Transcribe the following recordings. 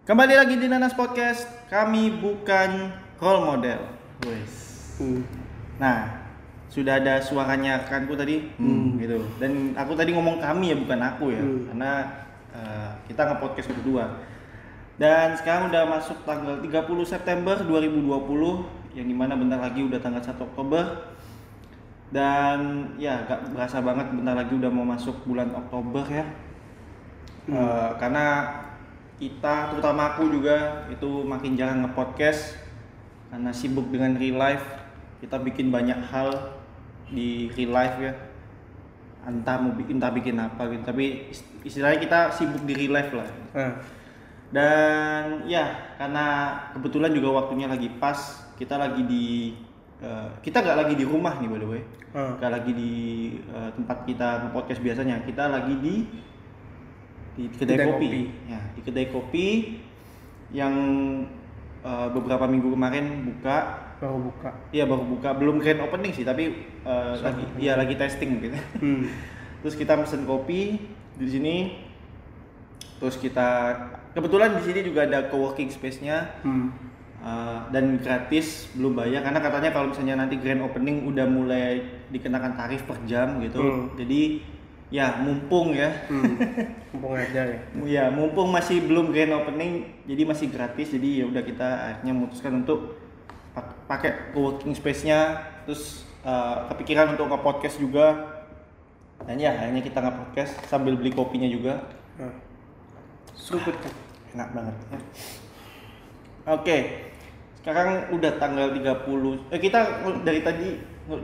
Kembali lagi di Nanas Podcast. Kami bukan role model. Wes. Hmm. Nah, sudah ada suaranya rekanku tadi, hmm, gitu. Dan aku tadi ngomong kami ya, bukan aku ya, Hmm. karena eh, kita nge-podcast berdua. Dan sekarang udah masuk tanggal 30 September 2020, yang di mana bentar lagi udah tanggal 1 Oktober. Dan ya, gak berasa banget bentar lagi udah mau masuk bulan Oktober ya. Eh, karena kita, terutama aku juga, itu makin jarang nge-podcast karena sibuk dengan real life. Kita bikin banyak hal di real life ya. Entah mau bikin, entah bikin apa gitu. Tapi ist- istilahnya kita sibuk di real life lah. Ah, Dan ya, karena kebetulan juga waktunya lagi pas, kita lagi di eh, kita nggak lagi di rumah nih by the way, ah. nggak lagi di eh, tempat kita podcast biasanya, kita lagi di di kedai, Kedai kopi. kopi. ya di kedai kopi yang eh, beberapa minggu kemarin buka, baru buka. iya baru buka, belum grand opening sih, tapi eh, lagi, iya lagi testing gitu. Hmm. Terus kita pesen kopi di sini. Terus kita kebetulan di sini juga ada co-working space-nya Hmm. uh, dan gratis, belum bayar karena katanya kalau misalnya nanti grand opening udah mulai dikenakan tarif per jam gitu. Hmm. Jadi ya mumpung ya. Hmm. Mumpung aja ya. Ya, mumpung masih belum grand opening jadi masih gratis. Jadi ya udah kita akhirnya memutuskan untuk pak- pakai co-working space-nya terus uh, kepikiran untuk nge-podcast juga. Dan ya akhirnya kita nge-podcast sambil beli kopinya juga. Ah. Seruput kan. Enak banget ya. Oke. Sekarang udah tanggal 30. Eh kita dari tadi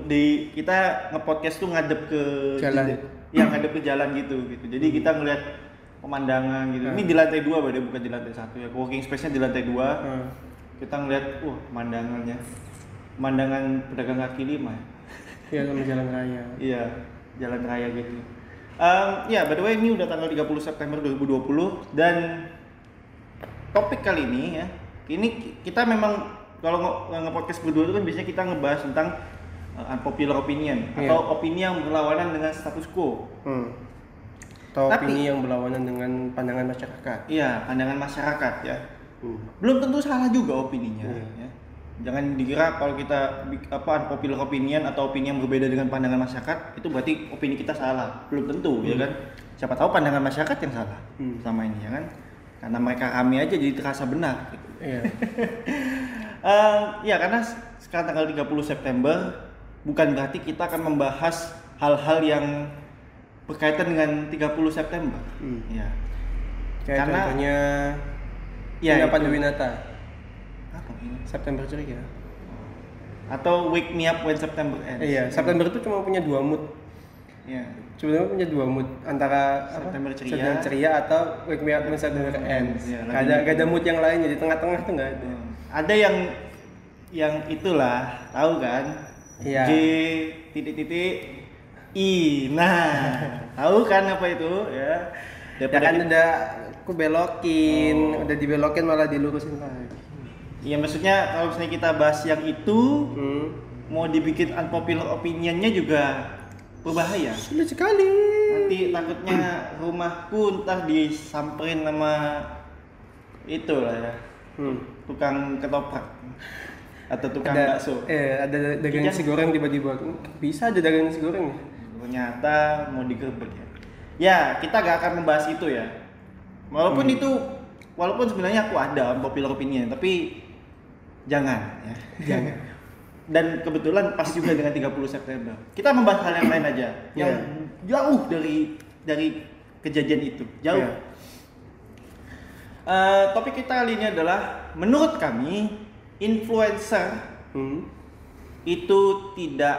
di kita nge-podcast tuh ngadep ke Jalan. Yang ngadep ke jalan gitu gitu. Jadi kita ngeliat pemandangan gitu. Ini di lantai dua berarti bukan di lantai satu ya. Working space-nya di lantai dua. Ah. Kita ngeliat, wah pemandangannya. Pemandangan pedagang kaki lima. ya. Iya sama jalan raya. Iya, jalan raya gitu. Em, ya, by the way ini udah tanggal 30 September 2020 dan topik kali ini ya, ini ki- kita memang kalau nge- nge-podcast berdua itu kan biasanya kita ngebahas tentang uh, unpopular opinion Iya. atau opini yang berlawanan dengan status quo. Hmm. Atau Tapi- opini yang berlawanan dengan pandangan masyarakat. Iya, pandangan masyarakat ya. Hmm. Belum tentu salah juga opininya Iya. ya. Jangan dikira kalau kita apa unpopular opinion atau opini yang berbeda dengan pandangan masyarakat itu berarti opini kita salah. Belum tentu ya kan. Siapa tahu pandangan masyarakat yang salah Hmm. sama ini ya kan. Karena mereka kami aja jadi terasa benar gitu. Iya. Eh, ya karena sekarang tanggal 30 September bukan berarti kita akan membahas hal-hal yang berkaitan dengan 30 September. Hmm. Ya. Kayak Karena- contohnya Ya, Vina itu. Panduwinata. Apa? September ceria. Atau Wake Me Up When September Ends. Iya, September itu cuma punya dua mood. Ya. Sebenarnya punya dua mood antara apa? September ceria. September ceria atau Wake Me Up When September Ends. Iya, Gak ada, gak ada mood yang lain jadi tengah-tengah tuh nggak ada. Hmm. Ada yang yang itulah, tahu kan? Iya. J titik-titik I. Nah, tahu kan apa itu ya? Ya Daripada kan kita- udah aku belokin, Oh. udah dibelokin malah dilurusin lagi. Iya maksudnya kalau misalnya kita bahas yang itu Hmm. mau dibikin unpopular opinionnya juga berbahaya. Sulit sekali. Nanti takutnya rumahku entah disamperin sama itu lah ya Hmm. tukang ketoprak atau tukang Ada, bakso. eh, ada dagang Iya. nasi goreng tiba-tiba. Bisa ada dagang nasi goreng ya? ternyata mau digerebek ya. Ya, kita gak akan membahas itu ya. Walaupun Hmm. itu, walaupun sebenarnya aku ada popular opinion, tapi jangan ya. Jangan. Dan kebetulan pas juga dengan 30 September. Kita membahas hal yang lain aja, yang Iya. jauh dari dari kejadian itu, jauh. Iya. Eh, topik kita kali ini adalah menurut kami influencer Hmm. itu tidak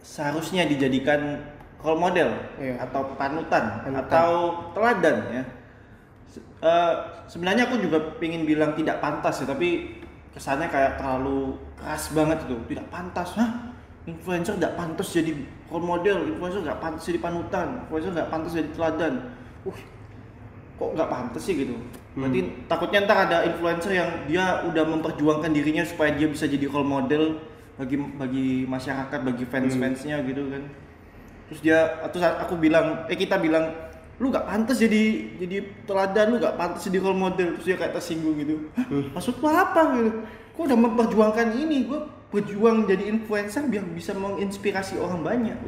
seharusnya dijadikan role model Iya. atau panutan, Panutan. atau teladan ya. Se- eh, sebenarnya aku juga pengen bilang tidak pantas ya, tapi kesannya kayak terlalu keras banget itu. Tidak pantas, hah? Influencer tidak pantas jadi role model, influencer nggak pantas jadi panutan, influencer nggak pantas jadi teladan. Uh, kok nggak pantas sih gitu? Berarti takutnya ntar ada influencer yang dia udah memperjuangkan dirinya supaya dia bisa jadi role model bagi bagi masyarakat, bagi fans-fansnya gitu kan. Terus dia terus aku bilang, eh kita bilang lu gak pantas jadi jadi teladan lu gak pantas jadi role model. Terus dia kayak tersinggung gitu. Hah, maksud lu apa? Gitu. Gua udah memperjuangkan ini gua berjuang jadi influencer biar bisa menginspirasi orang banyak.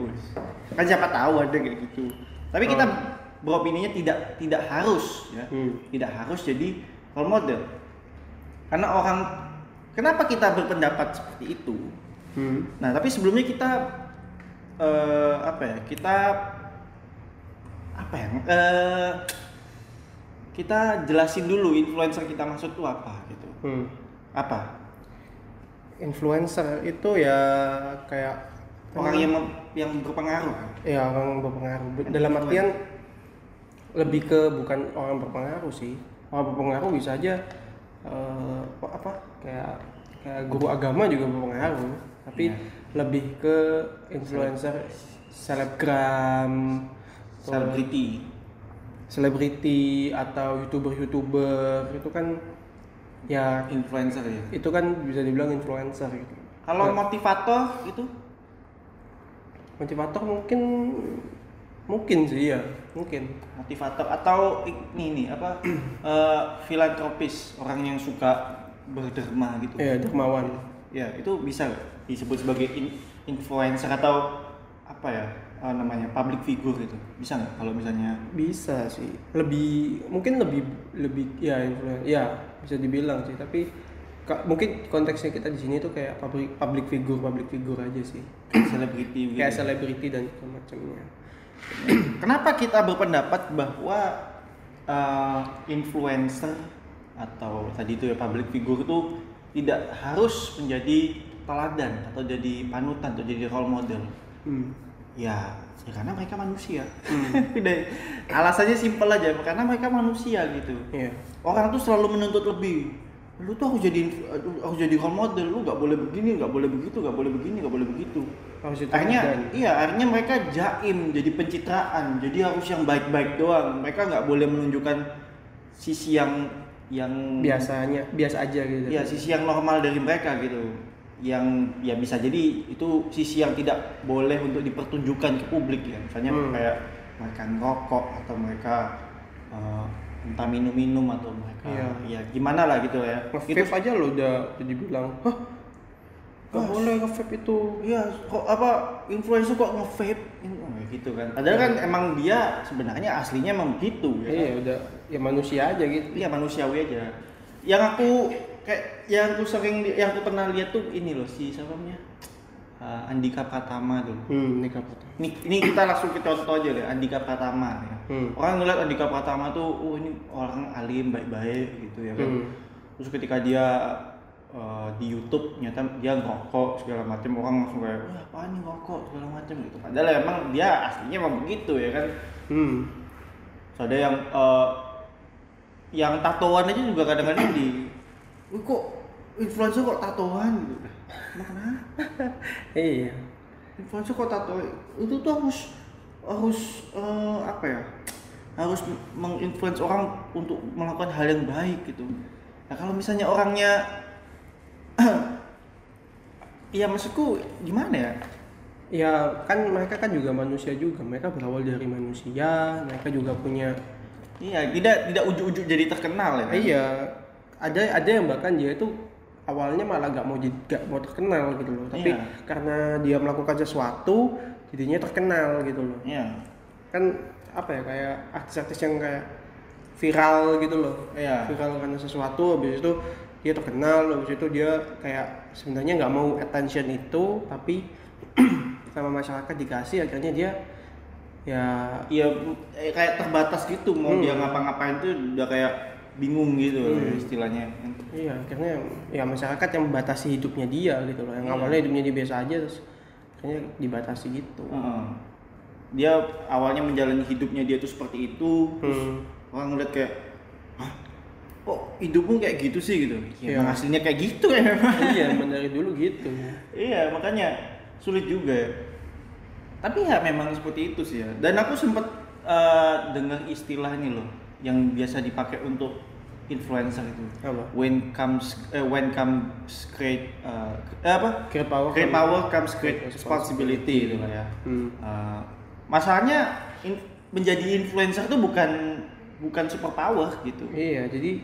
Kan siapa tahu ada kayak gitu. Tapi kita Oh. Beropininya tidak tidak harus ya Hmm. tidak harus jadi role model karena orang kenapa kita berpendapat seperti itu Hmm. Nah, tapi sebelumnya kita eh, apa ya? Kita apa ya? eh, kita jelasin dulu influencer kita maksud tuh apa gitu. Hmm. Apa? Influencer itu ya kayak Orang yang mem- yang berpengaruh. ya orang berpengaruh dalam artian lebih ke bukan orang berpengaruh sih. Orang berpengaruh bisa aja eh, apa kayak kayak guru agama juga berpengaruh. Tapi Iya. lebih ke influencer selebgram Selebriti. selebriti atau youtuber youtuber itu kan ya Influencer ya. itu kan bisa dibilang influencer gitu. Kalau Nah, motivator itu? Motivator mungkin mungkin sih ya mungkin motivator atau ini nih apa eh, filantropis orang yang suka berderma gitu. ya dermawan. Ya, itu bisa disebut sebagai in- influencer atau apa ya eh, namanya public figure itu bisa nggak kalau misalnya? Bisa sih. Lebih mungkin lebih lebih ya influen ya bisa dibilang sih. Tapi ka- mungkin konteksnya kita di sini tuh kayak public public figure public figure aja sih. Selebriti gitu kayak ya? selebriti dan semacamnya Kenapa kita berpendapat bahwa eh, influencer atau tadi itu ya public figure itu tidak harus menjadi teladan atau jadi panutan atau jadi role model? hmm. Ya, ya karena mereka manusia. Udah, alasannya simpel aja karena mereka manusia gitu. iya orang tuh selalu menuntut lebih lu tuh harus jadi harus jadi role model lu nggak boleh begini nggak boleh begitu nggak boleh begini nggak boleh begitu akhirnya dan iya akhirnya mereka jaim jadi pencitraan jadi harus yang baik-baik doang. Mereka nggak boleh menunjukkan sisi yang yang biasanya biasa aja gitu. Ya sisi yang normal dari mereka gitu. Yang ya bisa jadi itu sisi yang tidak boleh untuk dipertunjukkan ke publik ya. Misalnya Hmm. kayak mereka ngerokok atau mereka eh, entah minum-minum atau mereka Iya. ya gimana lah gitu ya. Itu aja lo udah udah dibilang hah Mas. boleh nge-vape itu ya kok apa influencer kok nge-vape Oh, gitu kan padahal kan emang dia sebenarnya aslinya emang begitu ya kan? iya udah ya manusia aja gitu Iya manusiawi aja. Yang aku kayak yang aku sering yang aku pernah lihat tuh ini loh si siapa namanya? Uh, Andika Pratama tuh. hmm nikah foto Ini, ini kita langsung ke contoh aja deh Andika Pratama ya. Hmm. Orang ngeliat Andika Pratama tuh, oh ini orang alim baik-baik gitu ya kan. Hmm. Terus ketika dia uh, di YouTube nyata dia ngerokok segala macam orang langsung kayak wah apaan nih ngerokok segala macam gitu. Padahal emang dia aslinya emang begitu ya kan. hmm Terus ada yang eh, yang tatoan aja juga kadang-kadang di Wih kok influencer kok tatoan gitu. Emang kenapa? iya Influencer kok tato itu tuh harus harus eh, apa ya? Harus menginfluence orang untuk melakukan hal yang baik gitu. Nah kalau misalnya orangnya Iya maksudku gimana ya? Ya kan mereka kan juga manusia juga. Mereka berawal dari manusia. Mereka juga punya. Iya, tidak tidak ujuk-ujuk jadi terkenal ya. kan? Iya. Ada ada yang bahkan dia itu awalnya malah gak mau jadi gak mau terkenal gitu loh. Tapi Iya. karena dia melakukan sesuatu jadinya terkenal gitu loh. Iya. Kan apa ya kayak artis-artis yang kayak viral gitu loh. Iya. Viral karena sesuatu habis itu dia terkenal habis itu dia kayak sebenarnya nggak mau attention itu tapi sama masyarakat dikasih akhirnya dia ya eh, kayak terbatas gitu mau Hmm. dia ngapa-ngapain tuh udah kayak bingung gitu Hmm. istilahnya. iya akhirnya ya masyarakat yang membatasi hidupnya dia gitu loh yang Iya. awalnya hidupnya dia biasa aja terus akhirnya dibatasi gitu Heeh. Dia awalnya menjalani hidupnya dia tuh seperti itu, terus Hmm. orang ngeliat kayak, kok hidupmu kayak gitu sih gitu? Ya, emang aslinya kayak gitu ya. iya dari dulu gitu iya makanya sulit juga. ya. Tapi ya memang seperti itu sih ya. Dan aku sempat eh, dengar istilah ini loh, yang biasa dipakai untuk influencer itu. apa when comes eh, when comes great eh, eh, apa great power great kan- power comes great Great responsibility itu lah ya hmm. Eh, masalahnya in- menjadi influencer tuh bukan bukan superpower gitu. Iya, jadi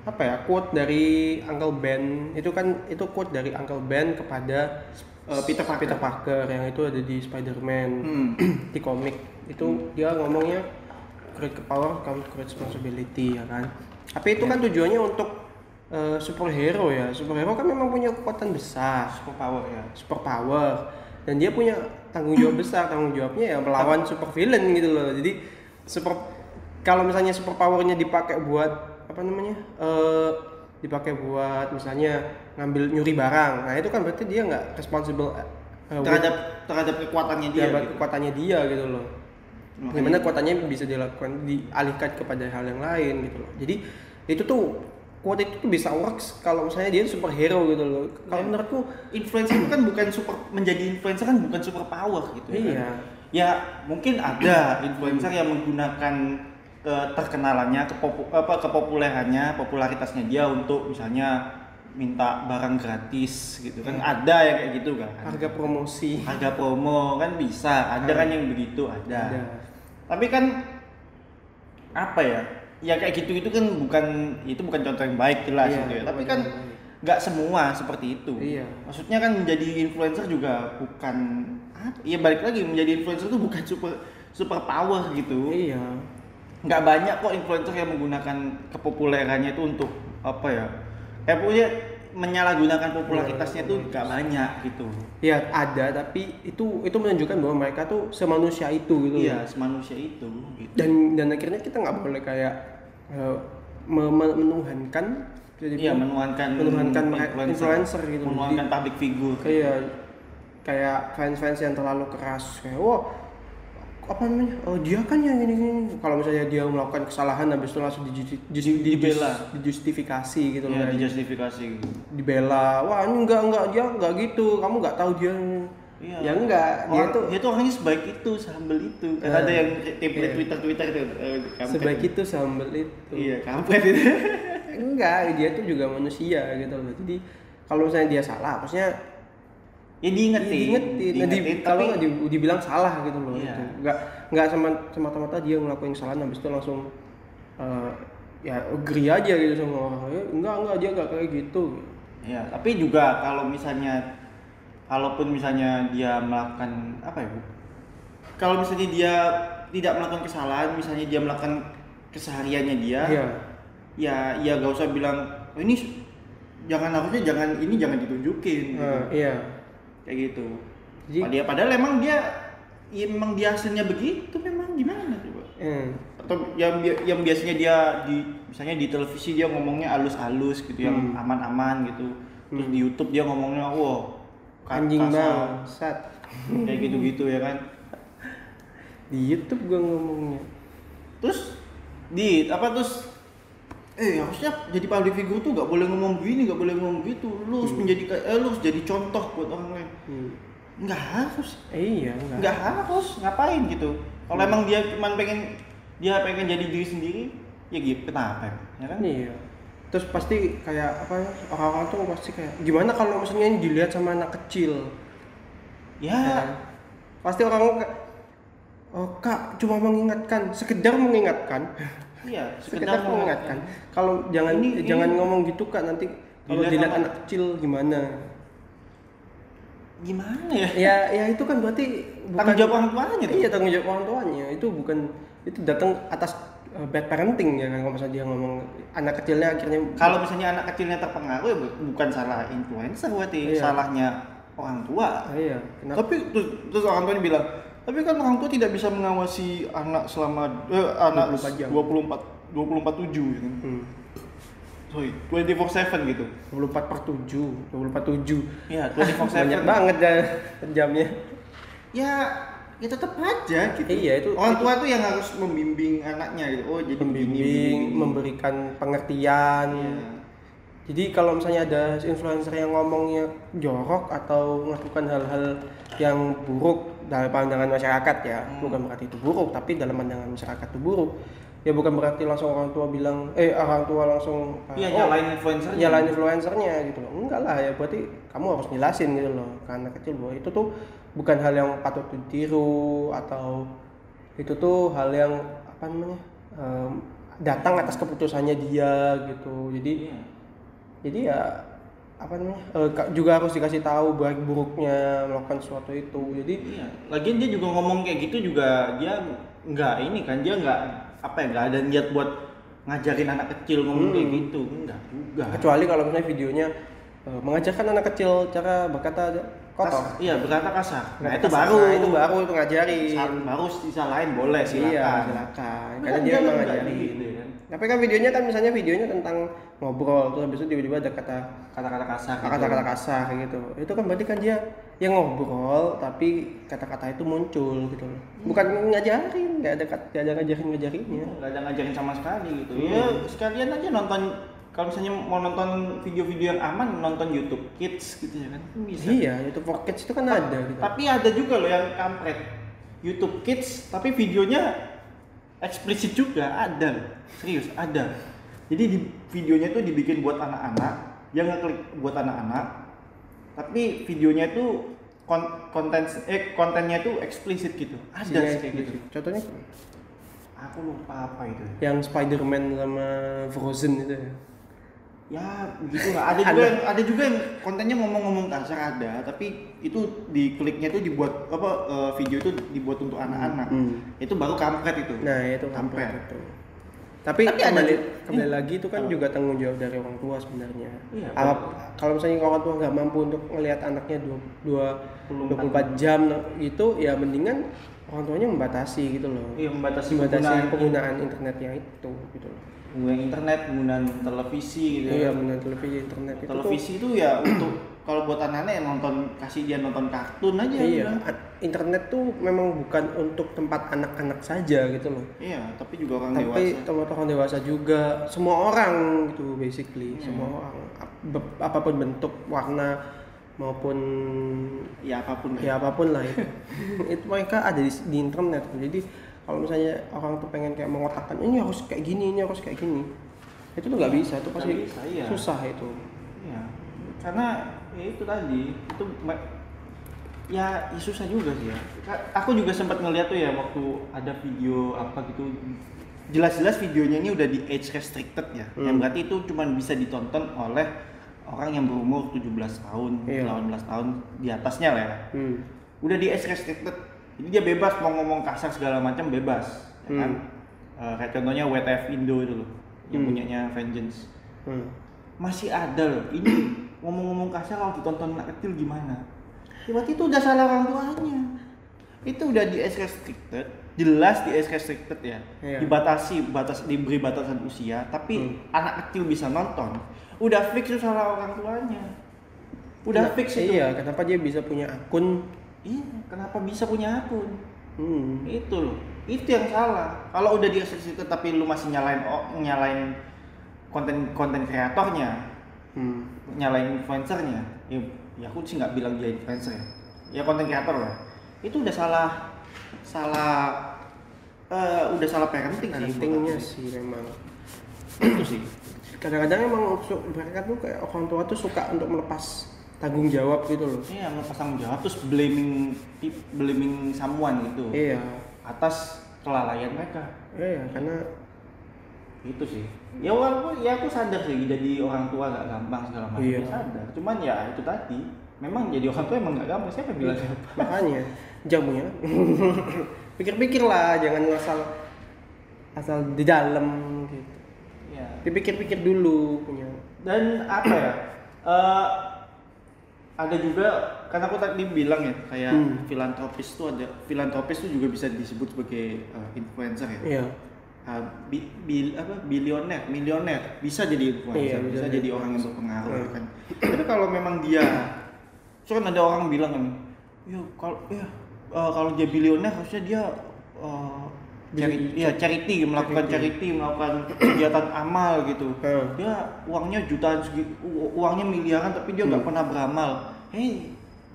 apa ya quote dari Uncle Ben itu kan itu quote dari Uncle Ben kepada Eh, Peter Parker. Peter Parker. Yang itu ada di Spider-Man Hmm. di komik. Itu dia ngomongnya create power comes create responsibility ya kan? Tapi itu kan tujuannya untuk eh, superhero ya. Superhero kan memang punya kekuatan besar. Superpower ya. Superpower. Dan dia punya tanggung jawab besar. Tanggung jawabnya ya melawan super villain gitu loh. Jadi super kalau misalnya super powernya dipakai buat apa namanya eh dipakai buat misalnya ngambil nyuri barang nah itu kan berarti dia nggak responsible with terhadap terhadap kekuatannya dia terhadap gitu. kekuatannya dia gitu loh gimana kekuatannya bisa dilakukan dialihkan kepada hal yang lain gitu loh jadi itu tuh quote itu tuh bisa works kalau misalnya dia superhero gitu loh kalau Iya. menurutku influencer itu kan bukan super menjadi influencer kan bukan super power gitu ya kan? Iya. ya mungkin ada influencer yang menggunakan keterkenalannya kepopu, apa kepopulerannya popularitasnya dia untuk misalnya minta barang gratis gitu kan. Ada yang kayak gitu kan. Harga promosi. Harga promo kan bisa. Ada kan yang begitu ada, Ada. tapi kan apa ya ya kayak gitu itu kan bukan itu bukan contoh yang baik jelas Iya, gitu ya. Tapi kan nggak semua seperti itu. Iya. maksudnya kan menjadi influencer juga bukan apa? Ya balik lagi menjadi influencer itu bukan super super power gitu. Iya nggak banyak kok influencer yang menggunakan kepopulerannya itu untuk apa ya kayak punya menyalahgunakan popularitasnya tuh nggak banyak gitu ya ada tapi itu itu menunjukkan bahwa mereka tuh semanusia itu gitu iya semanusia itu gitu. dan dan akhirnya kita nggak boleh kayak eh, me- menuhankan jadi iya menuhankan menuhankan mereka- influencer gitu. menuhankan public figure kayak kayak fans-fans yang terlalu keras kayak wah apa namanya? Oh dia kan yang ini, ini. kalau misalnya dia melakukan kesalahan habis itu langsung di, di, di- Dibela. dijustifikasi gitu loh ya dijustifikasi. Gitu dibela. Wah ini enggak enggak dia enggak gitu. Kamu enggak tahu dia. Iya. ya enggak dia Orang- tuh dia tuh orangnya sebaik itu sehumble itu. Kan Eh, ada yang template iya. twitter twitter itu eh, kampret. Sebaik itu. sambel itu. Iya kampret itu. Enggak dia tuh juga manusia gitu loh. Jadi kalau misalnya dia salah maksudnya ya ya diingetin diingetin, Nah, di- diingetin kalau tapi nggak di- dibilang salah gitu loh Iya. gitu. nggak nggak sama semata-mata dia ngelakuin kesalahan habis itu langsung eh, ya agree aja gitu sama orang ya, enggak enggak dia enggak kayak gitu ya tapi juga kalau misalnya kalaupun misalnya dia melakukan apa ya bu kalau misalnya dia tidak melakukan kesalahan misalnya dia melakukan kesehariannya dia Iya. ya ya gak usah bilang oh, ini jangan harusnya jangan ini jangan ditunjukin gitu. Eh, iya kayak gitu. Jadi- padahal, padahal emang dia ya emang dia hasilnya begitu memang gimana coba? Eh, atau yang yang biasanya dia di misalnya di televisi dia ngomongnya halus-halus gitu yang Hmm. aman-aman gitu. Terus di YouTube dia ngomongnya wow anjing bangsat. Kayak gitu-gitu ya kan? Di YouTube gua ngomongnya. Terus di apa terus eh harusnya jadi public figure tuh gak boleh ngomong gini gak boleh ngomong gitu lu harus menjadi ka- eh, lu harus jadi contoh buat orang lain. Hmm. nggak harus. Eh, iya nggak. Harus. Ngapain gitu? Kalau emang dia cuma pengen dia pengen jadi diri sendiri ya gitu kenapa? Ya kan? Iya. Terus pasti kayak apa ya, orang-orang tuh pasti kayak gimana kalau misalnya ini dilihat sama anak kecil? Ya. Ya. pasti orang oh kak cuma mengingatkan. Sekedar mengingatkan iya sekedar mengingatkan. Kalau jangan Ini- jangan ini- ngomong gitu kak nanti kalau Dilihat anak kecil gimana? Gimana ya? Ya ya itu kan berarti tanggung jawab orang tuanya tuh. Iya tanggung jawab orang tuanya. Itu bukan itu datang atas uh, bad parenting ya kan kalau misalnya dia ngomong anak kecilnya akhirnya kalau misalnya anak kecilnya terpengaruh ya bu- bukan salah influencer berarti Iya. salahnya orang tua. Iya kenapa? Tapi terus, terus orang tuanya bilang tapi kan orang tua tidak bisa mengawasi anak selama eh, anak 24 jam. 24 24 7 gitu hmm. Sorry, 24/7 gitu. 24 per 7 24 per 7 Iya, 24/7. banyak banget ya jamnya Ya, ya tetap aja gitu. Iya, itu- orang itu- tua tuh yang harus membimbing anaknya gitu. Oh, jadi begini, pembimbing begini. memberikan pengertian Iya. Jadi kalau misalnya ada influencer yang ngomongnya jorok atau melakukan hal-hal yang buruk dalam pandangan masyarakat ya, Hmm. bukan berarti itu buruk, tapi dalam pandangan masyarakat itu buruk. Ya bukan berarti langsung orang tua bilang, eh orang tua langsung Iya, oh, nyalain influencer. nyalain influencernya gitu loh. Enggak lah ya, berarti kamu harus jelasin gitu loh ke anak kecil bahwa itu tuh bukan hal yang patut ditiru atau itu tuh hal yang apa namanya em, datang atas keputusannya dia gitu jadi Iya. Jadi ya apa namanya eh, juga harus dikasih tahu baik buruknya melakukan sesuatu itu jadi Iya. Lagian dia juga ngomong kayak gitu juga dia nggak ini kan dia nggak apa ya nggak ada niat buat ngajarin anak kecil ngomong kayak Hmm. gitu enggak juga. kecuali kalau misalnya videonya eh, mengajarkan anak kecil cara berkata kotor Kas- Iya berkata kasar. Nah Berkata itu kasar. baru. Nah, itu baru itu ngajarin baru disalahin boleh silakan. iya silakan karena kan dia kan emang nggak ngajarin gitu ya kan. Tapi kan videonya kan misalnya videonya tentang ngobrol terus habis itu tiba-tiba ada kata Kata-kata kasar. gitu. kata-kata kasar kayak gitu. Itu kan berarti kan dia yang ngobrol tapi kata-kata itu muncul gitu loh. Bukan ngajarin nggak ada kat- nggak ada ngajarin ngajarinnya nggak ada ngajarin sama sekali gitu. Hmm. ya sekalian aja nonton kalau misalnya mau nonton video-video yang aman nonton YouTube Kids gitu ya kan. Bisa. Iya YouTube for Kids itu kan ada gitu. tapi ada juga loh yang kampret. YouTube Kids tapi videonya eksplisit juga ada serius ada. Jadi di videonya tuh dibikin buat anak-anak yang ngeklik buat anak-anak tapi videonya kon- konten eh kontennya tuh eksplisit gitu. Ada Isinya sih kayak gitu. contohnya? Aku lupa apa itu. Ya. yang Spider-Man sama Frozen itu ya ya begitu lah ada juga yang ada juga yang kontennya ngomong-ngomong kasar ada tapi itu di kliknya tuh dibuat apa eh, video itu dibuat untuk anak-anak. Hmm. itu baru kampret itu. Nah itu Kampret. kampret. itu. Tapi, Tapi ada kembali, juga- kembali Iya. lagi itu kan juga tanggung jawab dari orang tua sebenarnya. Iya, kalau misalnya orang tua nggak mampu untuk ngelihat anaknya dua, dua 24 jam. itu ya mendingan orang tuanya membatasi gitu loh. Iya membatasi, membatasi penggunaan, penggunaan internetnya itu gitu loh penggunaan internet penggunaan televisi gitu iya ya. penggunaan televisi internet itu televisi itu ya untuk kalau buat anak-anak ya nonton kasih dia nonton kartun aja iya udah. a- internet tuh memang bukan untuk tempat anak-anak saja gitu loh iya tapi juga orang tapi dewasa teman orang dewasa juga semua orang gitu basically Hmm. semua orang apa pun bentuk warna maupun ya apa pun ya apa pun lah itu itu mereka ada di, di internet jadi kalau misalnya orang tuh pengen kayak mengotakkan ini harus kayak gini ini harus kayak gini itu tuh nggak bisa itu pasti bisa, iya. susah itu Iya, karena ya itu tadi itu ya, ya susah juga sih ya. Aku juga sempat ngeliat tuh ya waktu ada video apa gitu. Jelas-jelas videonya ini udah di age restricted ya. Hmm. Yang berarti itu cuma bisa ditonton oleh orang yang berumur 17 tahun, Iya. 18 tahun di atasnya lah ya. hmm. Udah di age restricted. Jadi dia bebas mau ngomong kasar segala macam bebas, ya kan? Eh, kayak contohnya WTF Indo itu loh, yang Hmm. punyanya Vengeance Hmm. masih ada loh ini ngomong-ngomong kasar kalau ditonton anak kecil gimana ya, berarti itu udah salah orang tuanya itu udah di age restricted jelas di age restricted ya Iya. dibatasi batas diberi batasan usia tapi Hmm. anak kecil bisa nonton udah fix itu salah orang tuanya udah Nah, fix itu iya kenapa dia bisa punya akun iya kenapa bisa punya akun? Hmm. itu loh. Itu yang salah. Kalau udah di age restricted tapi lu masih nyalain oh, nyalain konten konten kreatornya Hmm. nyalain influencernya ya, ya aku sih nggak bilang dia influencer ya. Ya konten kreator lah. Itu udah salah salah eh, udah salah parenting sih parentingnya sih. memang. Itu sih. Kadang-kadang emang mereka tuh kayak orang tua tuh suka untuk melepas tanggung jawab gitu loh. Iya ngelepas tanggung jawab terus blaming blaming someone gitu. Iya. Atas kelalaian mereka. Iya karena itu sih. Ya walaupun ya aku sadar sih jadi orang tua gak gampang segala macam Iya. ya sadar. Cuman ya itu tadi memang jadi orang tua emang gak gampang siapa bilang Iya. makanya jamunya pikir-pikir lah jangan asal asal di dalam gitu. Ya dipikir-pikir dulu punya. Dan apa ya? Eh, ada juga karena aku tadi bilang ya kayak Hmm. filantropis tuh ada filantropis tuh juga bisa disebut sebagai eh, influencer ya iya Ah, bi, bil- apa bilioner milioner bisa jadi influencer Iya, bisa, jadi orang yang berpengaruh Iya. kan tapi kalau memang dia so kan ada orang bilang kan ya kalau ya eh, kalau dia bilioner harusnya dia eh, cari, ya charity melakukan charity. charity melakukan kegiatan amal gitu Hmm. dia uangnya jutaan segi, uangnya miliaran tapi dia nggak Hmm. pernah beramal hei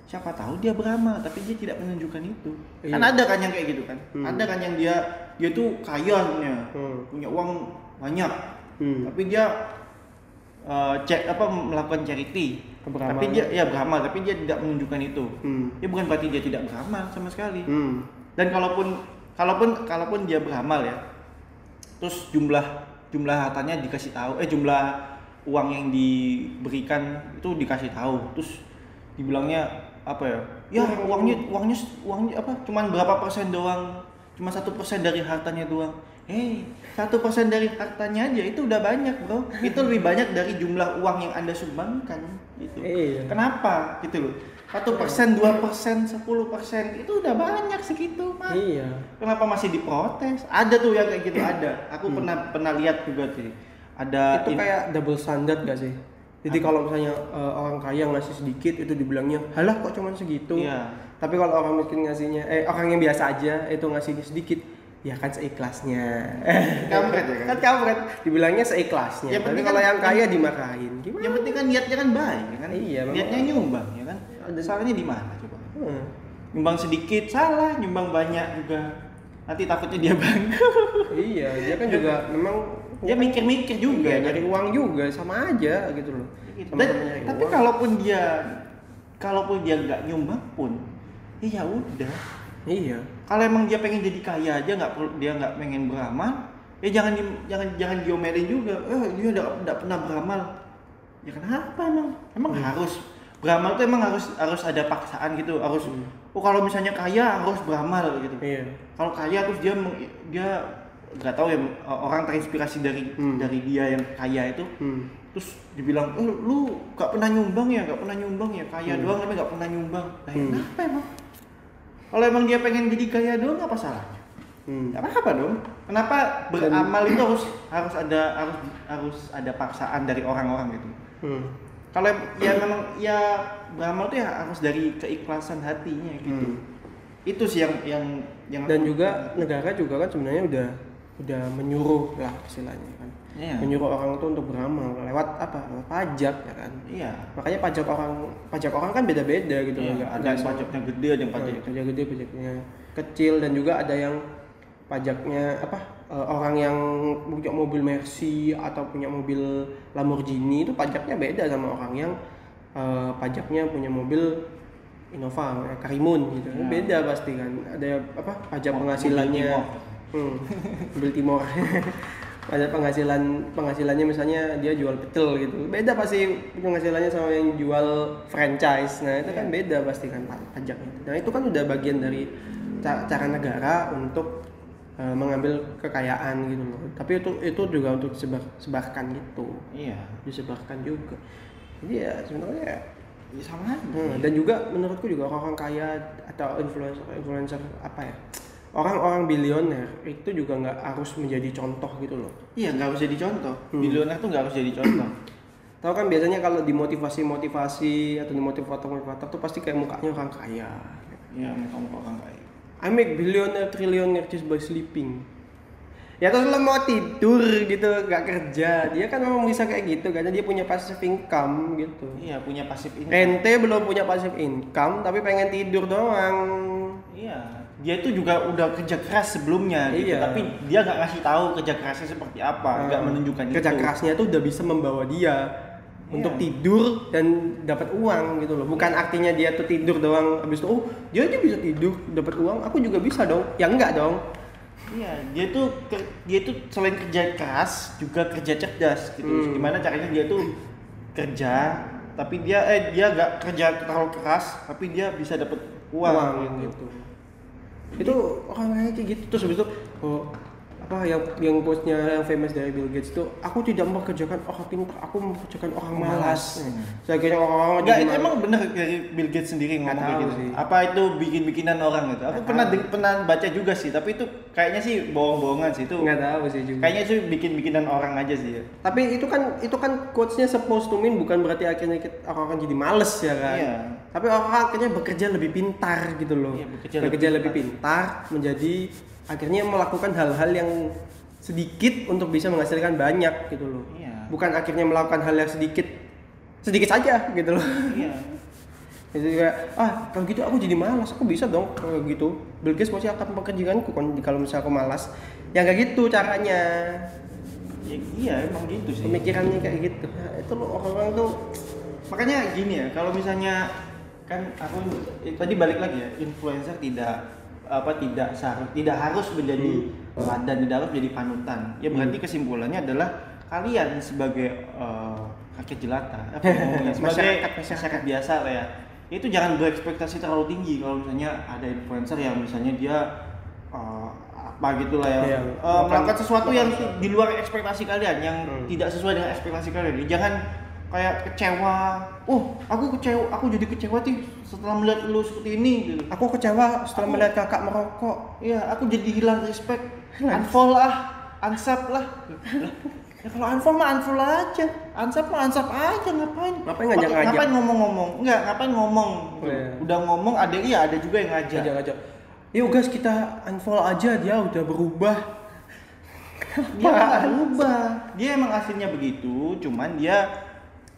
siapa tahu dia beramal tapi dia tidak menunjukkan itu Iya. kan ada kan yang kayak gitu kan Hmm. ada kan yang dia dia tuh kaya punya Hmm. punya uang banyak Hmm. tapi dia eh, cek apa melakukan charity Beramal. tapi dia ya beramal tapi dia tidak menunjukkan itu hmm. ya bukan berarti dia tidak beramal sama sekali Hmm. dan kalaupun kalaupun kalaupun dia beramal ya terus jumlah jumlah hartanya dikasih tahu eh jumlah uang yang diberikan itu dikasih tahu terus dibilangnya apa ya ya uangnya uangnya uangnya apa cuman berapa persen doang cuma satu persen dari hartanya doang Hei, satu persen dari hartanya aja itu udah banyak bro. Itu lebih banyak dari jumlah uang yang anda sumbangkan. Gitu. Iya. Kenapa? Gitu loh. Satu persen, dua persen, sepuluh persen itu udah banyak segitu mah. Iya. Kenapa masih diprotes? Ada tuh yang kayak gitu ada. Aku pernah pernah lihat juga sih. Ada itu in- kayak double standard gak sih? Jadi kalau misalnya eh, orang kaya ngasih sedikit itu dibilangnya, halah kok cuma segitu. Iya. Tapi kalau orang miskin ngasihnya, eh orang yang biasa aja itu ngasihnya sedikit, ya kan seikhlasnya. Kampret ya kan? kan kampret, dibilangnya seikhlasnya. Yang Tapi kalau kan- yang kaya dimarahin, gimana? Yang penting kan niatnya kan baik ya kan. Iya. Niatnya nyumbang ya. Ada salahnya di mana coba? Hmm. Nyumbang sedikit salah, nyumbang banyak juga. Nanti takutnya dia bangga. iya, dia kan juga memang dia mikir-mikir juga iya, kan. nyari uang juga sama aja gitu loh. Gitu. Dan, tapi uang. kalaupun dia kalaupun dia nggak nyumbang pun ya udah iya, kalau emang dia pengen jadi kaya aja nggak perlu dia nggak pengen beramal ya jangan di- jangan jangan diomelin juga eh dia nggak pernah beramal ya kenapa emang emang Hmm. harus beramal tuh emang harus harus ada paksaan gitu harus oh kalau misalnya kaya harus beramal gitu iya. kalau kaya terus dia dia nggak tahu ya orang terinspirasi dari Hmm. dari dia yang kaya itu Hmm. terus dibilang eh, lu gak pernah nyumbang ya gak pernah nyumbang ya kaya Hmm. doang tapi gak pernah nyumbang nah Hmm. kenapa emang kalau emang dia pengen jadi kaya doang apa salahnya Hmm. Gak apa-apa dong kenapa beramal itu harus harus ada harus harus ada paksaan dari orang-orang gitu Hmm. Kalau ya memang ya beramal tuh ya harus dari keikhlasan hatinya gitu. Hmm. itu sih yang yang yang dan juga negara juga kan sebenarnya udah udah menyuruh lah istilahnya kan. Iya. menyuruh orang itu untuk beramal lewat apa? Lewat pajak ya kan. Iya. Makanya pajak orang pajak orang kan beda-beda gitu Iya, nggak ada yang pajaknya gede ada yang Iya, pajak pajak gede pajaknya kecil dan juga ada yang pajaknya apa eh, orang yang punya mobil Mercy atau punya mobil Lamborghini itu pajaknya beda sama orang yang eh, pajaknya punya mobil Innova eh, Karimun gitu. Ya. beda pasti kan. Ada apa? Pajak Mobil penghasilannya. Timor. hmm, mobil Timor. Pajak penghasilan penghasilannya misalnya dia jual petel gitu. Beda pasti penghasilannya sama yang jual franchise. Nah itu kan beda pasti kan pa- pajaknya. Nah itu kan udah bagian dari ca- cara negara untuk eh, mengambil kekayaan gitu loh tapi itu itu juga untuk disebar sebarkan gitu iya disebarkan juga jadi ya sebenarnya ya sama aja Hmm, dan juga menurutku juga orang-orang kaya atau influencer influencer apa ya orang-orang bilioner itu juga nggak harus menjadi contoh gitu loh Iya nggak harus jadi contoh. Hmm. Bilioner tuh nggak harus jadi contoh. tahu kan biasanya kalau dimotivasi motivasi atau dimotivator motivator tuh pasti kayak mukanya orang kaya Iya muka muka orang kaya. I make billionaire trillionaire just by sleeping ya terus lo mau tidur gitu nggak kerja dia kan memang bisa kayak gitu karena dia punya passive income gitu Iya punya pasif income. ente belum punya passive income tapi pengen tidur doang Iya. Dia itu juga udah kerja keras sebelumnya gitu. Iya. Tapi dia nggak ngasih tahu kerja kerasnya seperti apa. Nggak Hmm. menunjukkan kerja itu. kerasnya tuh udah bisa membawa dia untuk Iya. tidur dan dapat uang gitu loh bukan artinya dia tuh tidur doang habis itu oh dia aja bisa tidur dapat uang aku juga bisa dong ya enggak dong Iya. Dia tuh dia tuh selain kerja keras juga kerja cerdas gitu. Hmm. Gimana caranya dia tuh kerja tapi dia eh dia nggak kerja terlalu keras tapi dia bisa dapat uang, gitu. gitu itu orang kayak gitu terus habis itu oh, apa yang yang postnya yang famous dari Bill Gates itu aku tidak mempekerjakan orang pintar aku mempekerjakan orang malas Malas. saya kira orang Enggak, itu emang bener dari Bill Gates sendiri Nggak ngomong kayak gitu. sih. Apa itu bikin-bikinan orang gitu? Aku Nggak pernah deng- pernah baca juga sih, tapi itu kayaknya sih bohong-bohongan sih itu. nggak tahu sih juga Kayaknya itu bikin-bikinan orang aja sih ya. Tapi itu kan itu kan quotesnya supposed to mean bukan berarti akhirnya kita, orang akan jadi males ya kan. Iya. Tapi orang akhirnya bekerja lebih pintar gitu loh. Iya, bekerja bekerja, lebih lebih pintar menjadi akhirnya melakukan hal-hal yang sedikit untuk bisa menghasilkan banyak gitu loh. Iya. Bukan akhirnya melakukan hal yang sedikit sedikit saja gitu loh. Iya. Jadi kayak ah kalau gitu aku jadi malas, aku bisa dong kalau gitu. Bill Gates pasti akan pekerjaanku kon- kalau misalnya aku malas. Ya nggak gitu caranya. Ya, iya, emang gitu sih. Pemikirannya kayak gitu. Nah, itu loh orang-orang tuh Makanya gini ya, kalau misalnya kan aku eh, tadi balik lagi ya, influencer tidak apa tidak seharus tidak harus menjadi teladan tidak harus menjadi panutan. Ya berarti kesimpulannya adalah kalian sebagai eh, rakyat jelata apa ngomongnya? Sebagai Masyarakat, masyarakat biasa. lah ya. Itu jangan berekspektasi terlalu tinggi kalau misalnya ada influencer yang misalnya dia eh, apa gitulah ya. Iya, eh, makan- melakukan sesuatu yang di luar ekspektasi kalian yang Hmm. tidak sesuai dengan ekspektasi kalian. Jangan kayak kecewa oh aku kecewa aku jadi kecewa sih setelah melihat lu seperti ini gitu. Aku kecewa setelah Aku- melihat kakak merokok. Iya, aku jadi hilang respect. Unfollow lah, unsub lah. Ya kalau unfollow mah unfollow aja. Unsub mah unsub aja ngapain? Ngapain ngajak-ngajak? Ngapain ngomong-ngomong? Enggak, ngapain ngomong? Iya. Udah ngomong ada iya ada juga yang ngajak. Aja-aja. Yuk guys kita unfollow aja dia udah berubah. Dia nggak berubah. Dia emang aslinya begitu, cuman dia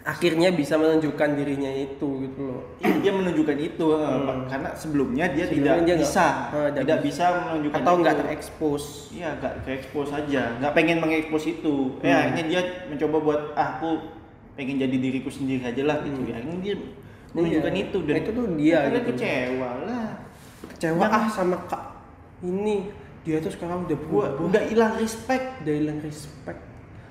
Akhirnya bisa menunjukkan dirinya itu gitu loh. Iya, dia menunjukkan itu eh, karena sebelumnya dia Hmm. Sebelumnya tidak dia bisa, eh, tidak tidak bisa menunjukkan Atau nggak terekspos. Iya, nggak ke-expose aja, nggak pengen mengekspos itu. Ya, Hmm. akhirnya dia mencoba buat ah, aku pengen jadi diriku sendiri aja lah gitu. Ya, akhirnya dia menunjukkan Iya. itu dan Itu tuh dia gitu. kecewa lah. Kecewa Jangan- ah sama kak ini dia tuh sekarang udah Gua berubah. udah hilang respect, udah hilang respect.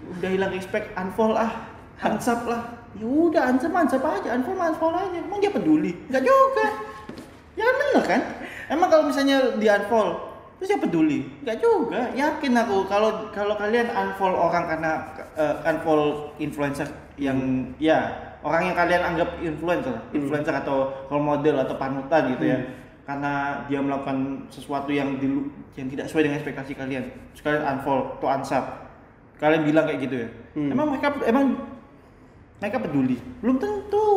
udah hilang respect, unfollow ah, unsub lah. Ya udah unsub unsub aja, unfollow unfollow aja. Emang dia peduli? Enggak juga. Ya kan bener kan? Emang kalau misalnya di unfollow terus dia peduli? Enggak juga. Yakin aku kalau kalau kalian unfollow orang karena eh, unfollow influencer yang ya orang yang kalian anggap influencer, influencer atau role model atau panutan gitu ya. Karena dia melakukan sesuatu yang di, yang tidak sesuai dengan ekspektasi kalian. Terus kalian unfollow atau unsub. Kalian bilang kayak gitu ya. Hmm. Emang mereka emang mereka peduli? Belum tentu.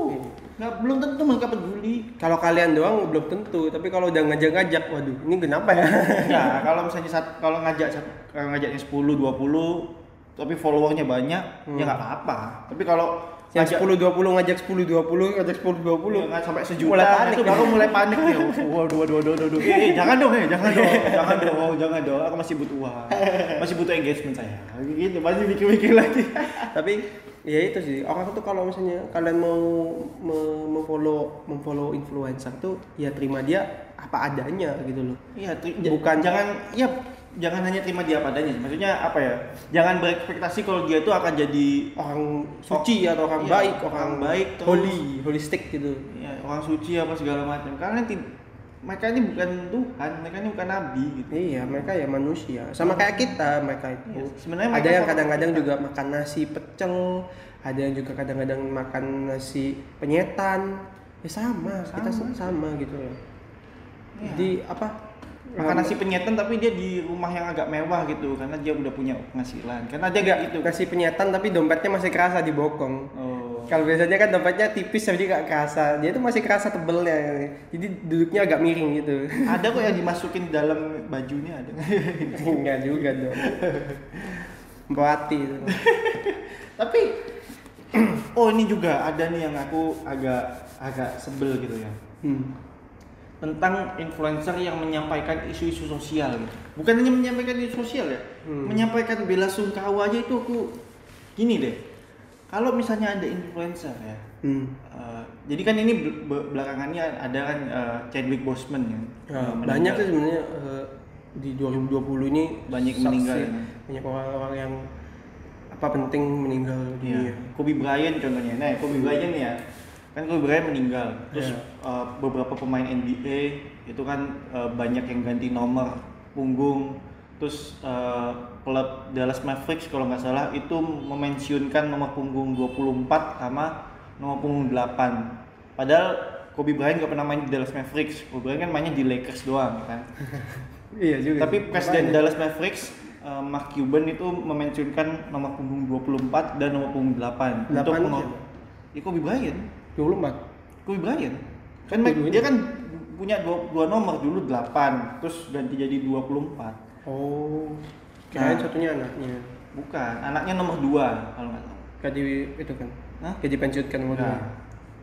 Nggak belum tentu mereka peduli. Kalau kalian doang belum tentu, tapi kalau udah ngajak-ngajak, waduh, ini kenapa ya? Ya, kalau misalnya sat- kalau ngajak kalau ngajaknya 10 20 tapi followernya banyak, ya nggak apa-apa. Tapi kalau Yang ngajak- 10 20 ngajak 10 20, ngajak 10 Iya, 20. nggak sampai sejuta Mulai panik itu ya. baru mulai panik ya waduh waduh waduh waduh waduh. Eh, eh, jangan dong eh jangan dong jangan dong oh, jangan dong aku masih butuh uang masih butuh engagement saya gitu masih mikir-mikir lagi Tapi ya itu sih, orang tuh kalau misalnya kalian mau me- memfollow memfollow influencer tuh ya terima dia apa adanya gitu loh. Iya, Bukan- jangan ya jangan hanya terima dia apa adanya. Maksudnya apa ya? Jangan berekspektasi kalau dia tuh akan jadi Orang suci atau orang Iya, baik, orang orang baik terus. holy, holistic gitu. ya, orang suci apa segala macam. Karena mereka ini bukan Tuhan, mereka ini bukan nabi gitu. Iya, mereka ya manusia. Sama kayak kita, mereka itu. Iya, sebenarnya ada yang sama kadang-kadang kita. juga makan nasi pecel, ada yang juga kadang-kadang makan nasi penyetan. Ya sama, kita Sama. sama gitu. Iya. Jadi apa? Makan nasi penyetan tapi dia di rumah yang agak mewah gitu karena dia udah punya penghasilan. Karena dia enggak gitu. nasi penyetan tapi dompetnya masih kerasa di bokong. Oh. Kalau biasanya kan dompetnya tipis tapi nggak kerasa. Dia tuh masih kerasa tebelnya. Jadi duduknya agak miring gitu. Ada kok yang dimasukin di dalam bajunya ada. Enggak juga dong. Mbawati itu. Tapi oh ini juga ada nih yang aku agak agak sebel gitu ya. Hmm. Tentang influencer yang menyampaikan isu-isu sosial gitu. Bukan hanya menyampaikan isu sosial ya, Hmm. menyampaikan bela sungkawa aja itu aku gini deh. Kalau misalnya ada influencer ya, Hmm. eh, jadi kan ini bel- be- belakangannya ada kan eh, Chadwick Boseman yang Ya, meninggal. banyak sih sebenarnya eh, di 2020 ini Banyak saksi, meninggal, ya. banyak orang-orang yang apa penting meninggal dunia. Kobe Bryant contohnya. Nah, Kobe Bryant ya. Kan Kobe Bryant meninggal. Terus Iya. uh, beberapa pemain NBA itu kan uh, banyak yang ganti nomor punggung. Terus uh, klub Dallas Mavericks kalau nggak salah itu memensiunkan nomor punggung 24 sama nomor punggung 8. Padahal Kobe Bryant nggak pernah main di Dallas Mavericks. Kobe Bryant kan mainnya di Lakers doang kan. Iya juga. Tapi presiden Dallas Mavericks uh, Mark Cuban itu memensiunkan nomor punggung 24 dan nomor punggung 8 untuk 8 mengor- siapa? Ya Kobe Bryant. 24. Kobe Bryant. Kan Kobe Mike- dia kan punya dua, dua nomor dulu 8 terus ganti jadi 24. Oh. Kirain Nah. satunya anaknya. Bukan, anaknya nomor 2 kalau nggak salah. Di itu kan. Hah? Gak dipensiunkan mau Nah.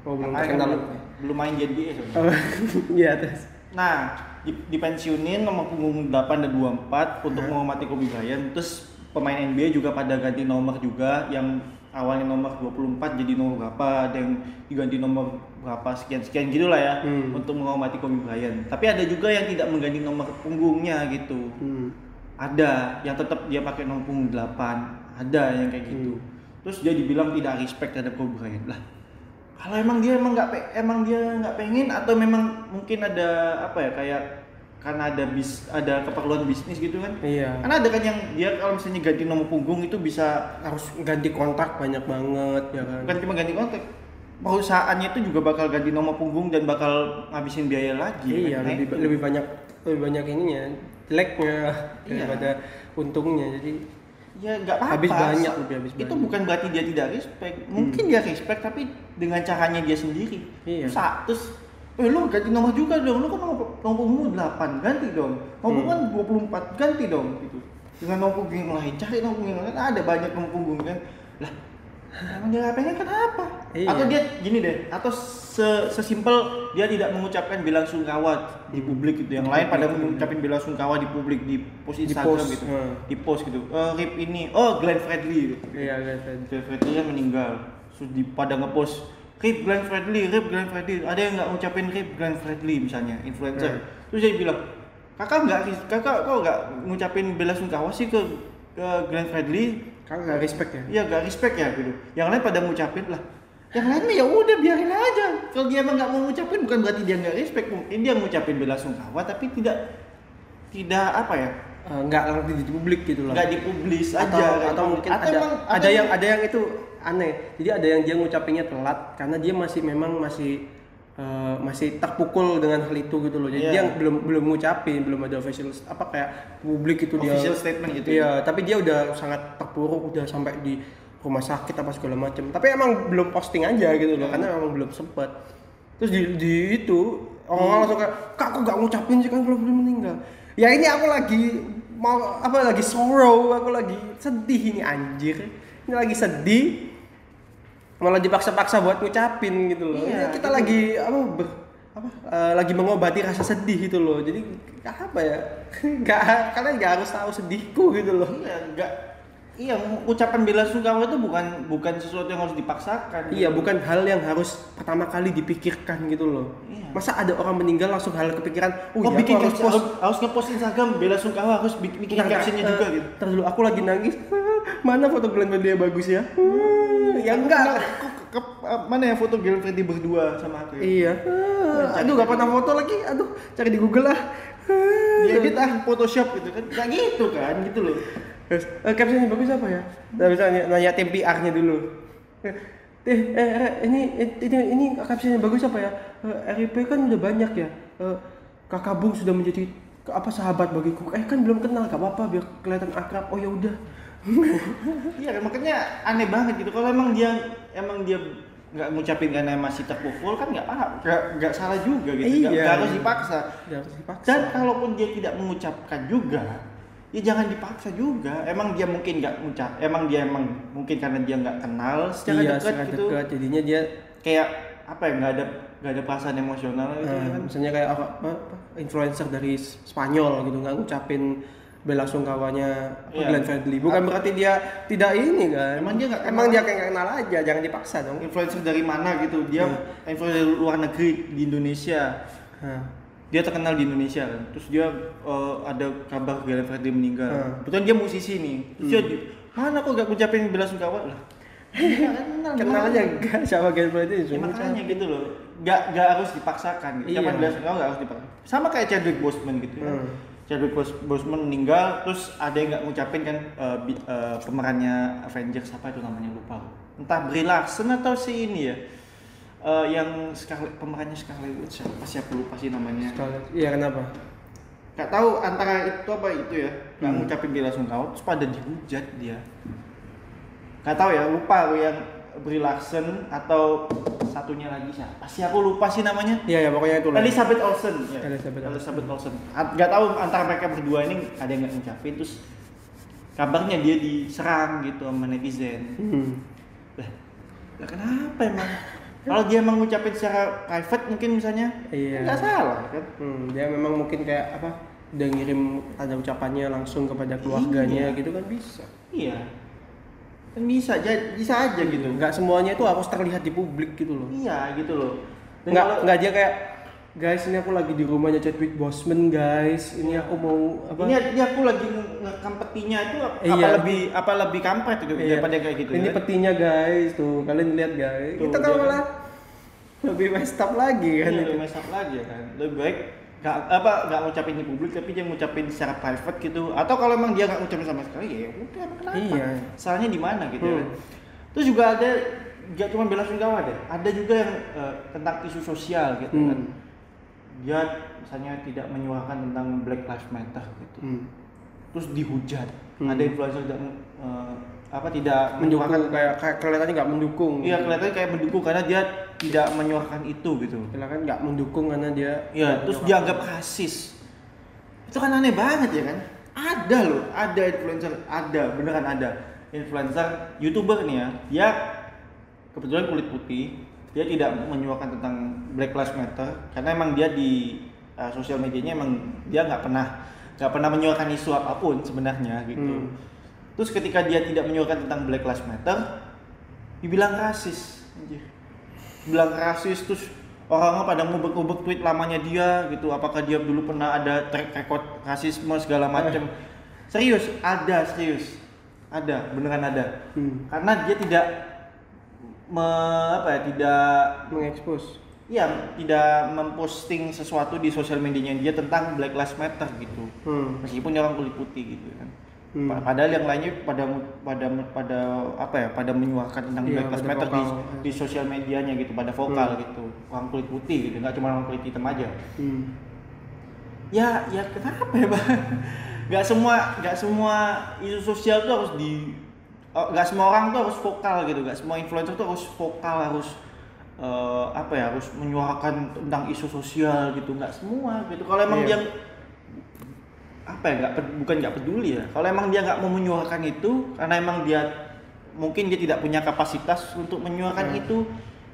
Oh belum terkenal. belum, belum main NBA soalnya. Oh, iya terus. Nah, di, dipensiunin nomor punggung 8 dan 24 untuk menghormati Kobe Bryant. Terus pemain NBA juga pada ganti nomor juga yang awalnya nomor 24 jadi nomor berapa ada yang diganti nomor berapa sekian sekian gitulah ya Hmm. untuk menghormati Kobe Bryant tapi ada juga yang tidak mengganti nomor punggungnya gitu Hmm. ada yang tetap dia pakai nomor punggung 8 ada yang kayak gitu Hmm. terus dia dibilang tidak respect terhadap Kobe Bryant lah kalau emang dia emang nggak emang dia nggak pengen atau memang mungkin ada apa ya kayak karena ada bis ada keperluan bisnis gitu kan Iya. karena ada kan yang dia kalau misalnya ganti nomor punggung itu bisa Harus ganti kontrak banyak banget ya kan. bukan cuma ganti kontrak perusahaannya itu juga bakal ganti nomor punggung dan bakal ngabisin biaya lagi Iya, Nah, lebih lebih banyak lebih banyak ininya, jeleknya Iya. daripada untungnya. Jadi ya nggak apa-apa Habis banyak, lebih habis itu banyak. bukan berarti dia tidak respect mungkin dia respect tapi dengan caranya dia sendiri Iya. Terus eh lu ganti nomor juga dong. Lu kan nomor nomor punggung 8 ganti dong. Nomor Hmm. kan 24 ganti dong gitu. Dengan nomor punggung yang lain cari nomor punggung yang lain. Ada banyak nomor punggung kan? Lah emang dia pengen kenapa Iya. atau dia gini deh atau se sesimpel dia tidak mengucapkan bela sungkawa di publik gitu. Yang Di lain pada publik, mengucapin bela sungkawa di publik di post Di Instagram post, gitu. hmm. di post gitu. Eh rip ini oh Glenn Fredly. Gitu. iya kan. Glenn Fredly kan meninggal. Terus di pada ngepost rip Glenn Fredly rip Glenn Fredly ada yang nggak ngucapin rip Glenn Fredly misalnya influencer Hmm. terus dia bilang kakak nggak kakak kok nggak ngucapin bela sungkawa sih ke ke Glenn Fredly Kan nggak respect ya? Iya gak respect ya gitu. Yang lain pada ngucapin lah. Yang lain mah ya udah biarin aja. Kalau dia emang nggak mau ngucapin bukan berarti dia nggak respect. Mungkin dia ngucapin bela sungkawa tapi tidak tidak apa ya? Eh, nggak langsung di publik gitu loh. Nggak dipublis atau, aja. nggak atau dipublis. mungkin Atau ada emang ada yang ada yang itu aneh. Jadi ada yang dia ngucapinnya telat karena dia masih memang masih eh, masih terpukul dengan hal itu gitu loh. Jadi Iya. dia belum belum ngucapin, belum ada official apa kayak publik itu dia official statement gitu. Iya, tapi dia udah sangat terpuruk, udah sampai di rumah sakit apa segala macam. Tapi emang belum posting aja gitu loh, Hmm. karena emang belum sempet. Terus di, di itu orang Hmm. langsung kayak, kak aku gak ngucapin sih kan kalau belum meninggal. Ya ini aku lagi mau apa lagi sorrow, aku lagi sedih ini anjir. Ini lagi sedih, malah dipaksa-paksa buat ngucapin gitu loh. Iya, kita gitu. lagi apa ber, apa eh, lagi mengobati rasa sedih gitu loh. Jadi apa ya? Gak kalian gak harus tahu sedihku gitu loh. Iya, enggak Iya, ucapan bela sungkawa itu bukan bukan sesuatu yang harus dipaksakan. Iya, gitu. bukan hal yang harus pertama kali dipikirkan gitu loh. Iya. Masa ada orang meninggal langsung hal kepikiran, oh, Oh, iya, bikin aku harus harus, post harus, ngepost Instagram bela sungkawa harus bikin, bikin captionnya eh, juga gitu. Ntar dulu aku lagi nangis. Mana foto Glenn Fredly yang bagus ya? Hmm, ya enggak. Kok ke, ke- mana ya foto Glenn Fredly berdua sama aku? ya? Iya. Ah, Aduh, gak pernah foto lagi. Aduh, cari di Google lah. Diedit ah Photoshop gitu kan. Gak gitu kan, gitu loh. Terus, eh, captionnya bagus apa ya? Nah, misalnya nanya tim PR-nya dulu. Eh, eh, eh, ini, eh, ini, ini captionnya bagus apa ya? Eh, RIP kan udah banyak ya. Eh, kakak Bung sudah menjadi apa sahabat bagiku. Eh kan belum kenal, gak apa-apa biar kelihatan akrab. Oh ya udah. Iya, makanya aneh banget gitu. Kalau emang dia emang dia nggak ngucapin karena masih terpukul kan nggak apa nggak nggak salah juga gitu nggak Iya. harus dipaksa Udah harus dipaksa. dan kalaupun dia tidak mengucapkan juga ya jangan dipaksa juga emang dia mungkin nggak ngucap emang dia emang mungkin karena dia nggak kenal secara iya, dekat gitu dekat. Jadinya dia kayak apa ya nggak ada nggak ada perasaan emosional gitu eh, kan misalnya kayak apa, apa, influencer dari Spanyol gitu nggak ngucapin bela sungkawanya Iya. Glenn Fredly. Bukan berarti dia tidak ini kan. Emang dia nggak kenal emang dia kayak nggak kenal aja, jangan dipaksa dong. influencer dari mana gitu dia Hmm. influencer dari luar negeri di Indonesia dia terkenal di Indonesia kan. Terus dia eh, ada kabar Glenn Fredly meninggal. Hmm. kebetulan dia musisi nih. Terus dia di- mana kok gak ngucapin bela sungkawa lah? Nggak kenal aja enggak sama Glenn Fredly Ya, makanya gitu loh. Gak, gak harus dipaksakan. Gitu. Iya. Bela sungkawa gak harus dipaksakan sama kayak Chadwick Boseman gitu kan. Hmm. Chadwick Bos- Boseman meninggal terus ada yang nggak ngucapin kan eh, bi- eh, pemerannya Avengers apa itu namanya lupa. Entah Brie Larson atau si ini ya Eh, yang Scarlet pemerannya Scarlet Witch siapa sih aku lupa sih namanya Scarlett. Iya kenapa? Gak tahu antara itu apa itu ya nggak Hmm. ngucapin bela sungkawa terus pada dihujat dia Gak tahu ya lupa aku yang Brie Larson atau satunya lagi siapa sih aku lupa sih namanya Iya ya pokoknya itu lah. Elizabeth Olsen ya. Elizabeth Olsen. Elizabeth Olsen At- gak tahu antara mereka berdua ini ada yang nggak ngucapin terus kabarnya dia diserang gitu sama netizen Hmm. lah lah kenapa emang kalau dia emang ngucapin secara private mungkin misalnya Iya. nggak salah kan Hmm, dia memang mungkin kayak apa? Udah ngirim ada ucapannya langsung kepada keluarganya Iya. gitu kan bisa. iya kan bisa aja bisa aja gitu nggak semuanya itu harus terlihat di publik gitu loh iya gitu loh Dan nggak kalau- nggak dia kayak guys ini aku lagi di rumahnya Chadwick Boseman guys ini aku mau apa ini, ini aku lagi nge- ngekam petinya itu apa Iya. lebih apa lebih kampret itu Iya. daripada kayak gitu ini kan? petinya guys tuh kalian lihat guys Tuh, kita kalau malah lebih messed up lagi kan Iya, itu lebih mess up lagi kan. Lebih baik nggak apa nggak ngucapin di publik tapi dia ngucapin secara private gitu. Atau kalau emang dia nggak ngucapin sama sekali ya udah kenapa? Iya. Salahnya di mana gitu Hmm. kan. Terus juga ada nggak cuma bela sungkawa deh. Ada juga yang eh, tentang isu sosial gitu kan. Dia misalnya tidak menyuarakan tentang Black Lives Matter gitu. Hmm. Terus dihujat. Hmm. Ada influencer yang eh, apa tidak mendukung menyuarakan kayak kayak kelihatannya nggak mendukung Iya kelihatannya kayak mendukung karena dia tidak menyuarakan itu gitu. kan nggak mendukung karena dia Ya, terus dianggap rasis. Itu kan aneh banget ya kan? Ada loh, ada influencer, ada, beneran ada. Influencer, YouTuber nih ya, dia kebetulan kulit putih, dia tidak menyuarakan tentang Black Lives Matter karena emang dia di uh, sosial medianya emang dia nggak pernah nggak pernah menyuarakan isu apa pun sebenarnya gitu. Hmm. Terus ketika dia tidak menyuarakan tentang Black Lives Matter, dibilang rasis. Anjir. Bilang rasis terus orang-orang pada ngubek-ngubek tweet lamanya dia gitu. Apakah dia dulu pernah ada track record rasisme segala macam. Serius, ada serius. Ada, beneran ada. hmm, Karena dia tidak me, apa ya, tidak mengekspos Iya, tidak memposting sesuatu di sosial medianya dia tentang Black Lives Matter gitu. hmm. Meskipun dia orang kulit putih gitu kan. Hmm. Pa- Padahal yang lainnya pada pada pada apa ya pada menyuarakan tentang Iya, Black Lives Matter di, vokal. di sosial medianya gitu, pada vokal Hmm. gitu, orang kulit putih gitu, nggak cuma orang kulit hitam aja. Hmm. Ya, ya kenapa ya bang? Nggak semua nggak semua isu sosial tuh harus di oh, nggak semua orang tuh harus vokal gitu, nggak semua influencer tuh harus vokal harus eh, apa ya harus menyuarakan tentang isu sosial gitu, nggak semua gitu. Kalau emang Iya. dia apa ya nggak bukan nggak peduli ya kalau emang dia nggak mau menyuarakan itu karena emang dia mungkin dia tidak punya kapasitas untuk menyuarakan Hmm. itu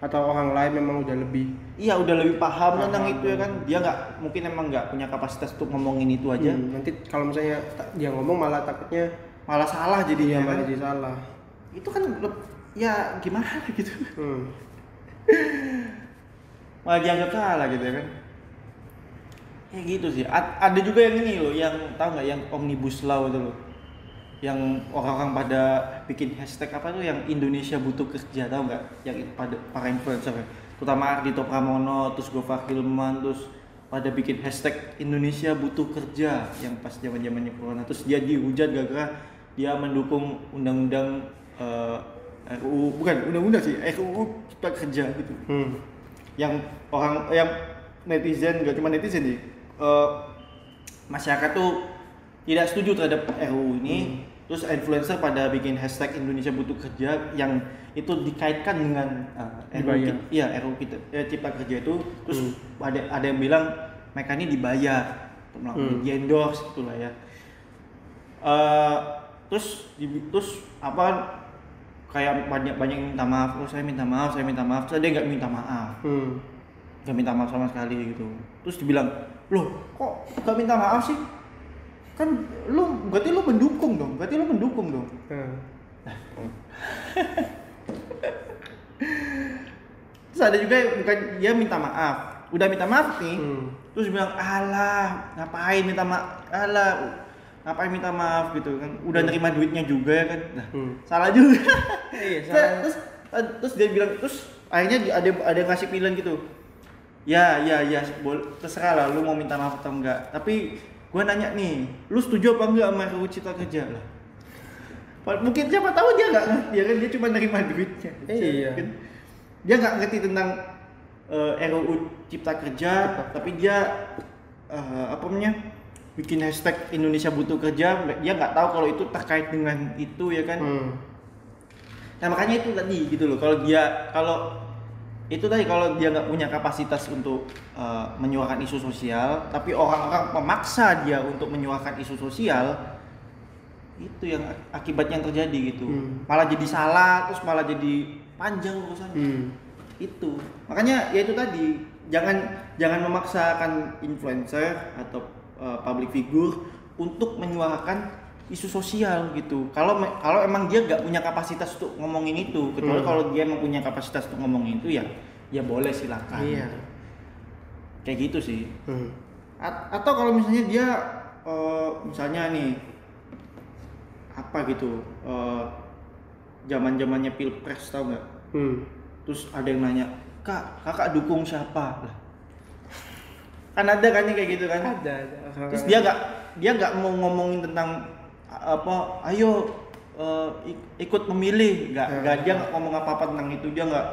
atau orang lain memang udah lebih iya udah lebih paham tentang itu ya kan dia nggak mungkin emang nggak punya kapasitas untuk ngomongin itu aja Hmm, nanti kalau misalnya dia ngomong malah takutnya malah salah dia jadinya malah kan? jadi salah. Itu kan ya gimana gitu? Hmm. malah dianggap salah gitu ya kan? Ya gitu sih. A- ada juga yang ini loh yang tahu nggak? Yang omnibus law itu loh. Yang orang-orang pada bikin hashtag apa tuh? Yang Indonesia butuh kerja tahu nggak? Yang pada para influencer. Terutama Ardito Pramono terus Gofar Hilman terus pada bikin hashtag Indonesia butuh kerja. Yang pas zaman zamannya corona. Terus dia dihujat gara-gara dia mendukung undang-undang eh, RUU bukan undang-undang sih RUU cipta kerja gitu. Hmm. yang orang yang netizen gak cuma netizen sih eh, masyarakat tuh tidak setuju terhadap RUU ini. Terus influencer pada bikin hashtag Indonesia butuh kerja yang itu dikaitkan dengan eh, RUU Dibayar. ki- iya RUU kita eh, cipta kerja itu. Terus ada ada yang bilang mereka ini dibayar untuk melakukan Hmm. di endorse itulah ya. Eh, terus terus apa kayak banyak banyak yang minta maaf oh saya minta maaf saya minta maaf. Ada yang nggak minta maaf. Hmm. nggak minta maaf sama sekali gitu. Terus dibilang loh kok nggak minta maaf sih? Kan lu berarti lu mendukung dong berarti lu mendukung dong. Hmm. terus ada juga bukan dia minta maaf. Udah minta maaf nih. Hmm. terus bilang alah ngapain minta maaf alah ngapain minta maaf gitu kan? Udah nerima duitnya juga ya kan? Nah, Hmm. salah juga. Iya, salah. terus terus dia bilang terus akhirnya ada ada yang ngasih pilihan gitu. Ya ya ya terserah lah lu mau minta maaf atau enggak. Tapi gua nanya nih lu setuju apa enggak sama RUU Cipta Kerja? Lah mungkin siapa tahu dia nggak ngerti ya kan? Dia cuma nerima duitnya. Iya. Kan? dia nggak ngerti tentang eh, RUU Cipta Kerja tapi dia eh, apa namanya bikin hashtag Indonesia butuh kerja dia nggak tahu kalau itu terkait dengan itu ya kan Hmm. Nah makanya itu tadi gitu loh. Kalau dia kalau itu tadi kalau dia nggak punya kapasitas untuk uh, menyuarakan isu sosial, tapi orang-orang memaksa dia untuk menyuarakan isu sosial, itu yang akibatnya yang terjadi gitu. Hmm. Malah jadi salah, terus malah jadi panjang urusannya. Hmm. Itu makanya ya itu tadi jangan jangan memaksakan influencer atau uh, public figure untuk menyuarakan isu sosial gitu kalau kalau emang dia nggak punya kapasitas untuk ngomongin itu kecuali Hmm. kalau dia emang punya kapasitas untuk ngomongin itu ya ya boleh silakan Iya. kayak gitu sih Hmm. A- atau kalau misalnya dia eh, misalnya nih apa gitu zaman zamannya pilpres tau nggak Hmm. terus ada yang nanya kak kakak dukung siapa lah kan ada kan yang kayak gitu kan Ada, ada. Terus dia nggak dia nggak mau ngomongin tentang apa ayo ik- ikut memilih. Nggak Hmm. nggak dia nggak ngomong apa apa tentang itu. Dia nggak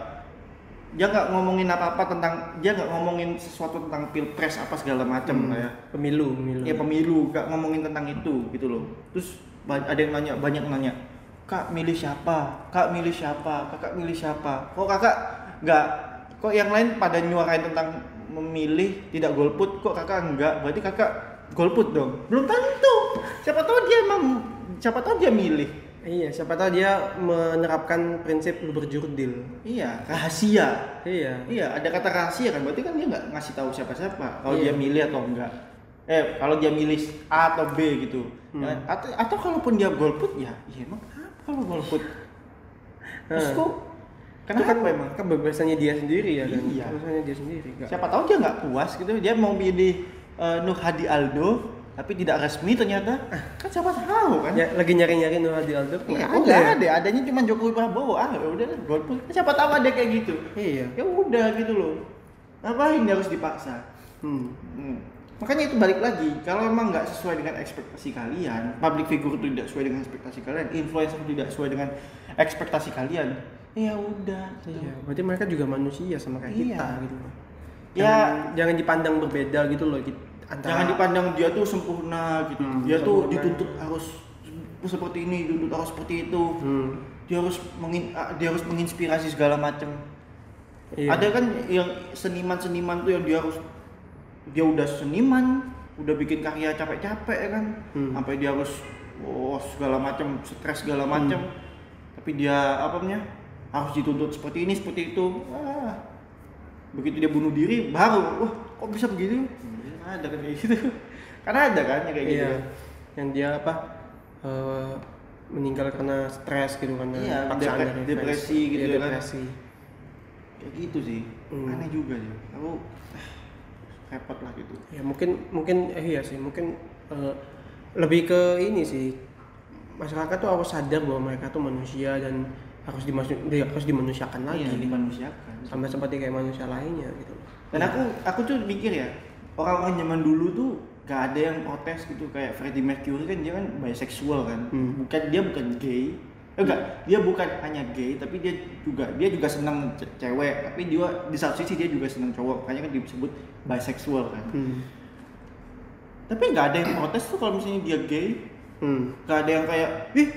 dia nggak ngomongin apa apa tentang dia nggak ngomongin sesuatu tentang pilpres apa segala macam Hmm. ya. Pemilu, pemilu. ya pemilu nggak ngomongin tentang itu gitu loh. Terus ada yang nanya banyak yang nanya kak milih siapa? Kak milih siapa? Kakak milih siapa? Kok kakak nggak kok yang lain pada nyuarain tentang memilih tidak golput kok kakak enggak berarti kakak golput dong belum tentu siapa tahu dia emang siapa tahu dia milih Iya, siapa tahu dia menerapkan prinsip berjurdil. iya rahasia Iya. Iya, ada kata rahasia kan, berarti kan dia nggak ngasih tahu siapa-siapa kalau Iya. dia milih atau enggak. Eh, kalau dia milih A atau B gitu. Hmm. Ya, atau atau kalaupun dia golput ya, ya emang kenapa kalau golput? Terus kok Itu kenapa kan emang? kebebasannya dia sendiri ya kan. Iya. Kebebasannya dia sendiri. Nggak- Siapa tahu dia nggak puas gitu, dia mau pilih eh, Nur Hadi Aldo tapi tidak resmi ternyata. Kan siapa tahu kan? Ya, lagi nyari-nyari Nur Hadi Aldo. Nggak ada, boleh. ada, adanya cuma Jokowi Prabowo. Ah, ya udah golput. Kan siapa tahu ada kayak gitu. Iya. Ya udah gitu loh. Ngapain dia harus dipaksa? Hmm. Hmm. Makanya itu balik lagi, kalau emang nggak sesuai dengan ekspektasi kalian, public figure itu tidak sesuai dengan ekspektasi kalian, influencer tidak sesuai dengan ekspektasi kalian, ya udah. gitu. Iya, berarti mereka juga manusia sama kayak Iya. kita gitu. Ya. Jangan, jangan dipandang berbeda gitu loh. Antara Jangan dipandang dia tuh sempurna gitu, Hmm, dia tuh dituntut harus seperti ini, dituntut harus seperti itu, Hmm. dia harus mengin, ah, dia harus menginspirasi segala macam. Iya. Ada kan yang seniman-seniman tuh yang dia harus dia udah seniman, udah bikin karya capek-capek ya kan, Hmm. sampai dia harus oh segala macam stres segala macam, tapi dia apa namanya harus dituntut seperti ini seperti itu. Wah, begitu dia bunuh diri baru, wah kok bisa begitu? Hmm, ada kan kayak gitu, karena ada kan yang kayak gitu. Iya. Yang dia apa? eh, meninggal karena stres gitu karena Iya, paksaan depre- dari depresi fans. gitu Iya, kan. depresi. Kayak gitu sih, Hmm. aneh juga sih. Aku ah, repot lah gitu. Ya mungkin mungkin eh, iya sih mungkin eh, lebih ke ini sih masyarakat tuh harus sadar bahwa mereka tuh manusia dan harus dimanusia harus dimanusiakan lagi Iya, gitu. dimanusiakan. sama seperti kayak manusia lainnya gitu. Dan aku aku tuh mikir ya, orang-orang zaman dulu tuh gak ada yang protes gitu kayak Freddie Mercury kan dia kan bisexual kan. Hmm. Bukan dia bukan gay. Eh, enggak, dia bukan hanya gay tapi dia juga dia juga senang ce- cewek, tapi dia di satu sisi dia juga senang cowok. Makanya kan disebut bisexual kan. Hmm. Tapi nggak ada yang protes tuh kalau misalnya dia gay. Hmm. Gak ada yang kayak, "Ih,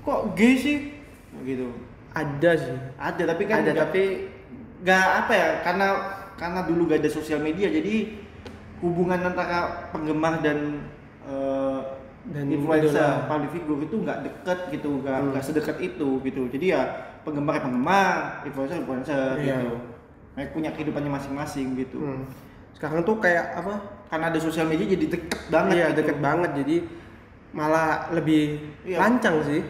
kok gay sih?" gitu. Ada sih. Ada tapi kan ada nggak- tapi nggak apa ya karena karena dulu gak ada sosial media jadi hubungan antara penggemar dan eh, Dan influencer public figure itu nggak deket gitu nggak Hmm. sedekat itu gitu jadi ya penggemar ya penggemar influencer influencer Iya. gitu mereka punya kehidupannya masing-masing gitu hmm. sekarang tuh kayak apa? karena ada sosial media jadi deket banget iya gitu. deket banget jadi malah lebih Iya. lancang sih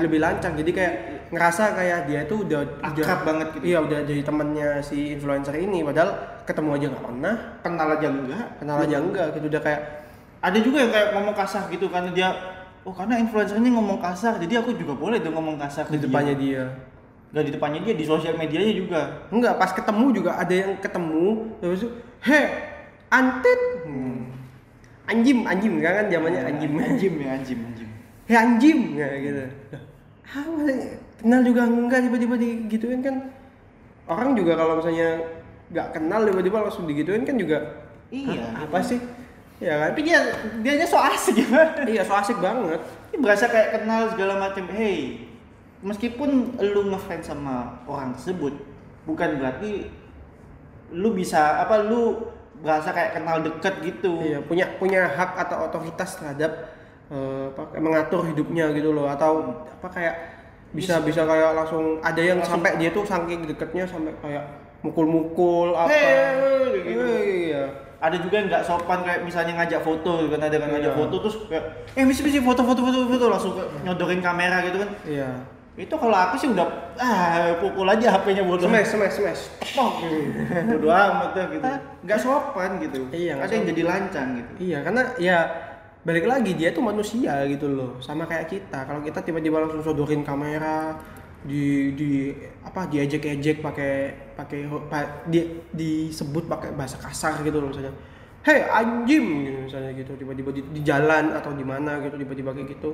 lebih lancang. Jadi kayak ngerasa kayak dia tuh udah Akrab udah- banget gitu. iya udah jadi temannya si influencer ini. Padahal ketemu aja nggak pernah. Kenal aja enggak kenal aja enggak gitu. Udah kayak ada juga yang kayak ngomong kasar gitu karena dia oh karena influencernya ngomong kasar jadi aku juga boleh dong ngomong kasar ke di depannya dia. Gak di depannya dia di sosial medianya juga. enggak pas ketemu juga ada yang ketemu terus itu he antit. Anjim anjim kan kan zamannya? Anjim. anjim ya anjim anjim. He anjim kayak gitu apa sih? kenal juga enggak tiba-tiba digituin kan orang juga kalau misalnya nggak kenal tiba-tiba langsung digituin kan juga Iya, "Hah, apa sih ya kan Tapi dia dia so asik gimana? iya so asik banget Ini berasa kayak kenal segala macam. Hey, meskipun lu ngefans sama orang tersebut, bukan berarti lu bisa apa lu berasa kayak kenal deket gitu. iya punya punya hak atau otoritas terhadap eh, apa, mengatur hidupnya gitu loh atau apa kayak bisa bisa kayak langsung ada yang Langsung- sampai dia tuh saking deketnya sampai kayak mukul-mukul apa. Hey, gitu. Eh, iya ada juga yang nggak sopan kayak misalnya ngajak foto gitu kan ada yang ngajak Iya. foto terus kayak eh misi misi foto foto foto foto langsung ke- nyodorin kamera gitu kan. Iya. itu kalau aku sih udah ah pukul aja HP-nya bodoh. Smash, smash, smash. Pok, bodoh amat gitu. Nggak sopan gitu. Iya, ada yang jadi lancang gitu. Iya, karena ya balik lagi dia tuh manusia gitu loh, sama kayak kita. Kalau kita tiba-tiba langsung sodorin kamera, di di apa diejek-ejek pakai pakai ho- pa, di disebut pakai bahasa kasar gitu loh misalnya. Hei anjing gitu misalnya gitu tiba-tiba di, di jalan atau di mana gitu tiba-tiba kayak gitu.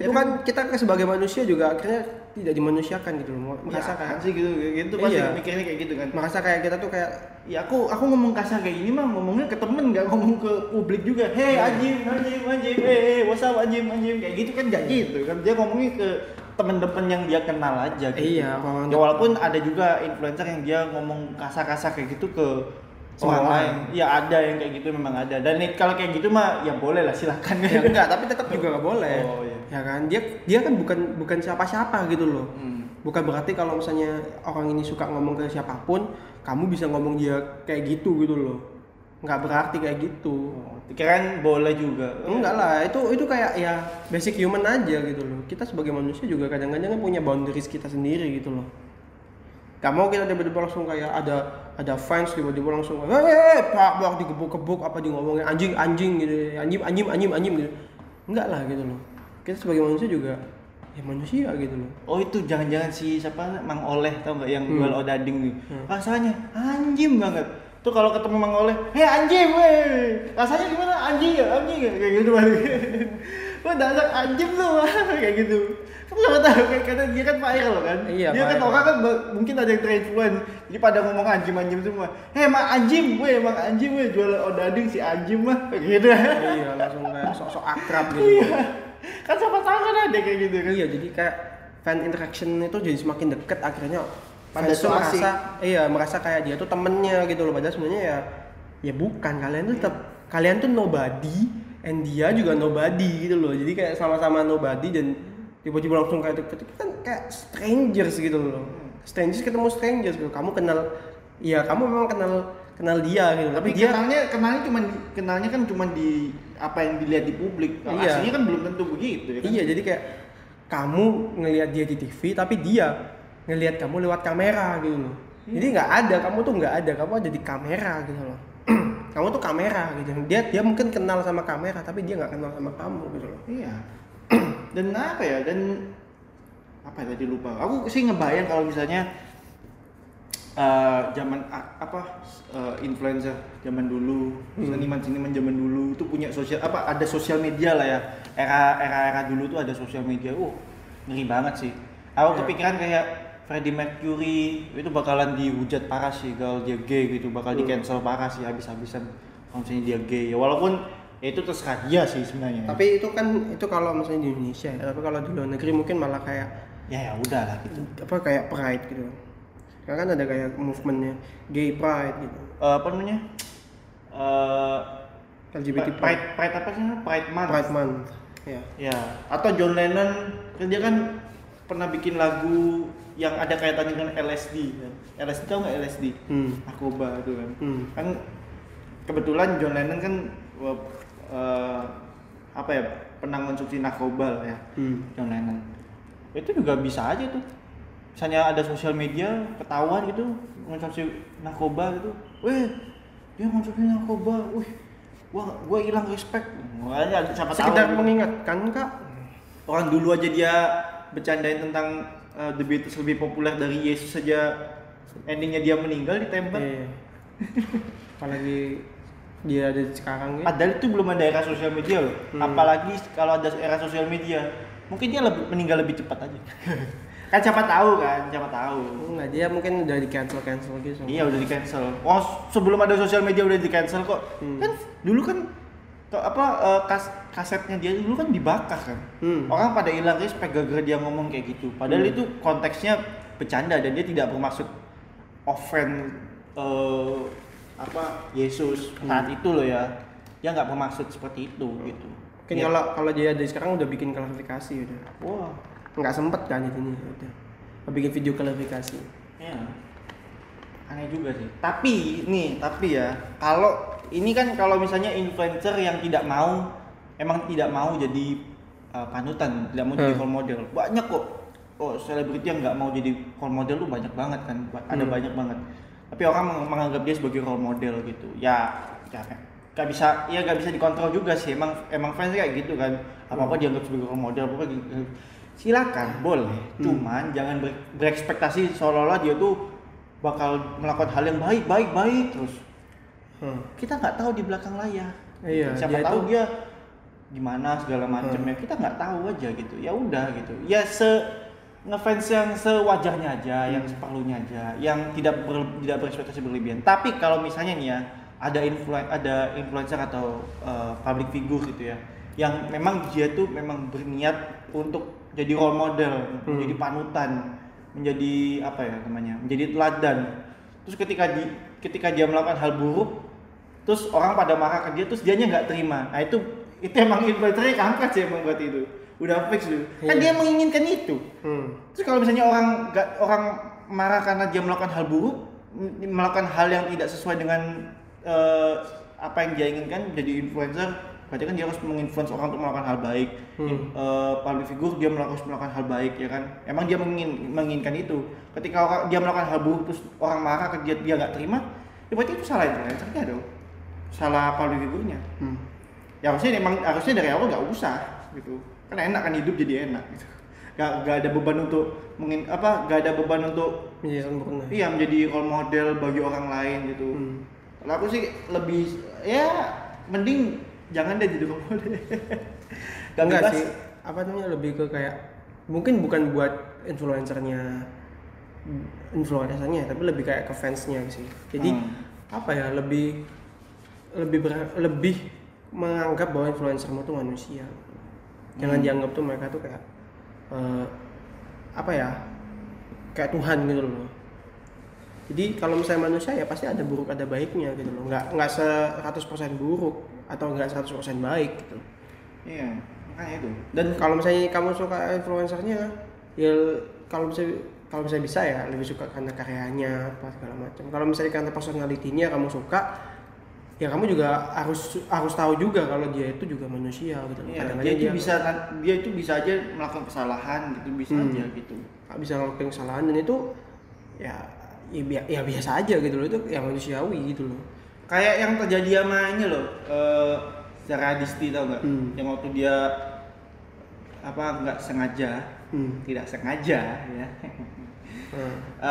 Itu kan kita sebagai manusia juga akhirnya tidak dimanusiakan gitu loh. Merasa ya, kayak sih gitu kayak gitu pasti Iya. mikirnya kayak gitu kan merasa kayak kita tuh kayak ya aku aku ngomong kasar kayak gini mah ngomongnya ke temen nggak ngomong ke publik juga hei anjing anjing anjing eh hey, what's up anjing anjing kayak gitu kan nggak gitu kan dia ngomongnya ke temen-temen yang dia kenal aja gitu. Iya, orang- ya walaupun ada juga influencer yang dia ngomong kasar-kasar kayak gitu ke Semua orang lain. Ya ada yang kayak gitu memang ada. Dan nih, kalau kayak gitu mah ya boleh lah silakan ya enggak tapi tetap juga nggak boleh. Oh, iya. ya kan? Dia dia kan bukan bukan siapa-siapa gitu loh. Hmm. bukan berarti kalau misalnya orang ini suka ngomong ke siapa pun kamu bisa ngomong dia kayak gitu gitu loh. Nggak berarti kayak gitu. Oh, kirain boleh juga. Enggak lah itu itu kayak ya basic human aja gitu loh. Kita sebagai manusia juga kadang-kadang kan punya boundaries kita sendiri gitu loh. Gak mau kita tiba-tiba langsung kayak ada ada fans tiba-tiba langsung hei pak pak digebuk-gebuk apa di ngomongin anjing anjing gitu anjing anjing anjing anjing gitu. Enggak lah gitu loh. Kita sebagai manusia juga ya manusia gitu loh. Oh itu jangan-jangan si siapa Mang Oleh tau nggak yang Hmm. jual odading nih Hmm. rasanya anjing banget. Tuh kalau ketemu Mang Oleh hei anjing weh. Rasanya gimana? Anjing ya anjing ya kayak gitu balik wah dasar anjing tuh kayak gitu kan siapa tahu kayak kata dia kan viral kan? Iya, dia kan orang kan mungkin ada yang terinfluence. Jadi pada ngomong anjing anjing semua. Hei Mang anjing weh Mang anjing weh jual odading si anjing mah. Gitu. Iya langsung kayak sok-sok akrab gitu. Iya. Kan siapa tahu kan ada kayak gitu kan? Iya, jadi kayak fan interaction itu jadi semakin deket akhirnya Pada tuh merasa iya merasa kayak dia tuh temennya gitu loh. Padahal sebenarnya ya ya bukan. Kalian tuh tetap kalian tuh nobody and dia juga nobody gitu loh. Jadi kayak sama-sama nobody dan tiba-tiba langsung kayak deket kan kayak strangers gitu loh strangers ketemu strangers gitu kamu kenal ya kamu memang kenal kenal dia gitu tapi tapi dia kenalnya kenalnya cuma kenalnya kan cuma di apa yang dilihat di publik Kalau Iya. aslinya kan belum tentu begitu ya kan? Iya, jadi kayak kamu ngelihat dia di TV, tapi dia ngelihat kamu lewat kamera gitu loh. Jadi nggak ada, kamu tuh nggak ada, kamu ada di kamera gitu loh. kamu tuh kamera gitu. Dia dia mungkin kenal sama kamera, tapi dia nggak kenal sama kamu gitu loh. iya dan apa ya dan apa ya tadi lupa aku sih ngebayang kalau misalnya eh, zaman a- apa eh, influencer zaman dulu Hmm. seniman-seniman zaman dulu itu punya sosial apa ada sosial media lah ya era era era dulu tuh ada sosial media uh ngeri banget sih aku Iya. kepikiran kayak Freddie Mercury itu bakalan dihujat parah sih kalau dia gay gitu bakal di Hmm. cancel parah sih habis-habisan kalau misalnya dia gay ya walaupun ya itu terserah dia sih sebenarnya Tapi itu kan itu kalau misalnya di Indonesia ya, tapi kalau di luar negeri mungkin malah kayak ya ya udah lah gitu apa kayak pride gitu. Karena kan ada kayak movementnya gay pride gitu. Eh, apa namanya Eh LGBT pride, pride, pride apa sih pride month Pride month. Ya. ya atau John Lennon kan dia kan pernah bikin lagu yang ada kaitannya dengan LSD kan. LSD tau nggak LSD Hmm. narkoba itu kan Hmm. kan kebetulan John Lennon kan eh, apa ya pernah konsumsi narkoba ya Hmm. John Lennon itu juga bisa aja tuh misalnya ada sosial media ketahuan gitu konsumsi narkoba gitu weh dia konsumsi narkoba wih gua gua hilang respect Wah, ya, siapa tahu Sekedar gitu. mengingatkan kak. orang dulu aja dia bercandain tentang eh, The Beatles lebih populer dari Yesus saja endingnya dia meninggal ditembak Iya. Apalagi dia ada di sekarang gitu. Padahal itu belum ada era sosial media loh. Hmm. Apalagi kalau ada era sosial media, mungkin dia lebih, meninggal lebih cepat aja. kan siapa tahu kan, siapa tahu. Enggak, dia mungkin udah di cancel cancel gitu. Iya udah di cancel. Oh sebelum ada sosial media udah di cancel kok. Hmm. Kan dulu kan apa eh, kas, kasetnya dia dulu kan dibakar kan. Hmm. Orang pada hilang respect gara-gara dia ngomong kayak gitu. Padahal Hmm. itu konteksnya bercanda dan dia tidak bermaksud offend eh, apa Yesus saat Hmm. itu loh ya. Dia nggak bermaksud seperti itu gitu. Mungkin Ya. kalau kalau dia dari sekarang udah bikin klarifikasi udah. Wah, Nggak sempet kan itu nih udah. Bikin video klarifikasi. ya. Aneh juga sih. Tapi nih, tapi ya, kalau ini kan kalau misalnya influencer yang tidak mau emang tidak mau jadi uh, panutan tidak mau jadi Hmm. role model banyak kok oh selebriti yang nggak mau jadi role model tuh banyak banget kan ada Hmm. banyak banget tapi orang meng- menganggap dia sebagai role model gitu. Ya ya nggak bisa ya nggak bisa dikontrol juga sih. Emang emang fans kayak gitu kan. Apa apa dianggap sebagai role model apa gitu. Silakan boleh. Hmm. cuman jangan ber- berekspektasi seolah-olah dia tuh bakal melakukan hal yang baik baik baik terus. Hmm. kita nggak tahu di belakang layar. Iya, siapa dia tahu tuh- dia gimana segala macamnya kita nggak tahu aja gitu. Ya udah gitu. Ya se ngefans yang sewajarnya aja yang seperlunya aja yang tidak ber, tidak berekspektasi berlebihan. Tapi kalau misalnya nih ya ada influen ada influencer atau uh, public figure gitu ya yang memang dia tuh memang berniat untuk jadi role model Hmm. menjadi panutan menjadi apa ya namanya menjadi teladan. Terus ketika di ketika dia melakukan hal buruk terus orang pada marah ke dia terus dianya nggak terima. Nah itu itu emang influencernya kampret sih emang berarti itu udah fix dulu kan Iya. dia menginginkan itu Hmm. terus kalau misalnya orang nggak orang marah karena dia melakukan hal buruk melakukan hal yang tidak sesuai dengan eh, apa yang dia inginkan jadi influencer berarti kan dia harus menginfluence orang untuk melakukan hal baik Hmm. Eh, public figure dia melakukan melakukan hal baik ya kan emang dia mengingin, menginginkan itu ketika orang dia melakukan hal buruk terus orang marah ke dia dia nggak terima ya berarti itu salah influencernya dong salah public figure-nya Hmm. ya harusnya emang harusnya dari awal nggak usah gitu kan enak kan hidup jadi enak gitu gak, gak ada beban untuk mengin apa gak ada beban untuk Iya sempurna. iya menjadi role model bagi orang lain gitu Hmm. kalau aku sih lebih ya mending jangan deh jadi role model gak Enggak sih. Apa namanya lebih ke kayak mungkin bukan buat influencernya influencernya tapi lebih kayak ke fansnya sih. Jadi Hmm. apa ya lebih lebih ber- lebih menganggap bahwa influencermu tuh manusia. Jangan Hmm. dianggap tuh mereka tuh kayak eh, apa ya kayak Tuhan gitu loh. Jadi kalau misalnya manusia ya pasti ada buruk ada baiknya gitu loh. Nggak nggak 100% buruk atau nggak 100% baik gitu. iya makanya itu Dan kalau misalnya kamu suka influencernya, ya kalau bisa kalau misalnya bisa ya lebih suka karena karyanya apa segala macam. Kalau misalnya karena personalitinya kamu suka, ya kamu juga harus harus tahu juga kalau dia itu juga manusia gitu. iya, Kadang-kadang dia itu bisa dia itu bisa aja melakukan kesalahan gitu bisa Hmm. aja gitu bisa ngelakuin kesalahan dan itu ya ya, bi- ya biasa aja gitu loh itu ya manusiawi gitu loh. kayak yang terjadi sama ini loh eh secara Disti tau nggak Hmm. yang waktu dia apa nggak sengaja Hmm. tidak sengaja ya Nah,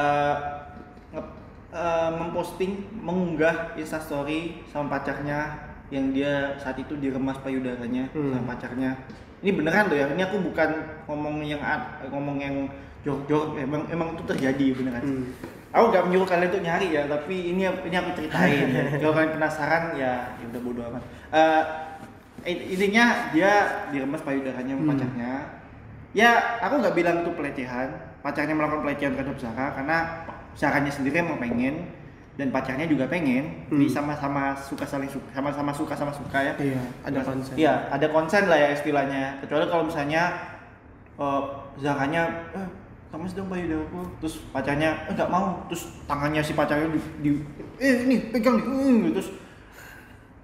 Eh, eh, memposting mengunggah instastory sama pacarnya yang dia saat itu diremas payudaranya Hmm. sama pacarnya ini beneran loh ya ini aku bukan ngomong yang ngomong yang jorok-jorok emang emang itu terjadi beneran hmm. aku gak menyuruh kalian untuk nyari ya tapi ini ini aku ceritain ya. kalau kalian penasaran ya ya udah bodo amat in- intinya dia diremas payudaranya sama Hmm. pacarnya ya aku nggak bilang itu pelecehan pacarnya melakukan pelecehan terhadap Zara karena Zaranya sendiri emang pengen dan pacarnya juga pengen Hmm. jadi sama-sama suka saling suka sama-sama suka sama suka ya. Iya, ada konsen. Iya, ada konsen lah ya istilahnya. Kecuali kalau misalnya eh Zaranya eh kamu sedang bayi aku. Terus pacarnya eh, nggak mau. Terus tangannya si pacarnya di, di eh ini pegang nih. Hmm, terus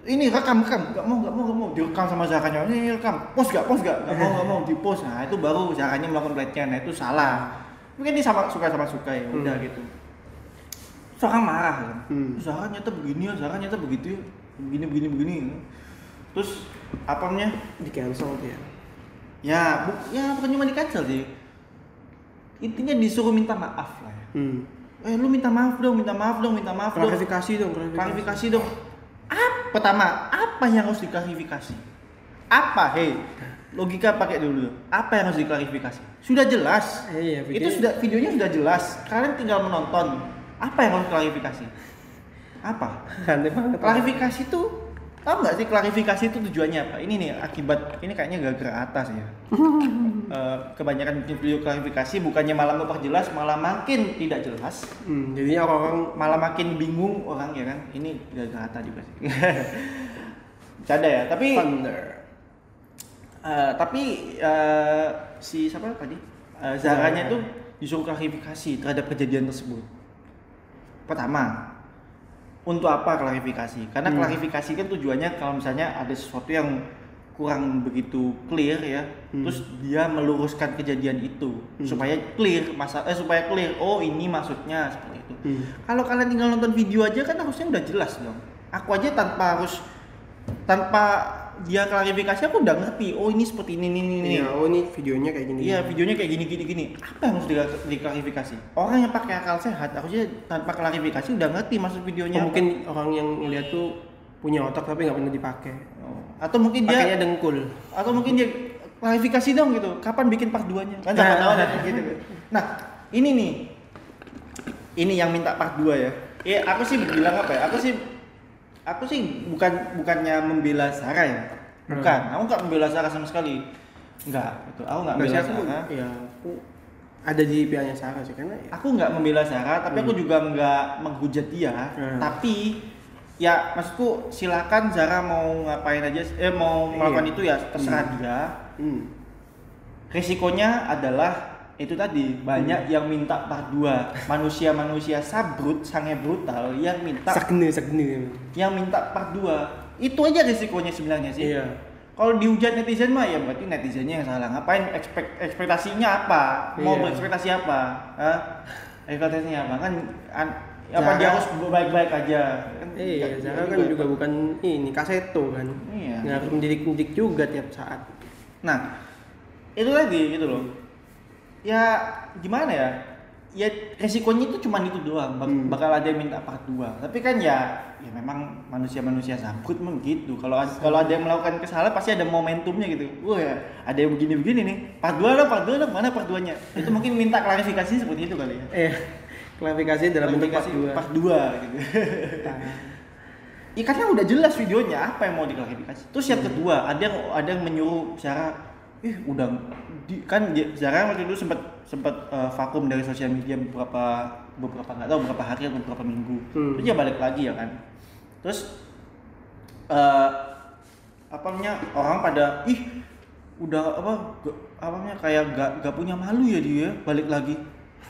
ini rekam rekam. Nggak mau nggak mau nggak mau. Direkam sama Zaranya ini rekam. Post gak post gak nggak mau nggak mau. Di post nah itu baru Zaranya melakukan pelecehan. Nah itu salah. Mungkin dia sama suka sama suka ya udah Hmm. gitu terus orang marah. Kan Hmm. Zara nyata begini ya Zara nyata begitu ya. Begini begini begini terus apa namanya? Di cancel dia. ya? Bu, ya bukan cuma di cancel sih. Intinya disuruh minta maaf lah ya. Hmm. eh lu minta maaf dong minta maaf dong minta maaf dong. Klarifikasi dong, klarifikasi. klarifikasi dong. Apa pertama apa yang harus diklarifikasi? Apa hei? Logika pakai dulu apa yang harus diklarifikasi? Sudah jelas. Eh, iya, itu sudah videonya sudah jelas. Kalian tinggal menonton apa yang harus klarifikasi? Apa? Aneh banget. klarifikasi itu tahu nggak sih klarifikasi itu tujuannya apa? Ini nih akibat ini kayaknya gara-gara atas ya. Eh, kebanyakan bikin video klarifikasi bukannya malah memperjelas malah makin tidak jelas. Hmm, jadinya orang-orang malah makin bingung orang ya kan? Ini gara-gara Atta juga sih. Canda ya tapi thunder. eh, tapi eh, si siapa tadi? Eh, Zaranya tuh disuruh klarifikasi terhadap kejadian tersebut pertama untuk apa klarifikasi? Karena Hmm. klarifikasi kan tujuannya kalau misalnya ada sesuatu yang kurang begitu clear ya, Hmm. terus dia meluruskan kejadian itu Hmm. supaya clear masa eh supaya clear. Oh ini maksudnya seperti itu. Hmm. Kalau kalian tinggal nonton video aja kan harusnya udah jelas dong. Aku aja tanpa harus tanpa dia klarifikasi aku udah ngerti. Oh ini seperti ini ini ini. ini. Iya, oh ini videonya kayak gini. Iya videonya kayak gini gini gini. Apa yang harus di- diklarifikasi? Orang yang pakai akal sehat, aku sih tanpa klarifikasi udah ngerti maksud videonya. Oh, apa. mungkin orang yang ngeliat tuh punya otak tapi nggak pernah dipakai. Oh. Atau mungkin Pakainya dia dengkul. atau mungkin dia klarifikasi dong gitu. Kapan bikin part 2-nya? Kan sama Nah. tahu gitu. Nah, ini nih. Ini yang minta part 2 ya. Ya aku sih bilang apa ya? Aku sih aku sih bukan bukannya membela Sarah ya. Bukan. Aku nggak membela Sarah sama sekali. Enggak, itu. Aku nggak Nggak membela aku, Sarah. ya aku ada di pihaknya Sarah sih karena ya, aku nggak membela Sarah tapi aku juga nggak menghujat dia Hmm. tapi ya maksudku silakan Zara mau ngapain aja eh mau melakukan Iya. itu ya terserah dia hmm. risikonya adalah itu tadi banyak yang minta part 2 manusia-manusia sabrut sange brutal yang minta Sakne, sakne. yang minta part 2 itu aja risikonya sebenarnya sih Iya. kalau dihujat netizen mah ya berarti netizennya yang salah. Ngapain ekspek, ekspektasinya apa? Mau Iya. berekspektasi apa? Hah? Ekspektasinya apa? Kan an, apa dia harus baik-baik aja? Kan Iya, nggak Zara kan juga. juga bukan ini kaseto kan. Iya. Nggak harus mendidik-mendidik juga tiap saat. Nah, itu tadi gitu loh. Ya gimana ya? Ya resikonya itu cuma itu doang. Bak- Hmm. Bakal ada yang minta part 2. Tapi kan ya ya memang manusia-manusia sangkut memang gitu. Kalau kalau ada yang melakukan kesalahan pasti ada momentumnya gitu. Wah, ya, ada yang begini-begini nih. Part 2 dong, part 2 dong. Mana part 2-nya? Itu mungkin minta klarifikasi seperti itu kali ya. Eh, klarifikasi dalam bentuk part Klarifikasi 2. part 2 gitu. Ya karena udah jelas videonya apa yang mau diklarifikasi. Terus yang kedua, ada yang ada yang menyuruh Zara, ih udah di, kan Zara waktu itu sempat sempat eh, vakum dari sosial media beberapa beberapa nggak tahu beberapa hari atau beberapa minggu. Hmm. Terus dia balik lagi ya kan. Terus eh apa namanya orang pada ih udah apa ga- apa namanya kayak gak, gak punya malu ya dia balik lagi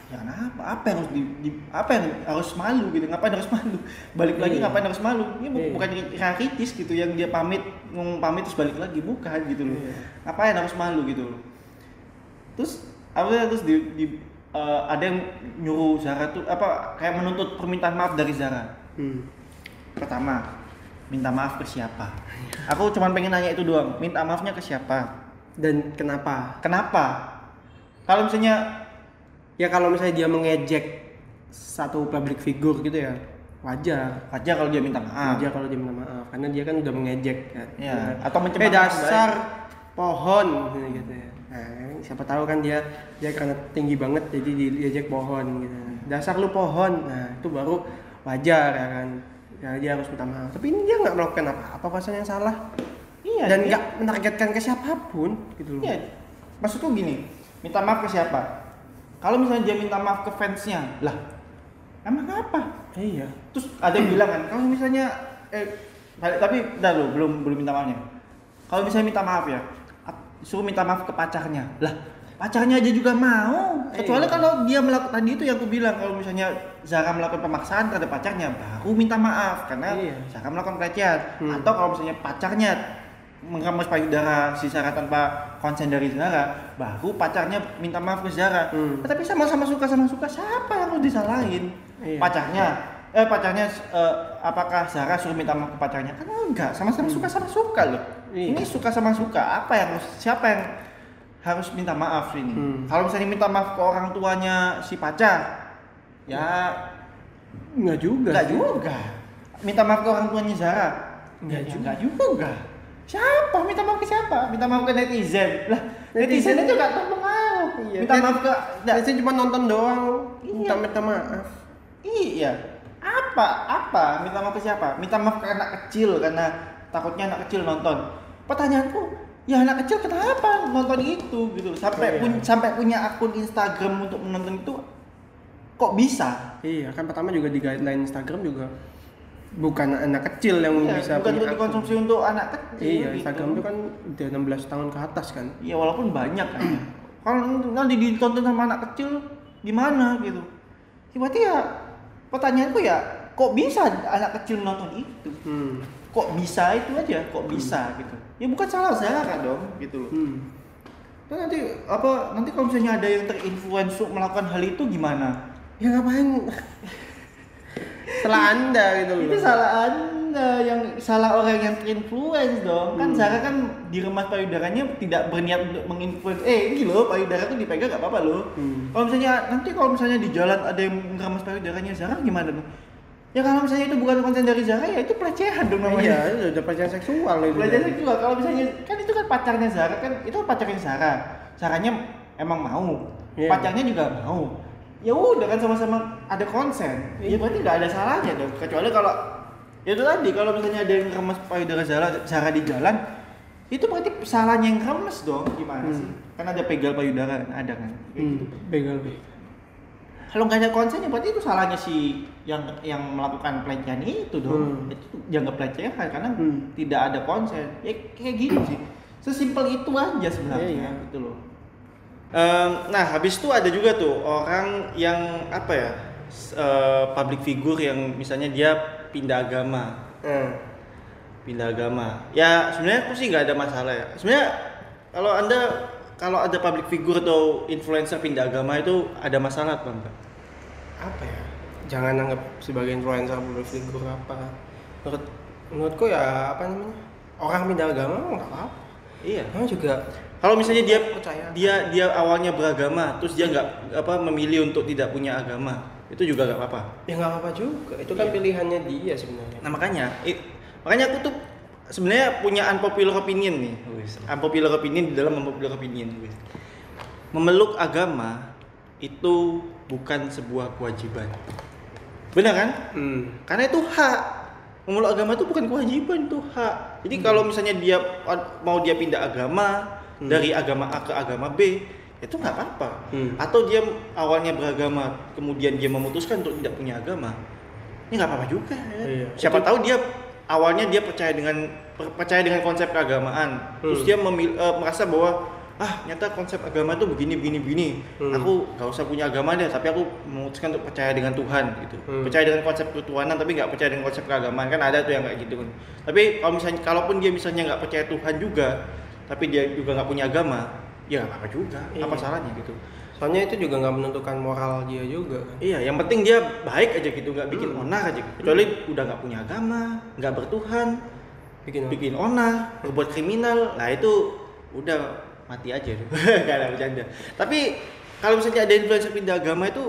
ya kenapa apa yang harus di, di- apa yang harus malu gitu ngapain harus malu balik lagi Iya. ngapain harus malu ini Iya. bukan kritis gitu yang dia pamit ngomong pamit terus balik lagi bukan gitu loh Iya. ngapain harus malu gitu loh terus apa ya, terus di, di- eh, ada yang nyuruh Zara tuh apa kayak menuntut permintaan maaf dari Zara Hmm. pertama minta maaf ke siapa aku cuma pengen nanya itu doang minta maafnya ke siapa Dan kenapa? kenapa kalau misalnya Ya kalau misalnya dia mengejek satu public figure gitu ya, wajar. aja kalau dia minta maaf Wajar kalau dia minta maaf karena dia kan udah mengejek kan. Iya, atau Eh mencemahkan dasar pohon gitu ya. Siapa tahu kan dia dia karena tinggi banget jadi diejek pohon gitu. Dasar lu pohon. Nah, itu baru wajar ya kan. Ya, dia harus minta maaf. Tapi ini dia nggak melakukan apa-apa pasal yang salah iya dan dia- nggak menargetkan ke siapa pun gitu loh. iya maksudku gini minta maaf ke siapa kalau misalnya dia minta maaf ke fansnya lah emang apa Iya. terus ada yang bilang kan kalau misalnya eh tapi udah lo belum belum minta maafnya kalau misalnya minta maaf ya suruh minta maaf ke pacarnya lah pacarnya aja juga mau kecuali Iya. kalau dia melakukan tadi itu yang aku bilang kalau misalnya Zara melakukan pemaksaan terhadap pacarnya baru minta maaf karena Iya. Zara melakukan pelecehan Hmm. atau kalau misalnya pacarnya mengemas payudara si Zara tanpa konsen dari Zara baru pacarnya minta maaf ke Zara Hmm. tapi sama-sama suka sama suka siapa yang harus disalahin Iya. pacarnya eh pacarnya eh, apakah Zara suruh minta maaf ke pacarnya kan enggak sama-sama suka sama suka loh Iya. ini suka sama suka apa yang siapa yang harus minta maaf ini Hmm. kalau misalnya minta maaf ke orang tuanya si pacar ya Nggak juga. enggak sih. juga minta maaf ke orang tuanya Zara Enggak Ya, juga. enggak juga siapa minta maaf ke siapa minta maaf ke netizen lah netizen Netizen- itu enggak terpengaruh Iya. minta maaf ke Biasanya cuma nonton doang, Iya. minta minta maaf. Iya. Apa? Apa? Minta maaf ke siapa? Minta maaf ke anak kecil karena takutnya anak kecil nonton. Pertanyaanku, ya anak kecil kenapa nonton itu gitu? Sampai Iya. pun sampai punya akun Instagram untuk menonton itu kok bisa? Iya, kan pertama juga di guideline Instagram juga bukan anak kecil yang Iya, bisa bukan untuk akun. dikonsumsi untuk anak kecil. Iya, gitu. Instagram itu kan udah 16 tahun ke atas kan. Iya, walaupun banyak kan. Kalau nanti ditonton sama anak kecil gimana gitu? Berarti ya pertanyaanku ya kok bisa anak kecil nonton itu Hmm. Kok bisa itu aja kok bisa gitu ya bukan salah Zara dong gitu loh Hmm. Dan nanti apa nanti kalau misalnya ada yang terinfluence untuk melakukan hal itu gimana Ya ngapain? Salah anda gitu loh. itu salah anda yang salah orang yang terinfluence dong kan Hmm. Zara kan diremas payudaranya tidak berniat untuk menginfluence eh ini loh payudara tuh dipegang gak apa-apa loh Hmm. kalau misalnya nanti kalau misalnya di jalan ada yang ngeremas payudaranya Zara gimana dong ya kalau misalnya itu bukan konten dari Zara ya itu pelecehan dong namanya Iya, itu udah pelecehan seksual itu. Pelecehan seksual kalau misalnya kan itu kan pacarnya Zara kan itu kan pacarnya Zara Saranya emang mau Iya. pacarnya juga mau ya udah kan sama-sama ada konsen ya berarti nggak ada salahnya dong kecuali kalau ya itu tadi kalau misalnya ada yang remes payudara Zara Zara di jalan itu berarti salahnya yang remes dong gimana Hmm. sih kan ada pegal payudara kan ada kan Kayak Hmm. gitu. Begal. Kalau nggak ada konsen ya berarti itu salahnya si yang yang melakukan pelecehan itu dong Hmm. itu dianggap pelecehan karena Hmm. tidak ada konsen ya kayak gitu sih sesimpel itu aja sebenarnya Iya, iya. gitu loh nah habis itu ada juga tuh orang yang apa ya eh, public figure yang misalnya dia pindah agama Nah. pindah agama ya sebenarnya aku sih nggak ada masalah ya sebenarnya kalau anda kalau ada public figure atau influencer pindah agama itu ada masalah apa enggak? Apa ya? Jangan anggap sebagai influencer public figure apa. Menurut menurutku ya apa namanya? Orang pindah agama nggak apa-apa. Iya. Namanya juga kalau misalnya dia Percaya. dia dia awalnya beragama terus dia nggak apa memilih untuk tidak punya agama itu juga nggak apa-apa? Ya nggak apa-apa juga. Itu kan Iya. pilihannya dia sebenarnya. Nah makanya i- makanya aku tuh sebenarnya punya unpopular opinion nih unpopular opinion di dalam unpopular opinion memeluk agama itu bukan sebuah kewajiban benar kan hmm. karena itu hak memeluk agama itu bukan kewajiban itu hak jadi kalau misalnya dia mau dia pindah agama Hmm. dari agama A ke agama B itu nggak apa-apa Hmm. atau dia awalnya beragama kemudian dia memutuskan untuk tidak punya agama ini nggak apa-apa juga ya. Iya. siapa Itu- tahu dia awalnya dia percaya dengan per- percaya dengan konsep keagamaan terus Hmm. dia memil- eh, merasa bahwa ah nyata konsep agama itu begini begini begini Hmm. aku nggak usah punya agama deh tapi aku memutuskan untuk percaya dengan Tuhan gitu Hmm. percaya dengan konsep ketuhanan tapi nggak percaya dengan konsep keagamaan kan ada tuh yang kayak gitu kan tapi kalau misalnya kalaupun dia misalnya nggak percaya Tuhan juga tapi dia juga nggak punya agama ya nggak apa-apa juga Iya. apa salahnya gitu soalnya itu juga nggak menentukan moral dia juga. Iya yang penting dia baik aja gitu nggak bikin Hmm. onar aja. Kecuali udah nggak punya agama nggak bertuhan bikin bikin onar berbuat kriminal. Lah itu udah mati aja. Tuh gak ada bercanda. Tapi kalau misalnya ada influencer pindah agama itu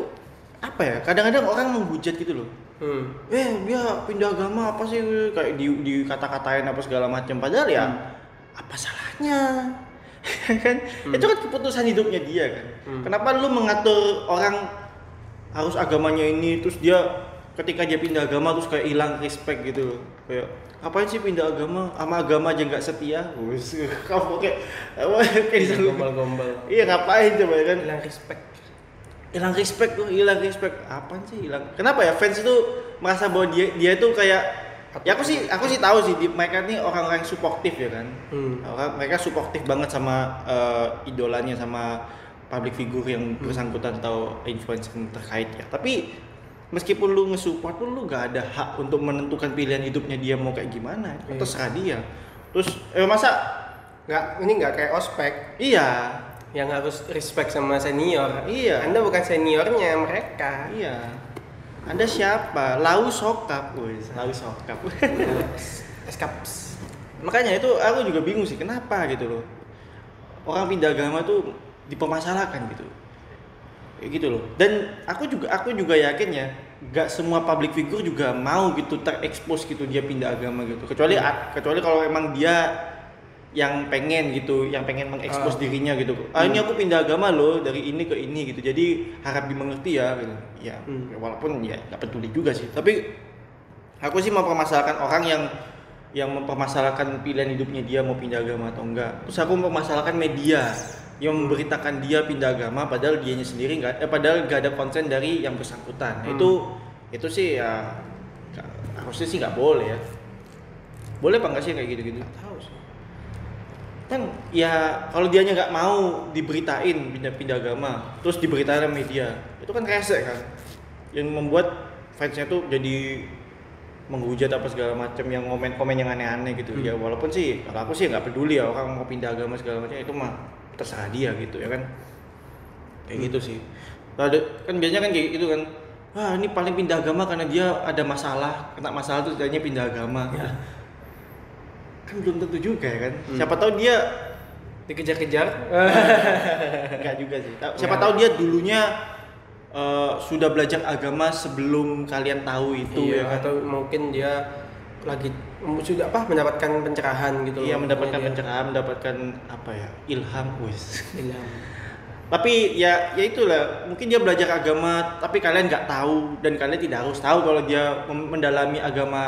apa ya? Kadang-kadang orang menghujat gitu loh. Hmm. eh dia pindah agama apa sih? Kayak di dikata-katain apa segala macam. Padahal ya Hmm. apa salahnya kan? Hmm. itu kan keputusan hidupnya dia kan? Hmm. kenapa lu mengatur orang harus agamanya ini terus dia ketika dia pindah agama terus kayak hilang respect gitu? Kayak ngapain sih pindah agama? Sama agama aja nggak setia. Kamu kayak kayak disanggup- gombal-gombal. Iya ngapain coba ya kan? Hilang respect. Hilang respect tuh hilang respect. Apaan sih hilang? Kenapa ya fans itu merasa bahwa dia dia itu kayak ya aku sih aku sih tahu sih di, mereka ini orang-orang suportif ya kan? Hmm. orang mereka suportif banget sama eh, idolanya sama public figure yang bersangkutan atau influencer yang terkait ya. Tapi meskipun lu nge-support pun lu gak ada hak untuk menentukan pilihan hidupnya dia mau kayak gimana. Iya. terserah dia. Terus eh, masa nggak ini nggak kayak ospek. Iya. Yang harus respect sama senior. Iya. Anda bukan seniornya mereka. Iya. Anda siapa? Lau sokap, wes. Lau sokap. Eskaps. Makanya itu aku juga bingung sih kenapa gitu loh. Orang pindah agama tuh dipermasalahkan gitu. Gitu loh. Dan aku juga aku juga yakin ya, nggak semua public figure juga mau gitu terekspos gitu dia pindah agama gitu. Kecuali kecuali kalau emang dia yang pengen gitu, yang pengen mengekspos Ah. dirinya gitu. Ah ini aku pindah agama loh dari ini ke ini gitu. Jadi harap dimengerti ya gitu. Ya, Hmm. ya walaupun ya nggak peduli juga sih. Tapi aku sih mempermasalahkan orang yang yang mempermasalahkan pilihan hidupnya dia mau pindah agama atau enggak. Terus aku mempermasalahkan media yang memberitakan dia pindah agama padahal dianya sendiri nggak eh, padahal nggak ada konsen dari yang bersangkutan. Hmm. Itu itu sih ya harusnya sih nggak boleh ya. Boleh apa enggak sih kayak gitu-gitu? Tahu sih. Kan ya kalau dianya nggak mau diberitain pindah pindah agama terus diberitain media itu kan rese kan yang membuat fansnya tuh jadi menghujat apa segala macam yang komen-komen yang aneh-aneh gitu Hmm. ya walaupun sih kalau aku sih nggak peduli ya orang mau pindah agama segala macam itu mah terserah dia gitu ya kan kayak Hmm. gitu sih ada kan biasanya kan kayak gitu kan wah ini paling pindah agama karena dia ada masalah kena masalah tuh jadinya pindah agama Ya. Kan belum tentu juga ya kan Hmm. siapa tahu dia dikejar-kejar enggak juga sih siapa Ya. tahu dia dulunya eh, sudah belajar agama sebelum kalian tahu itu iya, ya kan atau mungkin dia lagi sudah apa mendapatkan pencerahan gitu Iya loh. mendapatkan Makanya dia pencerahan, mendapatkan apa ya ilham, wis. hilang. Tapi ya ya itulah, mungkin dia belajar agama, tapi kalian nggak tahu dan kalian tidak harus tahu kalau dia mendalami agama.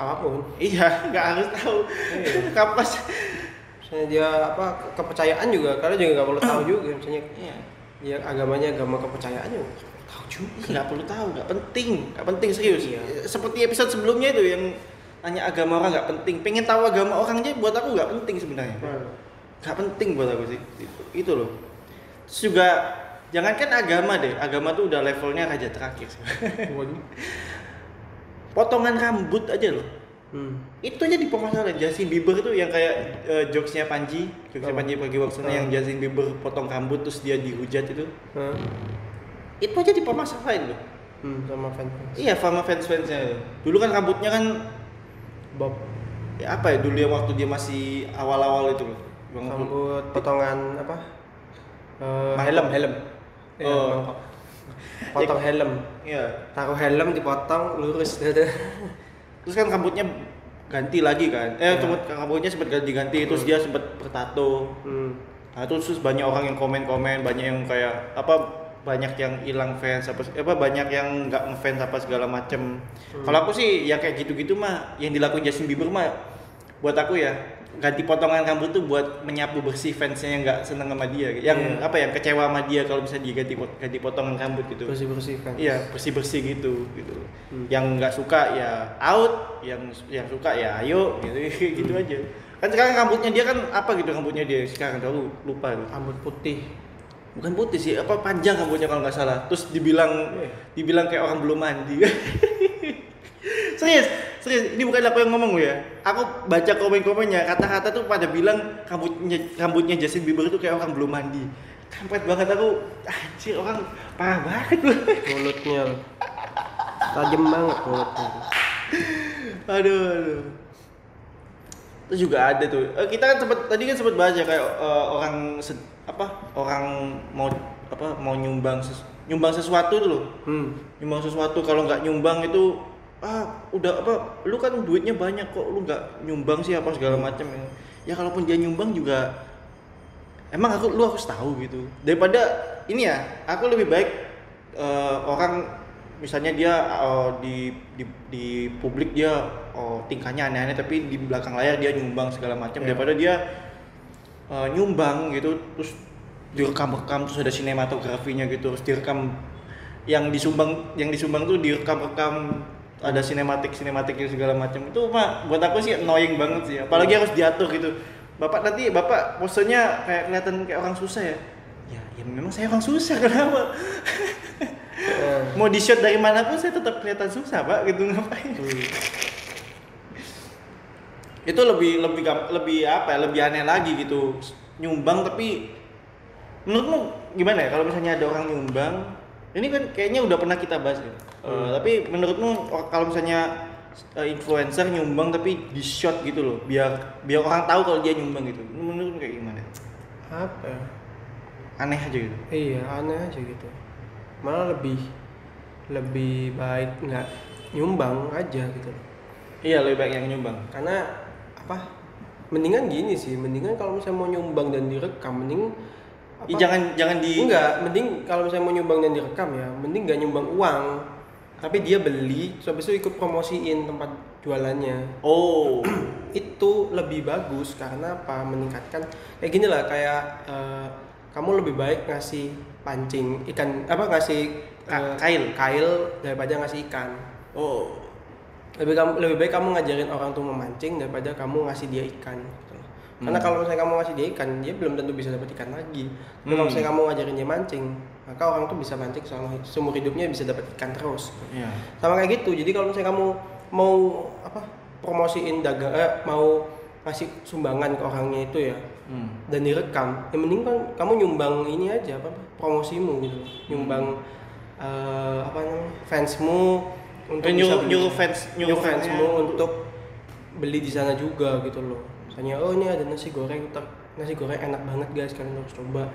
Apa pun Iya, nggak harus tahu. Iya. Kapas. misalnya dia apa ke- kepercayaan juga kalian juga nggak perlu tahu juga misalnya Iya. dia agamanya agama kepercayaan juga tahu juga Nggak perlu tahu, nggak penting, nggak penting serius. Iya. Seperti episode sebelumnya itu yang tanya agama orang nggak penting. Pengen tahu agama orang aja buat aku nggak penting sebenarnya. nggak penting buat aku sih itu, itu loh terus juga jangankan agama deh agama tuh udah levelnya raja terakhir sih. Potongan rambut aja loh Hmm. itu aja dipermasalahin Justin Bieber tuh yang kayak eh, jokesnya Panji jokesnya Oh. Panji Pragiwaksono Oh. yang Justin Bieber potong rambut terus dia dihujat itu Hah? itu aja dipermasalahin loh Hmm, sama fans iya sama fans fansnya dulu kan rambutnya kan Bob ya apa ya dulu yang waktu dia masih awal-awal itu loh rambut potongan apa Mangkok. helm helm Iya, Oh. potong helm iya taruh helm dipotong lurus terus kan rambutnya ganti lagi kan eh Ya. sempat rambutnya sempat ganti-ganti terus dia sempat bertato hmm. nah terus, terus banyak orang yang komen-komen banyak yang kayak apa banyak yang hilang fans apa apa banyak yang nggak ngefans apa segala macem Hmm. kalau aku sih ya kayak gitu-gitu mah yang dilakuin Justin Bieber mah buat aku ya ganti potongan rambut tuh buat menyapu bersih fansnya yang nggak seneng sama dia yang Iya. apa ya kecewa sama dia kalau bisa diganti pot- ganti potongan rambut gitu bersih bersih kan Iya bersih bersih gitu gitu. Hmm. Yang nggak suka ya out, yang yang suka ya ayo gitu gitu Hmm. aja. Kan sekarang rambutnya dia kan apa gitu rambutnya dia sekarang aku lupa rambut putih Bukan putih sih, apa panjang rambutnya kalau nggak salah. Terus dibilang Iya. dibilang kayak orang belum mandi. serius, serius. Ini bukan aku yang ngomong ya. Aku baca komen-komennya, kata-kata tuh pada bilang rambutnya rambutnya Justin Bieber itu kayak orang belum mandi. Kampret banget aku. Anjir, orang parah banget loh. mulutnya tajam banget mulutnya aduh, aduh. Terus juga ada tuh. eh, kita kan sempat tadi kan sempat baca kayak eh, orang se- apa orang mau apa mau nyumbang ses- nyumbang sesuatu tuh loh. hmm. Nyumbang sesuatu kalau nggak nyumbang itu ah udah apa lu kan duitnya banyak kok lu nggak nyumbang sih apa segala macam ya. Ya kalaupun dia nyumbang juga emang aku lu harus tahu gitu. Daripada ini ya, aku lebih baik eh, orang misalnya dia eh, di, di di publik dia oh, tingkahnya aneh-aneh tapi di belakang layar dia nyumbang segala macam Ya. daripada dia eh, nyumbang gitu terus direkam-rekam terus ada sinematografinya gitu terus direkam yang disumbang yang disumbang tuh direkam-rekam ada sinematik sinematiknya segala macam. Itu mah buat aku sih annoying banget sih. Apalagi harus diatur gitu. Bapak nanti bapak posenya kayak kelihatan kayak orang susah ya? Ya ya memang saya orang susah kenapa? Mau di shot dari mana pun saya tetap kelihatan susah pak gitu. Ngapain hmm. itu lebih lebih lebih apa ya lebih aneh lagi gitu. Nyumbang tapi menurutmu gimana ya kalau misalnya ada orang nyumbang? Ini kan kayaknya udah pernah kita bahas ya Eh, Hmm. tapi menurutmu kalau misalnya eh, influencer nyumbang tapi di shot gitu loh biar biar orang tahu kalau dia nyumbang gitu. Menurutmu kayak gimana? Apa ya? aneh aja gitu. Iya aneh aja gitu. Malah lebih lebih baik nggak nyumbang aja gitu iya lebih baik yang nyumbang. Karena apa mendingan gini sih mendingan kalau misalnya mau nyumbang dan direkam mending Ih, jangan jangan di enggak mending kalau misalnya mau nyumbang dan direkam ya mending nggak nyumbang uang tapi dia beli habis itu ikut promosiin tempat jualannya. Oh. Itu lebih bagus karena apa? Meningkatkan kayak gini lah kayak eh, kamu lebih baik ngasih pancing ikan apa ngasih eh, kail. kail daripada ngasih ikan. Oh. Lebih kamu lebih baik kamu ngajarin orang tuh memancing daripada kamu ngasih dia ikan gitu karena Hmm. kalau misalnya kamu ngasih dia ikan dia belum tentu bisa dapat ikan lagi. Tapi kalau Hmm. misalnya kamu ngajarin dia mancing maka orang tuh bisa mancing selama seumur hidupnya bisa dapat ikan terus. Iya. sama kayak gitu. Jadi kalau misalnya kamu mau apa promosiin dagang eh, mau ngasih sumbangan ke orangnya itu ya Hmm. dan direkam yang mending kan kamu nyumbang ini aja apa promosimu gitu. Nyumbang eh, apa namanya fansmu untuk Eh, nyuruh, fans nyuruh nyuruh fansmu fansnya untuk beli di sana juga gitu loh. Misalnya oh ini ada nasi goreng nasi goreng enak banget guys kalian harus coba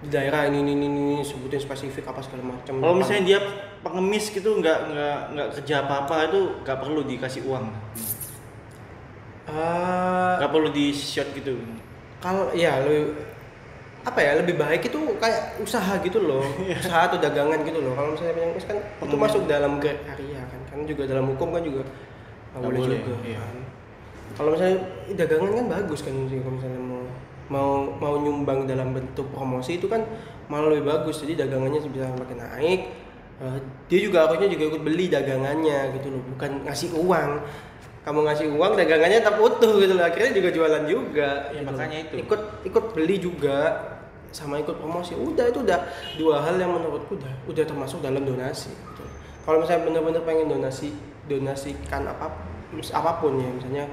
di daerah ini ini ini, ini sebutin spesifik apa segala macam. Kalau misalnya dia pengemis gitu nggak nggak nggak kerja apa-apa itu nggak perlu dikasih uang, Eh, nggak perlu di shot gitu. kalau ya lebih apa ya lebih baik itu kayak usaha gitu loh. Usaha atau dagangan gitu loh. Kalau misalnya pengemis kan itu Pengemis. masuk dalam grade area kan. Karena juga dalam hukum kan juga nggak boleh boleh, juga iya. kan. Kalau misalnya dagangan kan bagus kan sih kalau misalnya mau mau nyumbang dalam bentuk promosi itu kan malah lebih bagus jadi dagangannya bisa makin naik Eh, dia juga harusnya juga ikut beli dagangannya gitu loh bukan ngasih uang kamu ngasih uang dagangannya tetap utuh gitu loh akhirnya juga jualan juga Ya, gitu loh. makanya itu. ikut ikut beli juga sama ikut promosi udah itu udah dua hal yang menurutku udah udah termasuk dalam donasi gitu. kalau misalnya bener-bener pengen donasi donasikan apa apa pun ya misalnya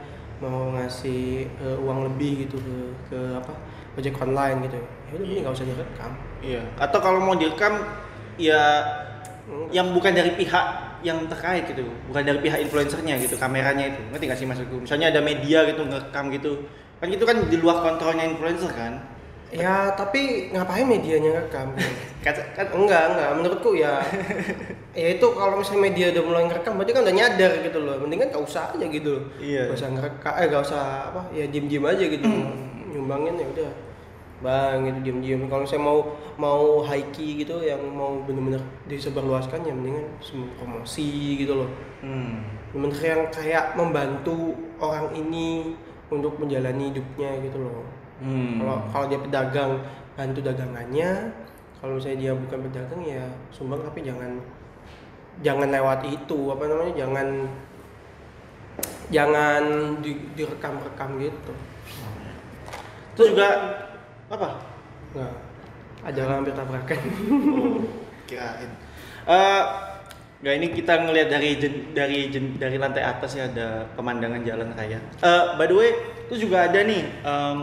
mau ngasih eh, uang lebih gitu ke ke apa ojek online gitu ya udah ini nggak usah direkam Iya. Atau kalau mau direkam ya Hmm. yang bukan dari pihak yang terkait gitu, bukan dari pihak influencernya gitu, kameranya itu. Ngerti nggak sih maksudku? Misalnya ada media gitu ngerekam gitu. Kan itu kan di luar kontrolnya influencer kan. Ya tapi ngapain medianya rekam gitu? Kata, kan enggak enggak. Menurutku ya ya itu kalau misalnya media udah mulai ngerekam berarti kan udah nyadar gitu loh. Mendingan gak usah aja gitu Iya. gak usah ngerekam eh gak usah apa ya diem diem aja gitu. Nyumbangin ya udah. Bang gitu diem diem kalau saya mau mau key gitu yang mau bener-bener disebarluaskan ya mendingan semua promosi gitu loh. Hmm. bener yang kayak membantu orang ini untuk menjalani hidupnya gitu loh Hmm. kalau kalau dia pedagang bantu dagangannya kalau misalnya dia bukan pedagang ya sumbang tapi jangan jangan lewat itu apa namanya jangan jangan di, direkam-rekam gitu Terus juga apa? nah ada orang hampir tabrakan Kirain. Eh, nggak ini kita ngelihat dari jen- dari jen- dari lantai atas ya ada pemandangan jalan raya. Eh, by the way, itu juga ada nih. em,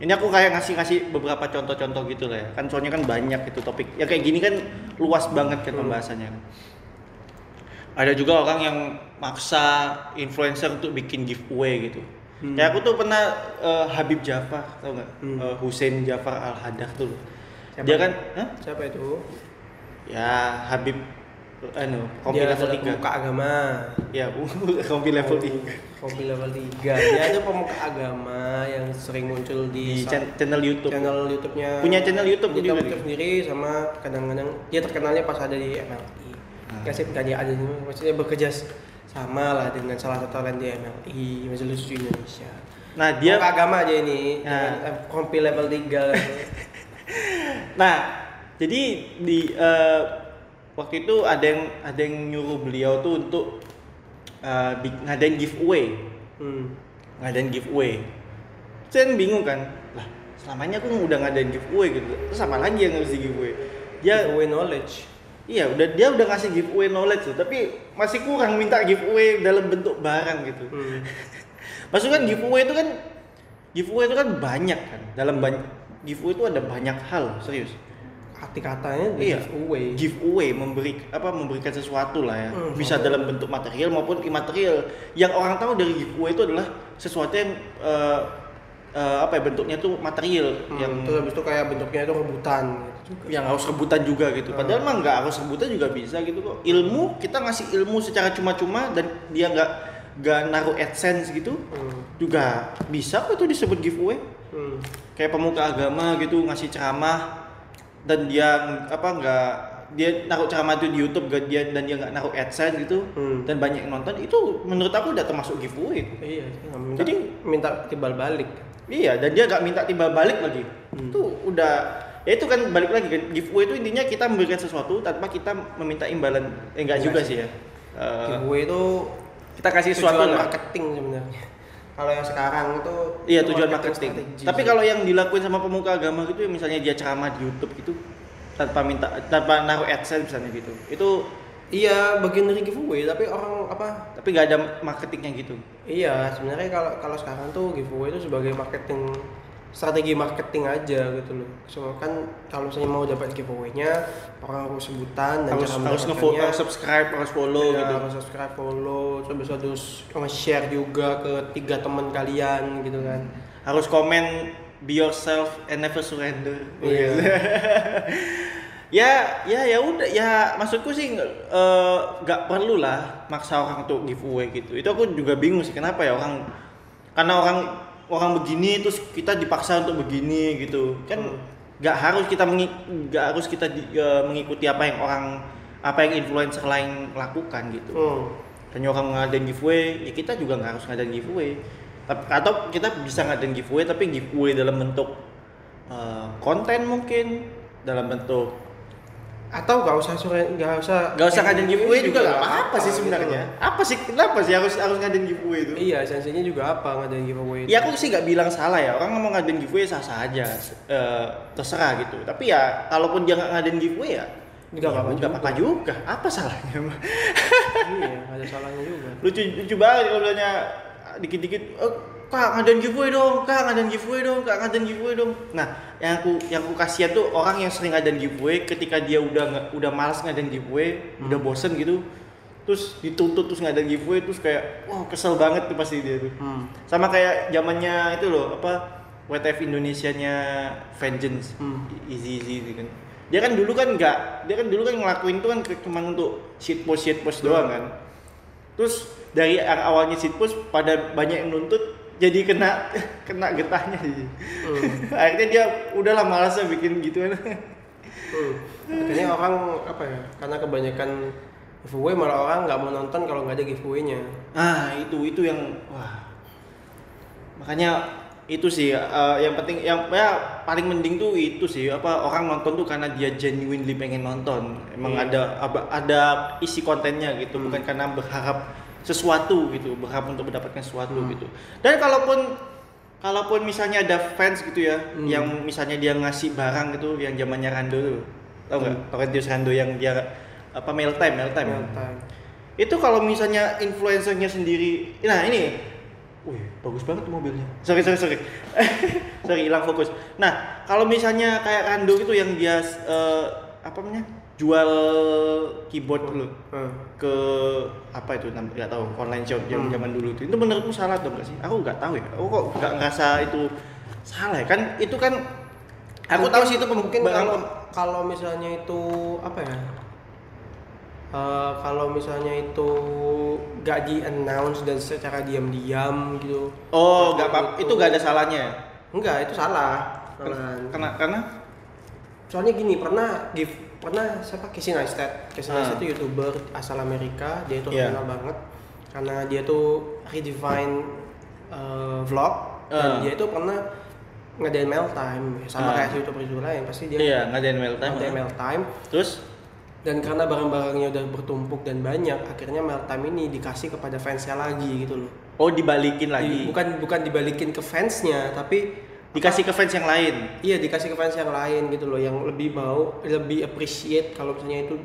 ini aku kayak ngasih-ngasih beberapa contoh-contoh gitu lah ya. Kan soalnya kan banyak itu topik. Ya kayak gini kan luas banget kan Hmm. pembahasannya. Ada juga orang yang maksa influencer untuk bikin giveaway gitu. Hmm. Kayak aku tuh pernah eh, Habib Jafar, tau nggak? Hmm. Eh, Hussein Jafar Al Haddad tuh. Siapa? Dia kan, Hah? siapa itu Ya Habib anu kompi dia level adalah 3. pemuka agama Ya, kompi level 3. Kompi level 3 dia itu pemuka agama yang sering muncul Di di, channel YouTube. channel YouTube-nya. Punya channel YouTube punya juga YouTube sendiri sama kadang-kadang dia terkenalnya pas ada di MLI Hmm. nggak sih nggak dia ada di maksudnya bekerja sama lah dengan salah satu talent di MLI Majelis Lucu Indonesia. Nah, dia Pemuka agama aja ini Ya. eh, kompi level 3 nah, jadi di eh, waktu itu ada yang ada yang nyuruh beliau tuh untuk eh, bi- ngadain giveaway. hmm. Ngadain giveaway. Saya bingung kan. Lah, selamanya aku udah ngadain giveaway gitu. Terus apa lagi yang harus di giveaway? Dia giveaway knowledge Iya, udah dia udah ngasih giveaway knowledge tuh, tapi masih kurang minta giveaway dalam bentuk barang gitu. hmm. Maksudnya kan giveaway itu kan giveaway itu kan banyak kan. Dalam banyak giveaway itu ada banyak hal, serius. Arti katanya Iya. giveaway Giveaway memberi apa memberikan sesuatu lah ya. Hmm. Bisa dalam bentuk material maupun imaterial. Yang orang tahu dari giveaway itu adalah sesuatu yang eh, eh, apa ya bentuknya tuh material Hmm, yang terus habis itu kayak bentuknya itu rebutan gitu juga yang harus rebutan juga gitu. Padahal mah nggak harus rebutan juga bisa gitu kok. Ilmu kita ngasih ilmu secara cuma-cuma dan dia nggak nggak naruh adsense gitu hmm. juga bisa kok itu disebut giveaway. Hmm. Kayak pemuka agama gitu ngasih ceramah dan dia apa nggak dia naruh ceramah itu di YouTube gak dia dan dia nggak naruh adsense gitu Hmm. dan banyak yang nonton itu menurut aku udah termasuk giveaway. Iya, nggak minta, Jadi- minta timbal balik. Iya, dan dia gak minta timbal balik lagi. Hmm. Itu udah ya itu kan balik lagi giveaway itu intinya kita memberikan sesuatu tanpa kita meminta imbalan. Eh enggak Enggak juga sih. sih ya. Eh, Giveaway itu kita kasih sesuatu marketing sebenarnya. Kalau yang sekarang itu Iya itu tujuan marketing. strategi. Tapi kalau yang dilakuin sama pemuka agama gitu ya misalnya dia ceramah di YouTube gitu, tanpa minta tanpa naruh adsense misalnya gitu itu iya bagian dari giveaway tapi orang apa? Tapi nggak ada marketingnya gitu. Iya sebenarnya kalau kalau sekarang tuh giveaway itu sebagai marketing strategi marketing aja gitu loh. So kan kalau misalnya mau dapat giveaway-nya orang harus sebutan dan harus cara harus subscribe harus follow Iya, gitu. harus subscribe follow terus harus nge-share juga ke tiga teman kalian gitu kan. Harus komen be yourself and never surrender. Iya. ya ya ya udah ya maksudku sih eh, nggak perlu lah maksa orang untuk giveaway gitu. Itu aku juga bingung sih kenapa ya orang karena orang orang begini terus kita dipaksa untuk begini gitu kan Hmm. nggak harus kita nggak harus kita di- eh, mengikuti apa yang orang apa yang influencer lain lakukan gitu hmm. orang ngadain giveaway ya kita juga nggak harus ngadain giveaway tapi atau kita bisa ngadain giveaway tapi giveaway dalam bentuk eh, konten mungkin dalam bentuk atau nggak usah sore nggak usah nggak usah ngadain giveaway juga nggak nggak apa-apa sih gitu. sebenarnya? Loh. apa sih? Kenapa sih harus harus ngadain giveaway itu? Iya esensinya juga apa ngadain giveaway ya aku sih nggak bilang salah ya. Orang mau ngadain giveaway sah sah aja Eh, terserah gitu. Tapi ya kalaupun dia nggak ngadain giveaway ya Nggak ya apa-apa nggak apa-apa juga. apa salahnya iya nggak ada salahnya juga. Lucu lucu banget kalau bilangnya dikit-dikit oh, kak ngadain giveaway dong kak ngadain giveaway dong kak ngadain giveaway dong. Nah yang aku yang aku kasihan tuh orang yang sering ngadain giveaway ketika dia udah udah malas ngadain giveaway udah bosen gitu terus dituntut terus ngadain giveaway terus kayak wah kesel banget tuh pasti dia tuh. Hmm. sama kayak zamannya itu loh apa WTF Indonesia-nya Vengeance Hmm. easy easy gitu kan. Dia kan dulu kan nggak dia kan dulu kan ngelakuin itu kan cuma untuk shit post shit post doang kan. Terus dari awalnya shit post pada banyak yang nuntut jadi kena kena getahnya sih Hmm. akhirnya dia udahlah malas bikin gituan Hmm. Akhirnya orang apa ya? Karena kebanyakan giveaway malah orang nggak mau nonton kalau nggak ada giveaway-nya. ah itu itu yang wah makanya itu sih eh, yang penting yang ya paling mending tuh itu sih apa orang nonton tuh karena dia genuinely pengen nonton emang Iya. ada ada isi kontennya gitu Hmm. bukan karena berharap sesuatu gitu berharap untuk mendapatkan sesuatu Hmm. gitu dan kalaupun kalaupun misalnya ada fans gitu ya Hmm. yang misalnya dia ngasih barang gitu yang zamannya Rando tuh tau nggak Hmm. Torrentius Rando yang dia apa mail time mail time? Real time. itu kalau misalnya influencernya sendiri nah ini wih bagus banget mobilnya sorry sorry sorry sorry hilang fokus nah kalau misalnya kayak Rando gitu yang dia eh, apa namanya jual keyboard dulu Hmm. ke apa itu nggak tahu online shop zaman Hmm. zaman dulu itu itu menurutmu salah atau enggak sih aku nggak tahu ya aku kok nggak ngerasa itu salah ya kan itu kan aku tahu sih itu mungkin kalau kalau misalnya itu apa ya? Eh, kalau misalnya itu nggak di announce dan secara diam-diam gitu. oh nggak apa Itu- itu nggak ada salahnya Enggak, itu salah. Malahan. karena karena soalnya gini pernah give pernah siapa Casey Neistat. Casey Ah. Neistat itu youtuber asal Amerika. Dia itu Iya. terkenal banget. Karena dia tuh redefine uh, vlog. Dan Ah. dia itu pernah ngadain mail time. Sama Ah. kayak youtuber youtuber lain pasti dia iya ngadain mail time. ngadain mail time. Terus? Dan karena barang-barangnya udah bertumpuk dan banyak akhirnya mail time ini dikasih kepada fansnya lagi gitu loh. Oh dibalikin Di- lagi bukan bukan dibalikin ke fansnya tapi dikasih ke fans yang lain. Iya dikasih ke fans yang lain gitu loh yang lebih mau lebih appreciate kalau misalnya itu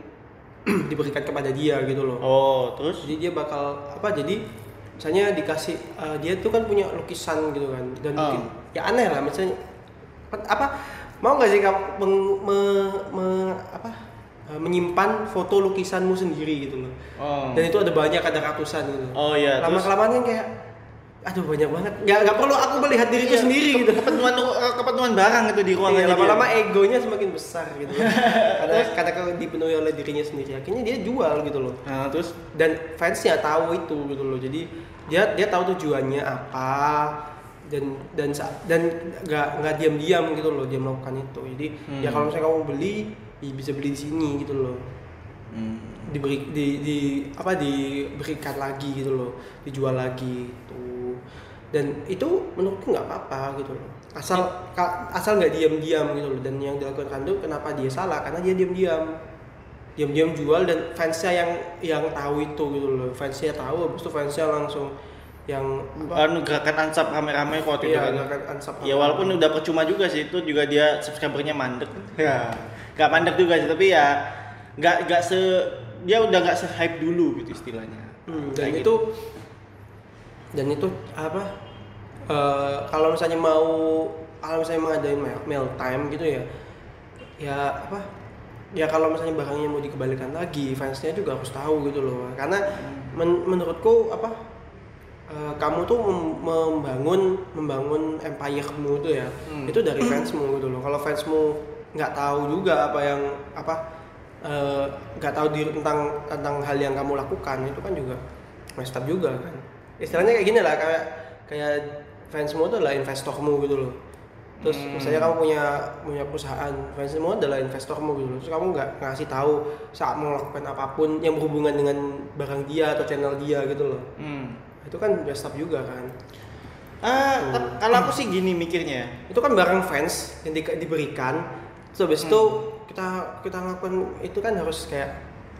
diberikan kepada dia gitu loh. oh terus? Jadi dia bakal apa jadi misalnya dikasih eh, dia tuh kan punya lukisan gitu kan dan Ah. mungkin ya aneh lah misalnya apa mau nggak sih kamu meng- me- me- apa eh, menyimpan foto lukisanmu sendiri gitu loh. Oh. Dan itu ada banyak ada ratusan gitu. Oh iya lama kelamaan kan kayak aduh banyak banget. Nggak nggak perlu aku melihat diriku Iya, sendiri gitu. kepenuhan kepenuhan barang itu di ruangan Iya, lama-lama egonya semakin besar gitu. Karena karena kalau dipenuhi oleh dirinya sendiri akhirnya dia jual gitu loh. Nah terus? Dan fansnya tahu itu gitu loh. Jadi dia dia tahu tujuannya apa dan dan dan nggak nggak diam-diam gitu loh dia melakukan itu. Jadi ya Hmm. kalau misalnya kamu beli ya bisa beli di sini gitu loh. Hmm. diberi di, di apa diberikan lagi gitu loh. Dijual lagi gitu dan itu menurutku nggak apa-apa gitu loh. Asal ka- asal nggak diam-diam gitu loh. Dan yang dilakukan Rando kenapa dia salah? Karena dia diam-diam. Diam-diam jual dan fansnya yang yang tahu itu gitu loh. Fansnya tahu habis itu fansnya langsung yang anu gerakan ansap rame-rame kok itu iya kan. gerakan ansap ya walaupun udah percuma juga sih itu juga dia subscribernya mandek. Ya. Nggak mandek juga sih tapi ya nggak nggak se dia udah nggak se hype dulu gitu istilahnya. Hmm, dan Kayak itu dan itu apa eh, kalau misalnya mau kalau misalnya mengadain mail time gitu ya ya apa? Ya kalau misalnya barangnya mau dikembalikan lagi fansnya juga harus tahu gitu loh. Karena men- menurutku apa eh, kamu tuh mem- membangun membangun empire-mu itu ya Hmm. itu dari fansmu gitu loh. Kalau fansmu nggak tahu juga apa yang apa eh, nggak tahu diri tentang tentang hal yang kamu lakukan itu kan juga messed up juga kan. Istilahnya kayak gini lah kayak kayak fansmu itu adalah investormu gitu loh. Terus Hmm. misalnya kamu punya punya perusahaan fansmu adalah investormu gitu loh. Terus kamu nggak ngasih tahu saat melakukan apa pun yang berhubungan dengan barang dia atau channel dia gitu loh. Hmm. itu kan messed up juga kan. Ah, tep- kalau aku sih gini mikirnya. Itu kan barang fans yang di- diberikan. Terus habis itu kita kita ngelakuin itu kan harus kayak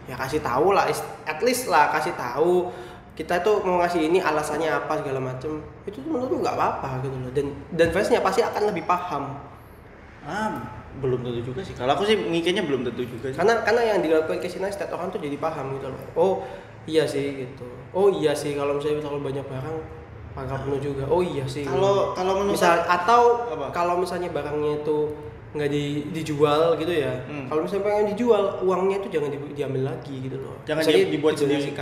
ya kasih tahu lah at least lah kasih tahu kita tuh mau ngasih ini alasannya apa segala macem itu tuh menurutku nggak apa-apa gitu loh. Dan dan fansnya pasti akan lebih paham. Ah belum tentu juga sih. Kalau aku sih mikirnya belum tentu juga sih. Karena karena yang dilakukan Casey Neistat orang tuh jadi paham gitu loh. Oh iya sih gitu. Oh iya sih kalau misalnya terlalu banyak barang pangkal penuh juga. Oh iya sih. Kalau kalau menurut misal atau Apa? kalau misalnya barangnya itu nggak di, dijual gitu ya Hmm. kalau misalnya pengen dijual uangnya itu jangan di- diambil lagi gitu loh. Jangan Misalnya di- dibuat sendiri.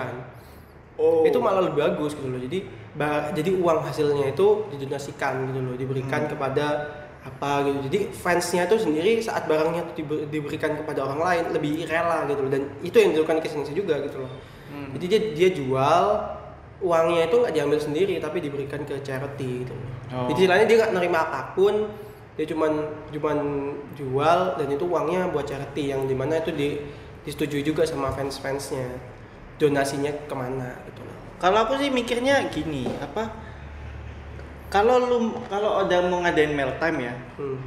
Oh. Itu malah lebih bagus gitu loh. Jadi ba- jadi uang hasilnya itu didonasikan gitu loh diberikan Hmm. kepada apa gitu. Jadi fansnya itu sendiri saat barangnya itu dibe- diberikan kepada orang lain lebih rela gitu loh. Dan itu yang dilakukan ke sini juga gitu loh. Hmm. jadi dia dia jual uangnya itu nggak diambil sendiri tapi diberikan ke charity gitu loh. Oh. jadi istilahnya dia nggak nerima apa pun dia cuman cuman jual dan itu uangnya buat charity yang di mana itu di disetujui juga sama fans fansnya donasinya ke mana kalau aku sih mikirnya gini apa kalau lu kalau ada mau ngadain mail time ya hmm.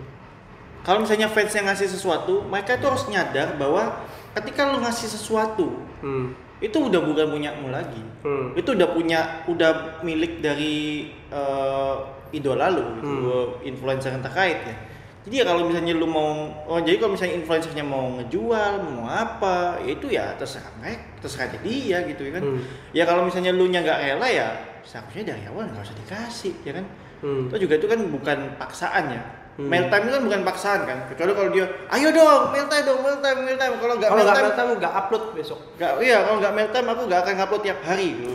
kalau misalnya fans yang ngasih sesuatu mereka itu harus nyadar bahwa ketika lu ngasih sesuatu Hmm. itu udah bukan punyamu lagi Hmm. itu udah punya udah milik dari eh, idola lu gitu, Hmm. influencer yang terkait ya jadi ya kalau misalnya lu mau oh jadi kalau misalnya influencernya mau ngejual mau apa ya itu ya terserah mereka terserah dia gitu ya kan Hmm. ya kalau misalnya lu nya nggak rela ya seharusnya dari awal nggak usah dikasih ya kan Hmm. itu juga itu kan bukan paksaan ya Hmm. mail time itu kan bukan paksaan kan kecuali kalau dia ayo dong mail time dong mail time mail time kalau nggak Kalau mail time mail time nggak upload besok. nggak iya kalau nggak mail time aku nggak akan upload tiap hari gitu.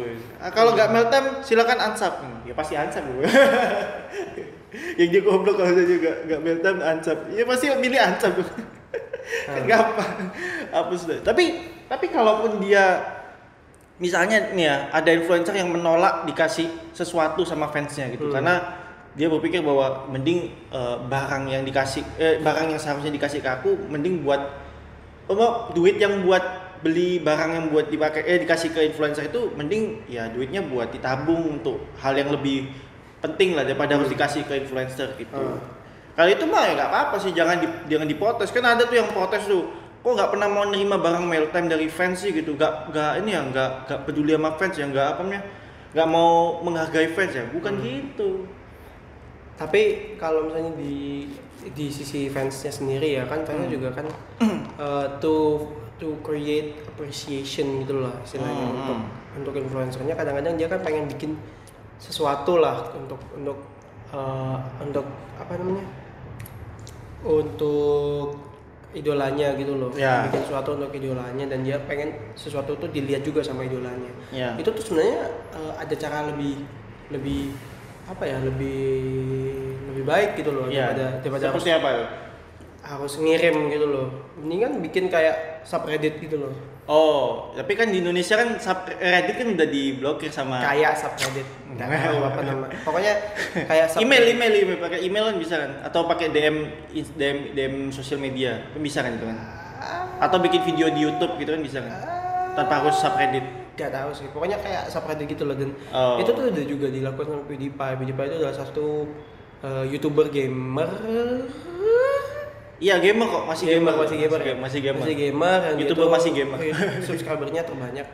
Kalau nggak mail time silakan unsub Hmm, ya pasti unsub gue yang dia goblok kalau saya juga nggak time unsub ya pasti milih unsub kan gampang. Hapus deh tapi tapi kalaupun dia misalnya nih ya ada influencer yang menolak dikasih sesuatu sama fansnya gitu. Hmm. karena dia berpikir bahwa mending eh, barang yang dikasih eh, barang yang seharusnya dikasih ke aku mending buat apa duit yang buat beli barang yang buat dipakai eh dikasih ke influencer itu mending ya duitnya buat ditabung untuk hal yang lebih penting lah daripada harus dikasih ke influencer gitu. Hmm. Kalau itu mah ya nggak apa-apa sih jangan di, jangan diprotes kan ada tuh yang protes tuh kok nggak pernah mau nerima barang mail time dari fans sih gitu nggak nggak ini ya nggak nggak peduli sama fans ya nggak apa namanya nggak mau menghargai fans ya bukan gitu Tapi kalau misalnya di di sisi fansnya sendiri ya kan fansnya Hmm. juga kan eh, to to create appreciation gitu lah istilahnya Hmm. untuk untuk influencernya kadang-kadang dia kan pengen bikin sesuatu lah untuk untuk eh, untuk apa namanya? Untuk idolanya gitu loh. Ya. bikin sesuatu untuk idolanya dan dia pengen sesuatu itu dilihat juga sama idolanya. Ya. Itu tuh sebenarnya eh, ada cara lebih lebih apa ya lebih lebih baik gitu loh ya. daripada daripada seperti apa tuh? Harus ngirim gitu loh. Mendingan bikin kayak subreddit gitu loh. Oh, tapi kan di Indonesia kan subreddit kan udah diblokir sama kayak subreddit. Nggak tahu apa nama. Pokoknya kayak sub- email email email. Pakai email kan bisa kan? Atau pakai DM DM DM sosial media. Kan bisa kan itu kan? Atau bikin video di YouTube gitu kan bisa kan? Tanpa harus subreddit. Nggak tahu sih. Pokoknya kayak subreddit gitu loh dan Oh. itu tuh udah juga dilakukan sama PewDiePie. PewDiePie itu adalah satu eh, youtuber gamer iya gamer kok. Masih gamer masih gamer masih gamer. masih gamer. dan dia YouTuber tuh masih gamer. subscribernya terbanyak.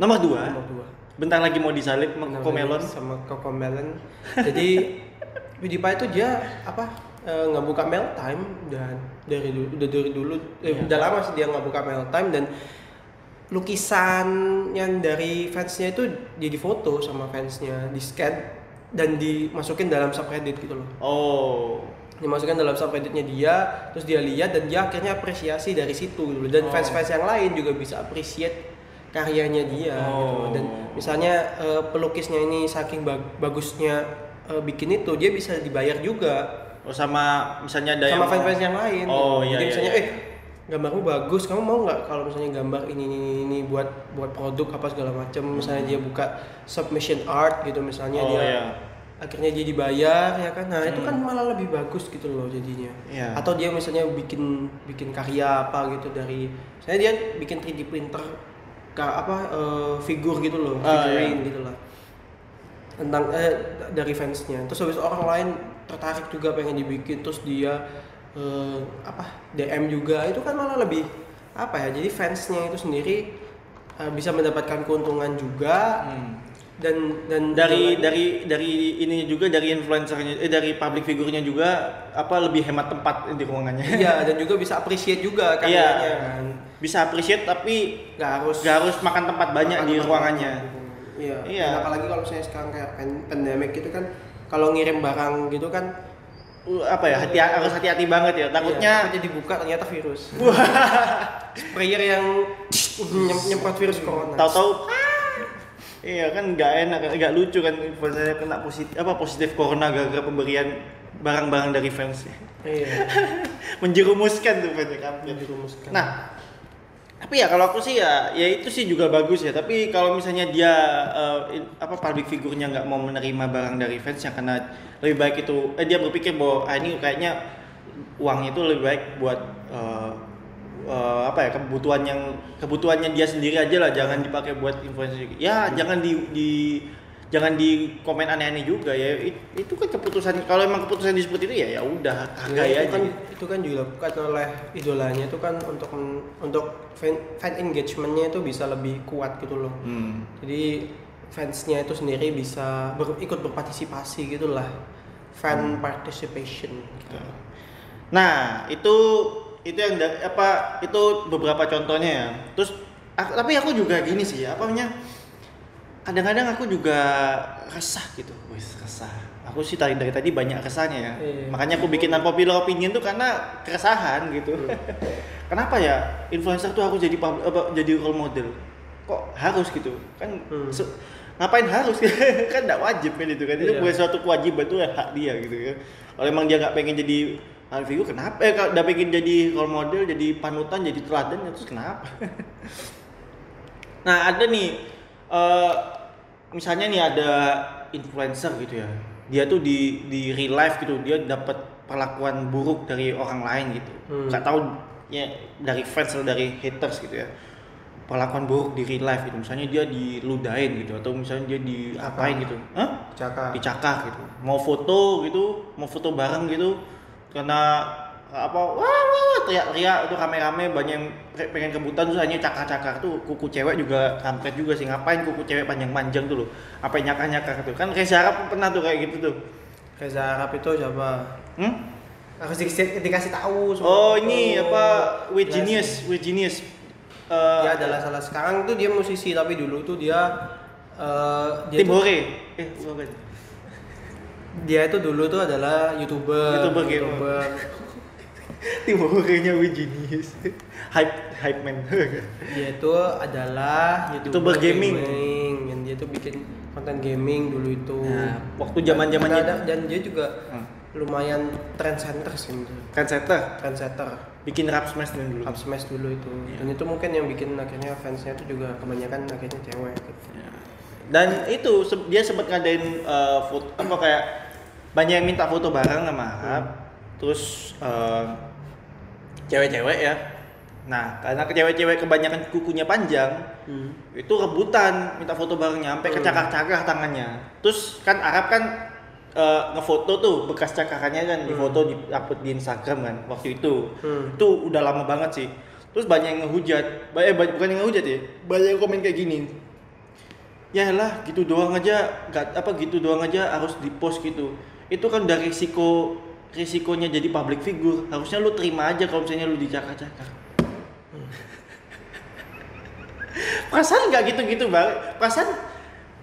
Nomor dua? Nomor dua. Bentar lagi mau disalip sama Coco Melon. sama Coco Melon. Jadi PewDiePie itu dia apa eh, nggak buka mail time dan dari dulu udah dari dulu eh, Iya. udah lama sih dia nggak buka mail time dan lukisan yang dari fansnya itu jadi foto sama fansnya di scan dan dimasukin dalam subreddit gitu loh. Oh. Dimasukkan dalam subredditnya dia terus dia lihat dan dia akhirnya apresiasi dari situ gitu dan Oh. fans-fans yang lain juga bisa appreciate karyanya dia gitu. Oh. dan misalnya eh, pelukisnya ini saking bag- bagusnya eh, bikin itu dia bisa dibayar juga Oh sama misalnya ada sama fans-fans yang lain Oh gitu. iya. jadi iya, misalnya iya. eh gambarmu bagus kamu mau nggak kalau misalnya gambar ini ini ini, buat buat produk apa segala macam misalnya dia buka submission art gitu misalnya Oh dia iya. Akhirnya dia dibayar ya kan nah itu Hmm. kan malah lebih bagus gitu loh jadinya Iya. atau dia misalnya bikin bikin karya apa gitu dari misalnya dia bikin 3D printer ka, apa eh, figur gitu loh Ah, figurine iya. gitu lah tentang eh, dari fansnya terus habis orang lain tertarik juga pengen dibikin terus dia eh, apa DM juga itu kan malah lebih apa ya jadi fansnya itu sendiri eh, bisa mendapatkan keuntungan juga Hmm. Dan dan dari dengan- dari dari ini juga dari influencernya eh dari public figurnya juga apa lebih hemat tempat di ruangannya. iya dan juga bisa appreciate juga Iya. karyanya kan Bisa appreciate tapi nggak harus nggak harus makan tempat banyak makan di tempat ruangannya. gitu. iya Iya. Dan apalagi kalau misalnya sekarang kayak pandemic gitu kan kalau ngirim barang gitu kan Uh, apa ya hati harus hati-hati banget ya. Takutnya iya, takutnya dibuka ternyata virus sprayer yang nyem- nyemprot virus corona tahu-tahu Iya kan nggak enak, nggak lucu kan influencer kena positif apa positif corona gara-gara pemberian barang-barang dari fans. iya Menjerumuskan tuh banyak kampanye. dirumuskan Nah, tapi ya kalau aku sih ya, ya itu sih juga bagus ya. Tapi kalau misalnya dia in- apa public figurnya nggak mau menerima barang dari fans ya karena lebih baik itu, eh, dia berpikir bahwa ah, ini kayaknya uangnya itu lebih baik buat eh, eh, apa ya kebutuhan yang kebutuhannya dia sendiri aja lah, jangan dipakai buat influencer. juga. Ya jangan di, di jangan di komen aneh-aneh juga ya. It- itu kan keputusan kalau emang keputusan dia seperti itu ya ya udah hargai itu aja. kan itu kan juga bukan oleh idolanya itu kan untuk untuk fan, fan engagementnya itu bisa lebih kuat gitu loh Hmm. jadi fansnya itu sendiri bisa ber- ikut berpartisipasi gitulah fan participation gitu. Nah, itu itu yang apa itu beberapa contohnya ya. Terus aku, tapi aku juga gini sih, apa namanya? Kadang-kadang aku juga resah gitu. Wis, resah. Aku sih tadi dari tadi banyak resahnya ya. Iya. Makanya aku bikin unpopular opinion tuh karena keresahan gitu. Kenapa ya influencer tuh aku jadi jadi role model? Kok harus gitu? Kan Hmm. ngapain harus kan tidak wajib kan itu kan itu Iya. bukan suatu kewajiban itu hak dia gitu ya kalau emang dia nggak pengen jadi public figure kenapa? Eh kalau udah pengen jadi role model jadi panutan jadi teladan ya terus kenapa? Nah ada nih eh, misalnya nih ada influencer gitu ya. Dia tuh di di real life gitu dia dapat perlakuan buruk dari orang lain gitu. Hmm. tahu ya dari fans atau dari haters gitu ya. Perlakuan buruk di real life gitu. Misalnya dia diludahin gitu atau misalnya dia diapain gitu. Hah? Caka. dicakar gitu. Mau foto gitu mau foto bareng gitu karena apa wah wah, wah teriak-teriak itu rame-rame banyak yang pe- pengen kebutan terus hanya cakar-cakar. Tuh kuku cewek juga kampret juga sih ngapain kuku cewek panjang-panjang tuh loh apa nyakar-nyakar tuh. Kan Reza Arab pernah tuh kayak gitu tuh. Reza Arab itu siapa? Hmm? harus dikasih, dikasih tahu semua. oh ini apa We Jelasin. Genius We Genius. Eh, dia adalah salah sekarang tuh dia musisi tapi dulu tuh dia eh, dia Tim tuh- Hore. Eh bukan dia itu dulu tuh adalah youtuber YouTuber gamer. Tim Hore-nya We Genius. Hype hype man. Dia itu adalah YouTuber gaming. yang dia tuh bikin konten gaming dulu itu. Nah, waktu zaman-zamannya Dan- dan dia juga Hmm. lumayan trendsetter sih. Trendsetter? Trendsetter. Bikin rap smash dulu. Up smash dulu itu. Iya. dan itu mungkin yang bikin akhirnya fansnya itu juga kebanyakan akhirnya cewek gitu. dan itu dia sempat ngadain eh, foto apa kayak banyak yang minta foto bareng sama Arab terus eh, cewek-cewek ya. Nah karena cewek-cewek kebanyakan kukunya panjang itu rebutan minta foto barengnya sampai Hmm. kecakar-cakar tangannya. Terus kan Arab kan eh, ngefoto tuh bekas cakarannya kan difoto di upload di Instagram kan waktu itu. Hmm. itu udah lama banget sih. Terus banyak yang ngehujat. Ba- eh bukan yang ngehujat ya? Banyak yang komen kayak gini. Ya lah gitu doang aja. Nggak apa gitu doang aja harus di post gitu itu kan dari risiko risikonya jadi public figure. Harusnya lu terima aja kalau misalnya lu dicakar-cakar. Perasaan nggak gitu-gitu banget perasaan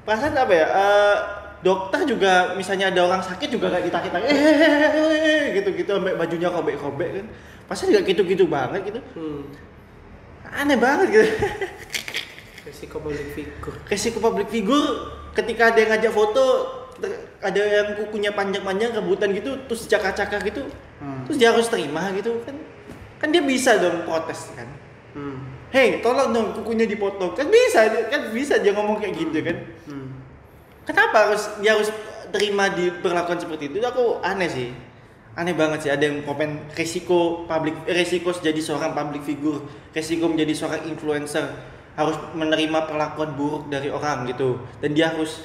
perasaan apa ya? Eh, dokter juga misalnya ada orang sakit juga kayak kita kita eh gitu-gitu sampai bajunya robek-robek kan. Perasaan nggak gitu-gitu banget gitu. Hmm. aneh banget gitu. Risiko public figure. resiko public figure ketika ada yang ngajak foto ter- ada yang kukunya panjang-panjang rebutan gitu terus cakar-cakar gitu Hmm. terus dia harus terima gitu kan. Kan dia bisa dong protes kan. Hmm. hei tolong dong kukunya dipotong. Kan bisa kan bisa dia ngomong kayak gitu kan. Hmm. kenapa harus dia harus terima diperlakukan seperti itu? Aku aneh sih. Aneh banget sih ada yang komen resiko public resiko jadi seorang public figure resiko menjadi seorang influencer harus menerima perlakuan buruk dari orang gitu. Dan dia harus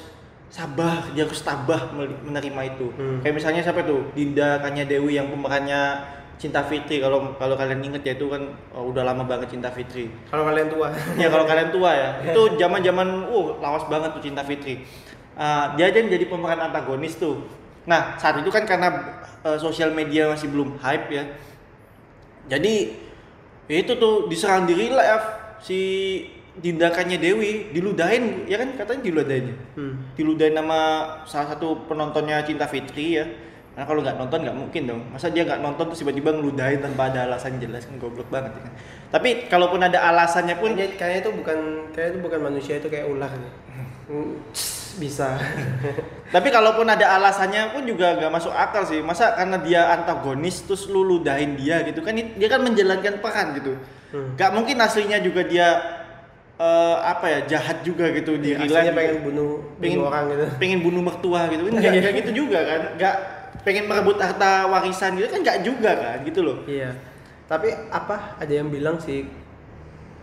sabar dia harus tabah menerima itu. Hmm. kayak misalnya siapa tuh? Dinda Kanya Dewi yang pemerannya Cinta Fitri. Kalau kalau kalian inget ya itu kan oh, udah lama banget Cinta Fitri. Kalau kalian tua. ya kalau kalian tua ya. Itu zaman zaman uh lawas banget tuh cinta Fitri. Ah, dia aja jadi pemeran antagonis tuh. Nah saat itu kan karena eh, sosial media masih belum hype ya. Jadi ya itu tuh diserang diri lah si tindakannya Dewi diludahin ya kan katanya diludahin ya? Hmm. diludahin nama salah satu penontonnya Cinta Fitri ya karena kalau nggak nonton nggak mungkin dong masa dia nggak nonton terus tiba-tiba ngeludahin tanpa ada alasan jelas kan goblok banget ya kan tapi kalaupun ada alasannya pun Kayaknya, kayaknya itu bukan kayaknya itu bukan manusia itu kayak ular. nih. Hmm, Bisa. tapi kalaupun ada alasannya pun juga nggak masuk akal sih masa karena dia antagonis terus lu ludahin dia gitu kan dia kan menjalankan peran gitu Hmm. nggak mungkin aslinya juga dia eh, apa ya jahat juga gitu di Aslinya life. pengen bunuh, pengen bunuh orang gitu. pengen bunuh mertua gitu kan nggak nggak gitu juga kan nggak pengen merebut harta warisan gitu kan nggak juga kan gitu loh Iya. Tapi apa ada yang bilang sih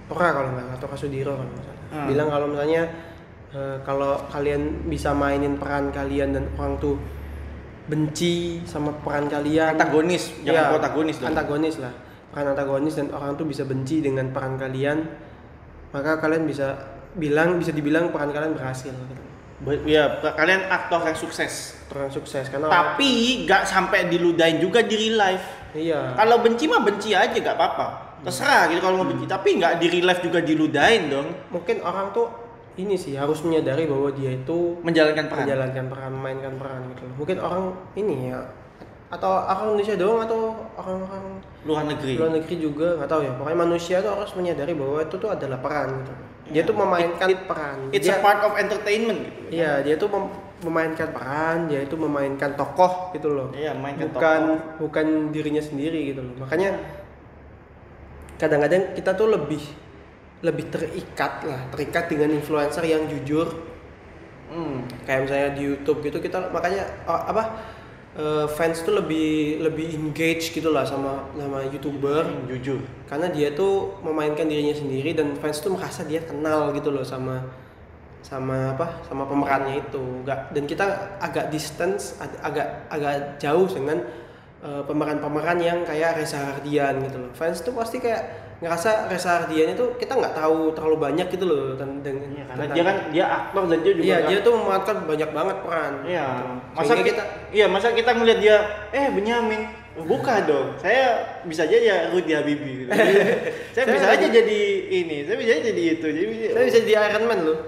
Ora kalau nggak atau Kasudiro kalau nggak salah. Hmm. Bilang kalau misalnya eh, kalau kalian bisa mainin peran kalian dan orang tuh benci sama peran kalian antagonis jangan Iya, protagonis dong antagonis lah peran antagonis dan orang tuh bisa benci dengan peran kalian maka kalian bisa bilang bisa dibilang peran kalian berhasil. Gitu. Ya kalian aktor yang sukses. Peran sukses karena tapi nggak sampai diludahin juga di real life. Iya. Kalau benci mah benci aja nggak apa-apa. Terserah gitu kalau mau benci. Tapi nggak di real life juga diludahin dong. Mungkin orang tuh ini sih harus menyadari bahwa dia itu menjalankan peran. menjalankan peran memainkan peran gitu. Mungkin orang ini ya atau orang Indonesia doang atau orang-orang luar negeri? Luar negeri juga nggak tahu ya. Pokoknya manusia tuh harus menyadari bahwa itu tuh adalah peran gitu. Dia Ya. tuh memainkan It- peran. it's dia, a part of entertainment gitu iya dia tuh mem- memainkan peran dia itu memainkan tokoh gitu loh. Iya mainkan bukan tokoh. bukan dirinya sendiri gitu loh. Makanya kadang-kadang kita tuh lebih lebih terikat lah terikat dengan influencer yang jujur. Hmm. kayak misalnya di YouTube gitu kita makanya oh, apa eh, fans tuh lebih lebih engage gitu lah sama sama youtuber. Hmm, jujur. Karena dia tuh memainkan dirinya sendiri dan fans tuh merasa dia kenal gitu loh sama sama apa sama pemerannya itu. Nggak dan kita agak distance ag- agak agak jauh dengan eh, pemeran-pemeran yang kayak Reza Hardian gitu loh. Fans tuh pasti kayak ngerasa Reza Hardian itu kita nggak tahu terlalu banyak gitu loh dengan Iya, karena dia kan dia aktor dan dia juga iya nggak- dia tuh memainkan banyak banget peran Iya. gitu. Masa Sehingga kita, iya masa kita ngeliat dia eh Benyamin buka dong. Saya bisa aja ya Rudy Habibie gitu. saya Saya bisa aja jadi ini, saya bisa aja jadi itu. Jadi saya bisa jadi Iron Man loh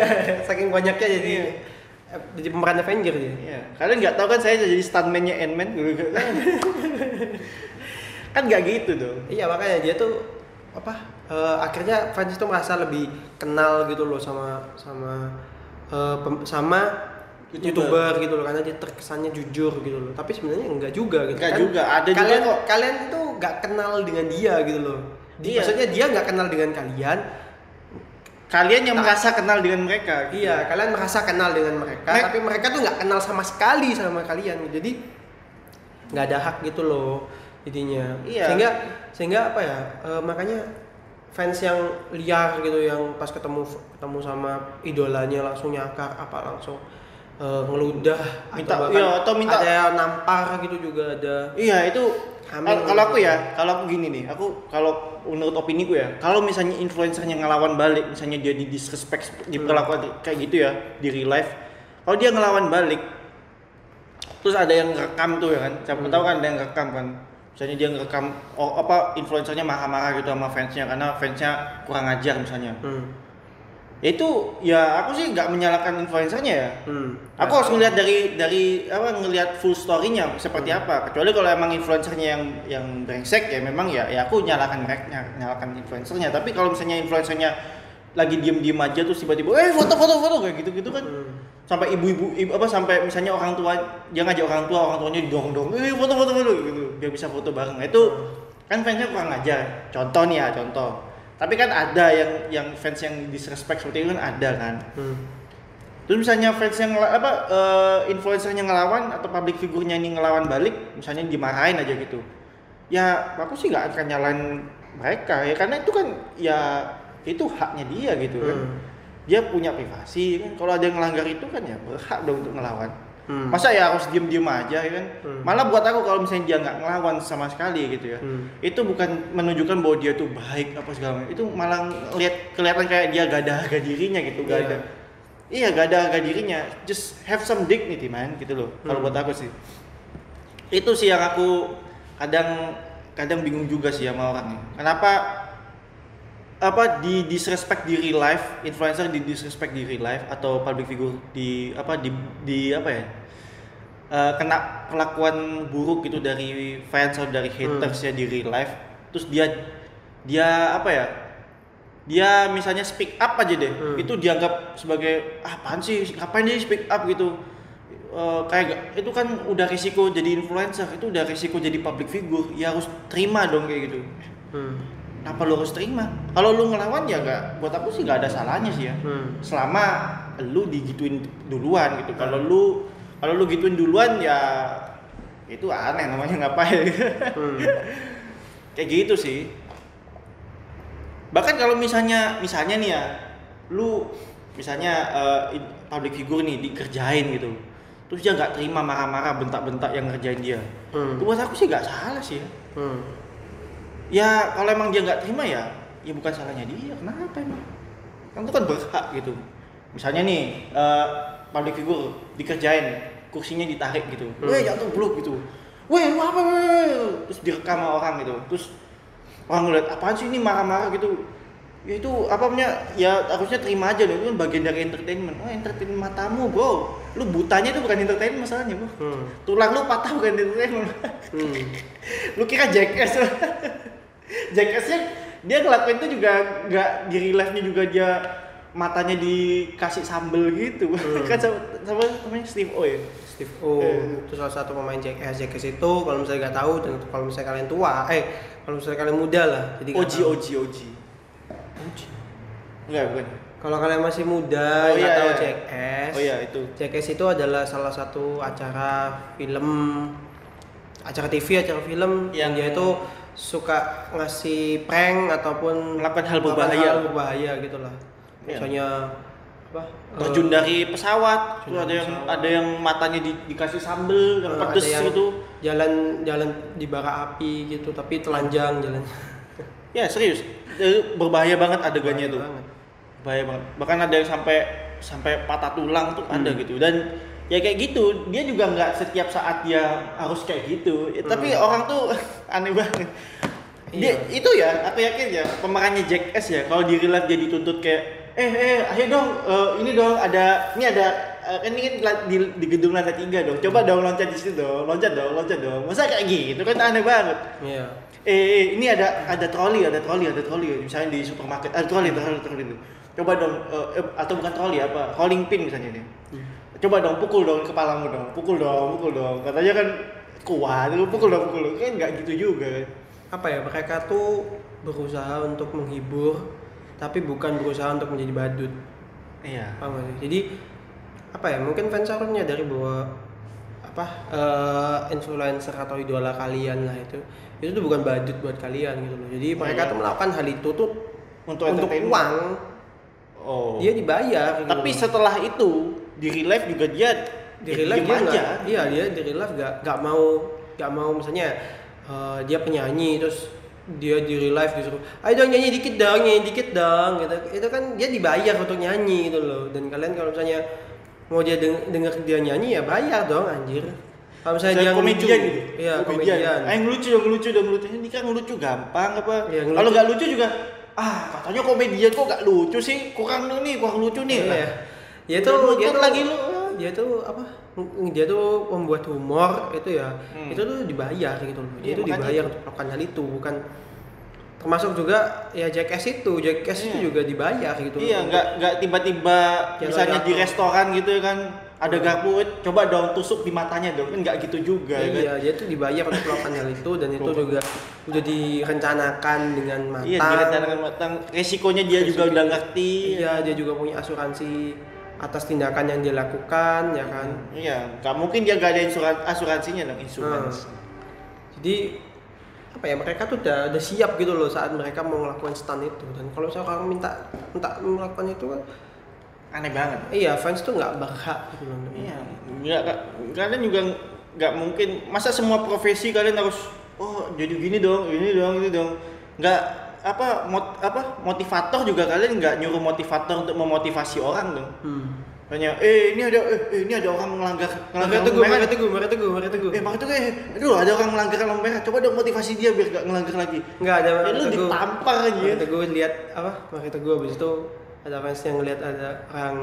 saking banyaknya jadi Iya. jadi pemeran Avenger dia Iya. Kalian nggak tahu kan saya jadi stuntman-nya Ant-Man kan nggak gitu dong. Iya makanya dia tuh apa eh, akhirnya fans itu merasa lebih kenal gitu loh sama sama eh, pem- sama YouTuber. youtuber gitu loh karena dia terkesannya jujur gitu loh tapi sebenarnya enggak juga gitu Enggak juga, ada juga kalian kok. kalian itu nggak kenal dengan dia gitu loh Di- Iya. maksudnya dia nggak kenal dengan kalian Kalian yang merasa kenal dengan mereka. gitu. iya kalian merasa kenal dengan mereka Mereka- tapi mereka tuh nggak kenal sama sekali sama kalian jadi nggak ada hak gitu loh intinya Iya. sehingga sehingga apa ya eh, makanya fans yang liar gitu yang pas ketemu ketemu sama idolanya langsung nyakar apa langsung eh, ngeludah Minta- bahkan iya, atau minta- ada yang nampar gitu juga ada. Iya itu kal- kalau aku ya, kalau aku gini nih, aku kalau menurut opini gue ya, kalau misalnya influencernya ngelawan balik, misalnya dia di disrespect, diperlakukan kayak gitu ya di real life, kalau dia ngelawan balik, terus ada yang rekam tuh ya kan siapa tahu kan ada yang rekam kan misalnya dia ngerekam oh, apa influencernya marah-marah gitu sama fansnya karena fansnya kurang ajar misalnya. Hmm. ya itu ya aku sih nggak menyalahkan influencernya ya. Hmm. aku harus ngelihat dari dari apa ngelihat full story-nya seperti apa. Kecuali kalau emang influencernya yang yang brengsek ya memang ya ya aku nyalakan mereka nyalakan influencernya. Tapi kalau misalnya influencernya lagi diem-diem aja terus tiba-tiba eh foto foto foto kayak gitu-gitu kan. Hmm. sampai ibu-ibu ibu, apa sampai misalnya orang tua dia ngajak orang tua orang tuanya didorong-dorong eh foto foto foto gitu biar bisa foto bareng. Nah, itu kan fansnya kurang ajar. Contoh nih ya contoh. Tapi kan ada yang yang fans yang disrespect seperti itu kan ada kan. Hmm. terus misalnya fans yang apa eh, influencernya ngelawan atau public figurnya ini ngelawan balik misalnya dimarahin aja gitu. Ya aku sih nggak akan nyalain mereka ya karena itu kan ya itu haknya dia gitu kan. Hmm. dia punya privasi kan. Kalau ada yang melanggar itu kan ya berhak dong untuk ngelawan Hmm. masa ya harus diem diem aja ya kan Hmm. malah buat aku kalau misalnya dia nggak ngelawan sama sekali gitu ya Hmm. itu bukan menunjukkan bahwa dia tuh baik apa segala macam itu malah lihat kelihatan kayak dia gak ada harga dirinya gitu gak Iya. ada iya gak ada harga dirinya just have some dignity man gitu loh kalau Hmm. buat aku sih itu sih yang aku kadang kadang bingung juga sih sama orang nih kenapa apa di disrespect di real life influencer di disrespect di real life atau public figure di apa di di apa ya eh, kena perlakuan buruk gitu dari fans atau dari haters ya di real life terus dia dia apa ya dia misalnya speak up aja deh Hmm. itu dianggap sebagai ah, apaan sih ngapain dia speak up gitu Eh, kayak itu kan udah risiko jadi influencer itu udah risiko jadi public figure ya harus terima dong kayak gitu Hmm. Kenapa lu harus terima kalau lu ngelawan ya gak buat aku sih gak ada salahnya sih ya Hmm. selama lu digituin duluan gitu kalau lu kalau lu gituin duluan ya itu aneh namanya ngapain Hmm. kayak gitu sih bahkan kalau misalnya misalnya nih ya lu misalnya in- public figure nih dikerjain gitu terus dia nggak terima marah-marah bentak-bentak yang ngerjain dia Hmm. buat aku sih nggak salah sih ya. Hmm. Ya kalau emang dia nggak terima ya ya bukan salahnya dia. Kenapa emang? Kan itu kan berhak gitu. Misalnya nih eh, public figure dikerjain kursinya ditarik gitu. Hmm. weh jatuh bluk gitu. Weh lu apa weh?" terus direkam sama orang gitu. Terus orang ngeliat apaan sih ini marah-marah gitu? Ya itu apa namanya ya harusnya terima aja. Dong itu kan bagian dari entertainment. Oh entertainment matamu bro. Lu butanya itu bukan entertainment masalahnya bro. Hmm. tulang lu patah bukan entertainment. Hmm. lu kira jackass jackassnya dia ngelakuin itu juga nggak di real nya juga dia matanya dikasih sambel gitu Hmm. kan sama, sama namanya Steve O ya Steve O Eh. itu salah satu pemain Jackass Jackass itu kalau misalnya nggak tahu dan kalau misalnya kalian tua eh kalau misalnya kalian muda lah jadi tahu. Oji Oji Oji enggak bukan kalau kalian masih muda Oh, iya, tahu iya. Jackass oh iya itu Jackass itu adalah salah satu acara film acara TV acara film yang, Yang- dia itu suka ngasih prank ataupun Melakukan hal berbahaya. hal berbahaya gitu lah Iya. misalnya apa terjun eh, dari pesawat terus ada yang pesawat. ada yang matanya di- dikasih sambel yang eh, pedes ada yang gitu jalan jalan di bara api gitu tapi telanjang jalannya ya serius Eh, berbahaya banget adegannya tuh Banget. bahaya banget bahkan ada yang sampai sampai patah tulang tuh ada Hmm. gitu dan ya kayak gitu. Dia juga nggak setiap saat dia harus kayak gitu. Ya, tapi Hmm. orang tuh aneh banget. Dia Iya. itu ya aku yakin ya pemerannya Jackass ya kalau di real dia dituntut kayak eh eh ayo dong eh, ini dong ada ini ada eh, kan ini kan di, di gedung lantai tiga dong. Coba dong loncat di situ dong loncat dong loncat dong. Masa kayak gitu? Kan aneh banget. Iya. Eh, eh ini ada ada troli ada troli ada troli. Misalnya di supermarket ada troli troli troli. Itu coba dong eh, eh, atau bukan troli apa? Rolling pin misalnya nih coba dong pukul dong kepalamu dong pukul dong pukul dong. Katanya kan kuat lu pukul dong pukul dong. Kan nggak gitu juga. Kan apa ya mereka tuh berusaha untuk menghibur tapi bukan berusaha untuk menjadi badut. Iya. Paham gak sih? jadi apa ya mungkin fans harus menyadari bahwa apa eh, influencer atau idola kalian lah itu itu tuh bukan badut buat kalian gitu loh. Jadi mereka Iya. tuh melakukan hal itu tuh untuk, untuk uang. Oh. Dia dibayar gitu tapi loh. setelah itu di real life juga dia di ya real life dia aja nggak iya dia di real life nggak nggak mau nggak mau misalnya eh, dia penyanyi terus dia di real life disuruh ayo dong nyanyi dikit dong nyanyi dikit dong gitu itu kan dia dibayar untuk nyanyi gitu loh dan kalian kalau misalnya mau dia deng- denger dia nyanyi ya bayar dong anjir Kalau misalnya Saya dia komedian ngelucu. gitu. Iya, komedian. Ah, yang lucu dong, lucu dong, lucu. Ini kan lucu gampang apa? Iya, yang Kalau lucu. nggak lucu juga, ah katanya komedian kok nggak lucu sih? Kurang nih, kurang lucu nih. Iya. Nah, Dia tuh dia tuh lagi lu. Dia tuh apa? Dia tuh membuat humor itu ya. Hmm. Itu tuh dibayar gitu loh. Dia itu makanya dibayar itu. untuk melakukan hal itu, bukan termasuk juga ya Jackass itu, Jackass itu Iya. juga dibayar gitu. Iya, nggak nggak tiba-tiba Jatuh- misalnya di restoran gitu kan ada garpu, eh, coba dong tusuk di matanya dong, kan nggak gitu juga kan. Iya, dia tuh dibayar untuk melakukan hal itu dan itu juga udah direncanakan dengan matang. Iya, direncanakan matang. Resikonya dia juga Resiko- udah ngerti. Iya, dia juga punya asuransi atas tindakan yang dia lakukan, ya kan. Iya, nggak mungkin dia gak ada insuran asuransinya dong, insurans. Hmm. Jadi apa ya mereka tuh udah, udah siap gitu loh saat mereka mau melakukan stunt itu dan kalau seorang minta minta melakukan itu kan Aneh banget. iya fans tuh nggak berhak gitu loh Iya, nggak- kalian juga nggak mungkin masa semua profesi kalian harus oh jadi gini dong, ini dong, ini dong. Nggak apa mot, apa motivator juga kalian nggak nyuruh motivator untuk memotivasi orang dong. hmm. Tanya, eh ini ada eh, eh, ini ada orang melanggar melanggar Mereka teguh, merah. mereka teguh, mereka teguh, mereka teguh. Eh, makanya tuh eh, aduh ada orang melanggar lampu merah. Coba dong motivasi dia biar gak ngelanggar lagi. Nggak ada Ya, mereka lu teguh. ditampar aja. Mereka teguh lihat apa? Mereka teguh habis itu ada fans yang ngeliat ada orang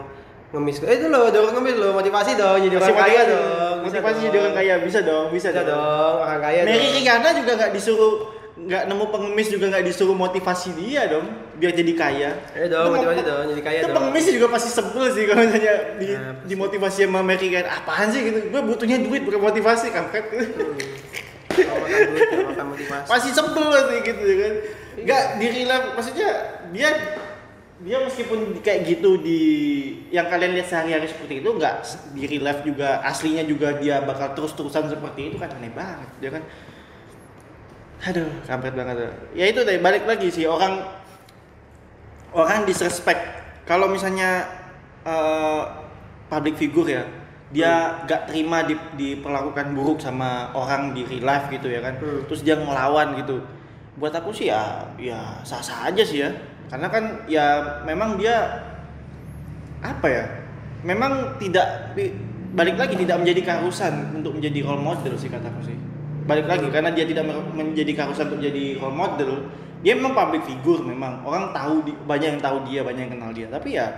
ngemis. Eh itu loh, ada orang ngemis loh, motivasi dong jadi orang kaya dong. Motivasi jadi orang kaya bisa dong, bisa, Bisa dong, orang kaya Mary. Riana juga nggak disuruh nggak nemu pengemis juga nggak disuruh motivasi dia dong biar jadi kaya. Eh dong, motivasi dong, jadi kaya dong. pengemis juga pasti sebel sih kalau misalnya di, Nah, dimotivasi sama Mary Riana. Apaan sih gitu? Gue butuhnya duit bukan motivasi kampret. Duit, makan motivasi. pasti sebel sih gitu ya kan. Nggak di real life, maksudnya dia dia meskipun kayak gitu di yang kalian lihat sehari-hari seperti itu nggak di real life juga aslinya juga dia bakal terus-terusan seperti itu kan aneh banget dia kan aduh kampret banget ya itu deh balik lagi sih orang orang disrespect. Kalau misalnya eh, public figure ya dia nggak terima di, diperlakukan buruk sama orang di real life gitu ya kan. Hmm. terus dia ngelawan gitu. Buat aku sih ya ya sah sah aja sih ya. Karena kan ya memang dia apa ya memang tidak balik lagi tidak menjadi keharusan untuk menjadi role model sih kataku sih balik lagi karena dia tidak menjadi keharusan untuk menjadi role model dia memang public figure memang. Orang tahu banyak yang tahu dia banyak yang kenal dia. Tapi ya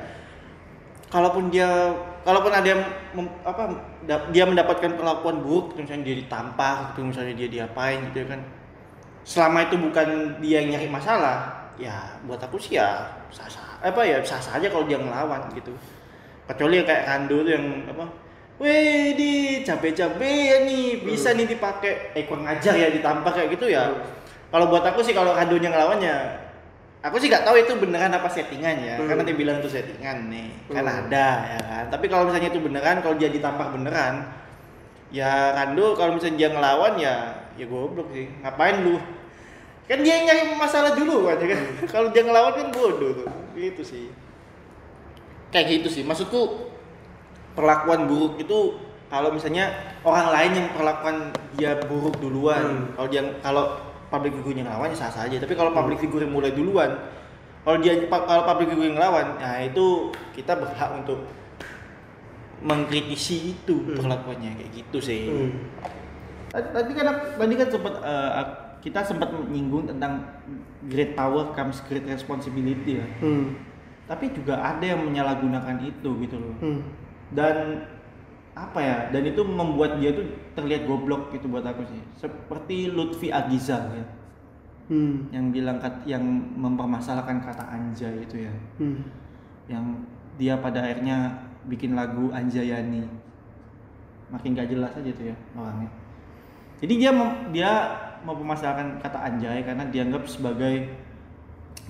kalaupun dia kalaupun ada yang mem- apa dia mendapatkan perlakuan buruk gitu, misalnya dia ditampar gitu misalnya dia diapain gitu ya kan. Selama itu bukan dia yang nyari masalah ya buat aku sih ya sah sah apa ya sah sah aja kalau dia ngelawan gitu. Kecuali kayak Rando tuh yang apa Wih di capek-capek ya nih. Bisa nih dipakai. Eh kurang ajar ya ditampar kayak gitu ya. Kalau buat aku sih kalau Rando yang ngelawan ya aku sih nggak tahu itu beneran apa settingan ya. Hmm. karena dia bilang itu settingan nih. Kan Hmm. ada ya kan? Tapi kalau misalnya itu beneran kalau dia ditampar beneran ya Rando kalau misalnya dia ngelawan ya ya goblok sih. Ngapain lu? Kan dia yang nyari masalah dulu kan ya kan? Kalau dia ngelawan kan bodoh tuh. Gitu sih. Kayak gitu sih. Maksudku perlakuan buruk itu kalau misalnya orang lain yang perlakuan dia buruk duluan Hmm. kalau dia kalau public figure yang ngelawan ya sah sah aja tapi kalau public figure yang mulai duluan kalau dia kalau public figure yang ngelawan nah itu kita berhak untuk mengkritisi itu Hmm. perlakuannya kayak gitu sih Hmm. Tadi kan tadi kan sempat eh, ak- kita sempat menyinggung tentang great power comes great responsibility ya. Hmm. Tapi juga ada yang menyalahgunakan itu gitu loh. Hmm. Dan apa ya? Dan itu membuat dia tuh terlihat goblok gitu buat aku sih. Seperti Lutfi Agizal ya, Hmm. yang bilang kat, yang mempermasalahkan kata anjay itu ya. Hmm. Yang dia pada akhirnya bikin lagu Anjayani. Makin gak jelas aja tuh ya orangnya. Jadi dia mem- dia mempermasalahkan kata anjay karena dianggap sebagai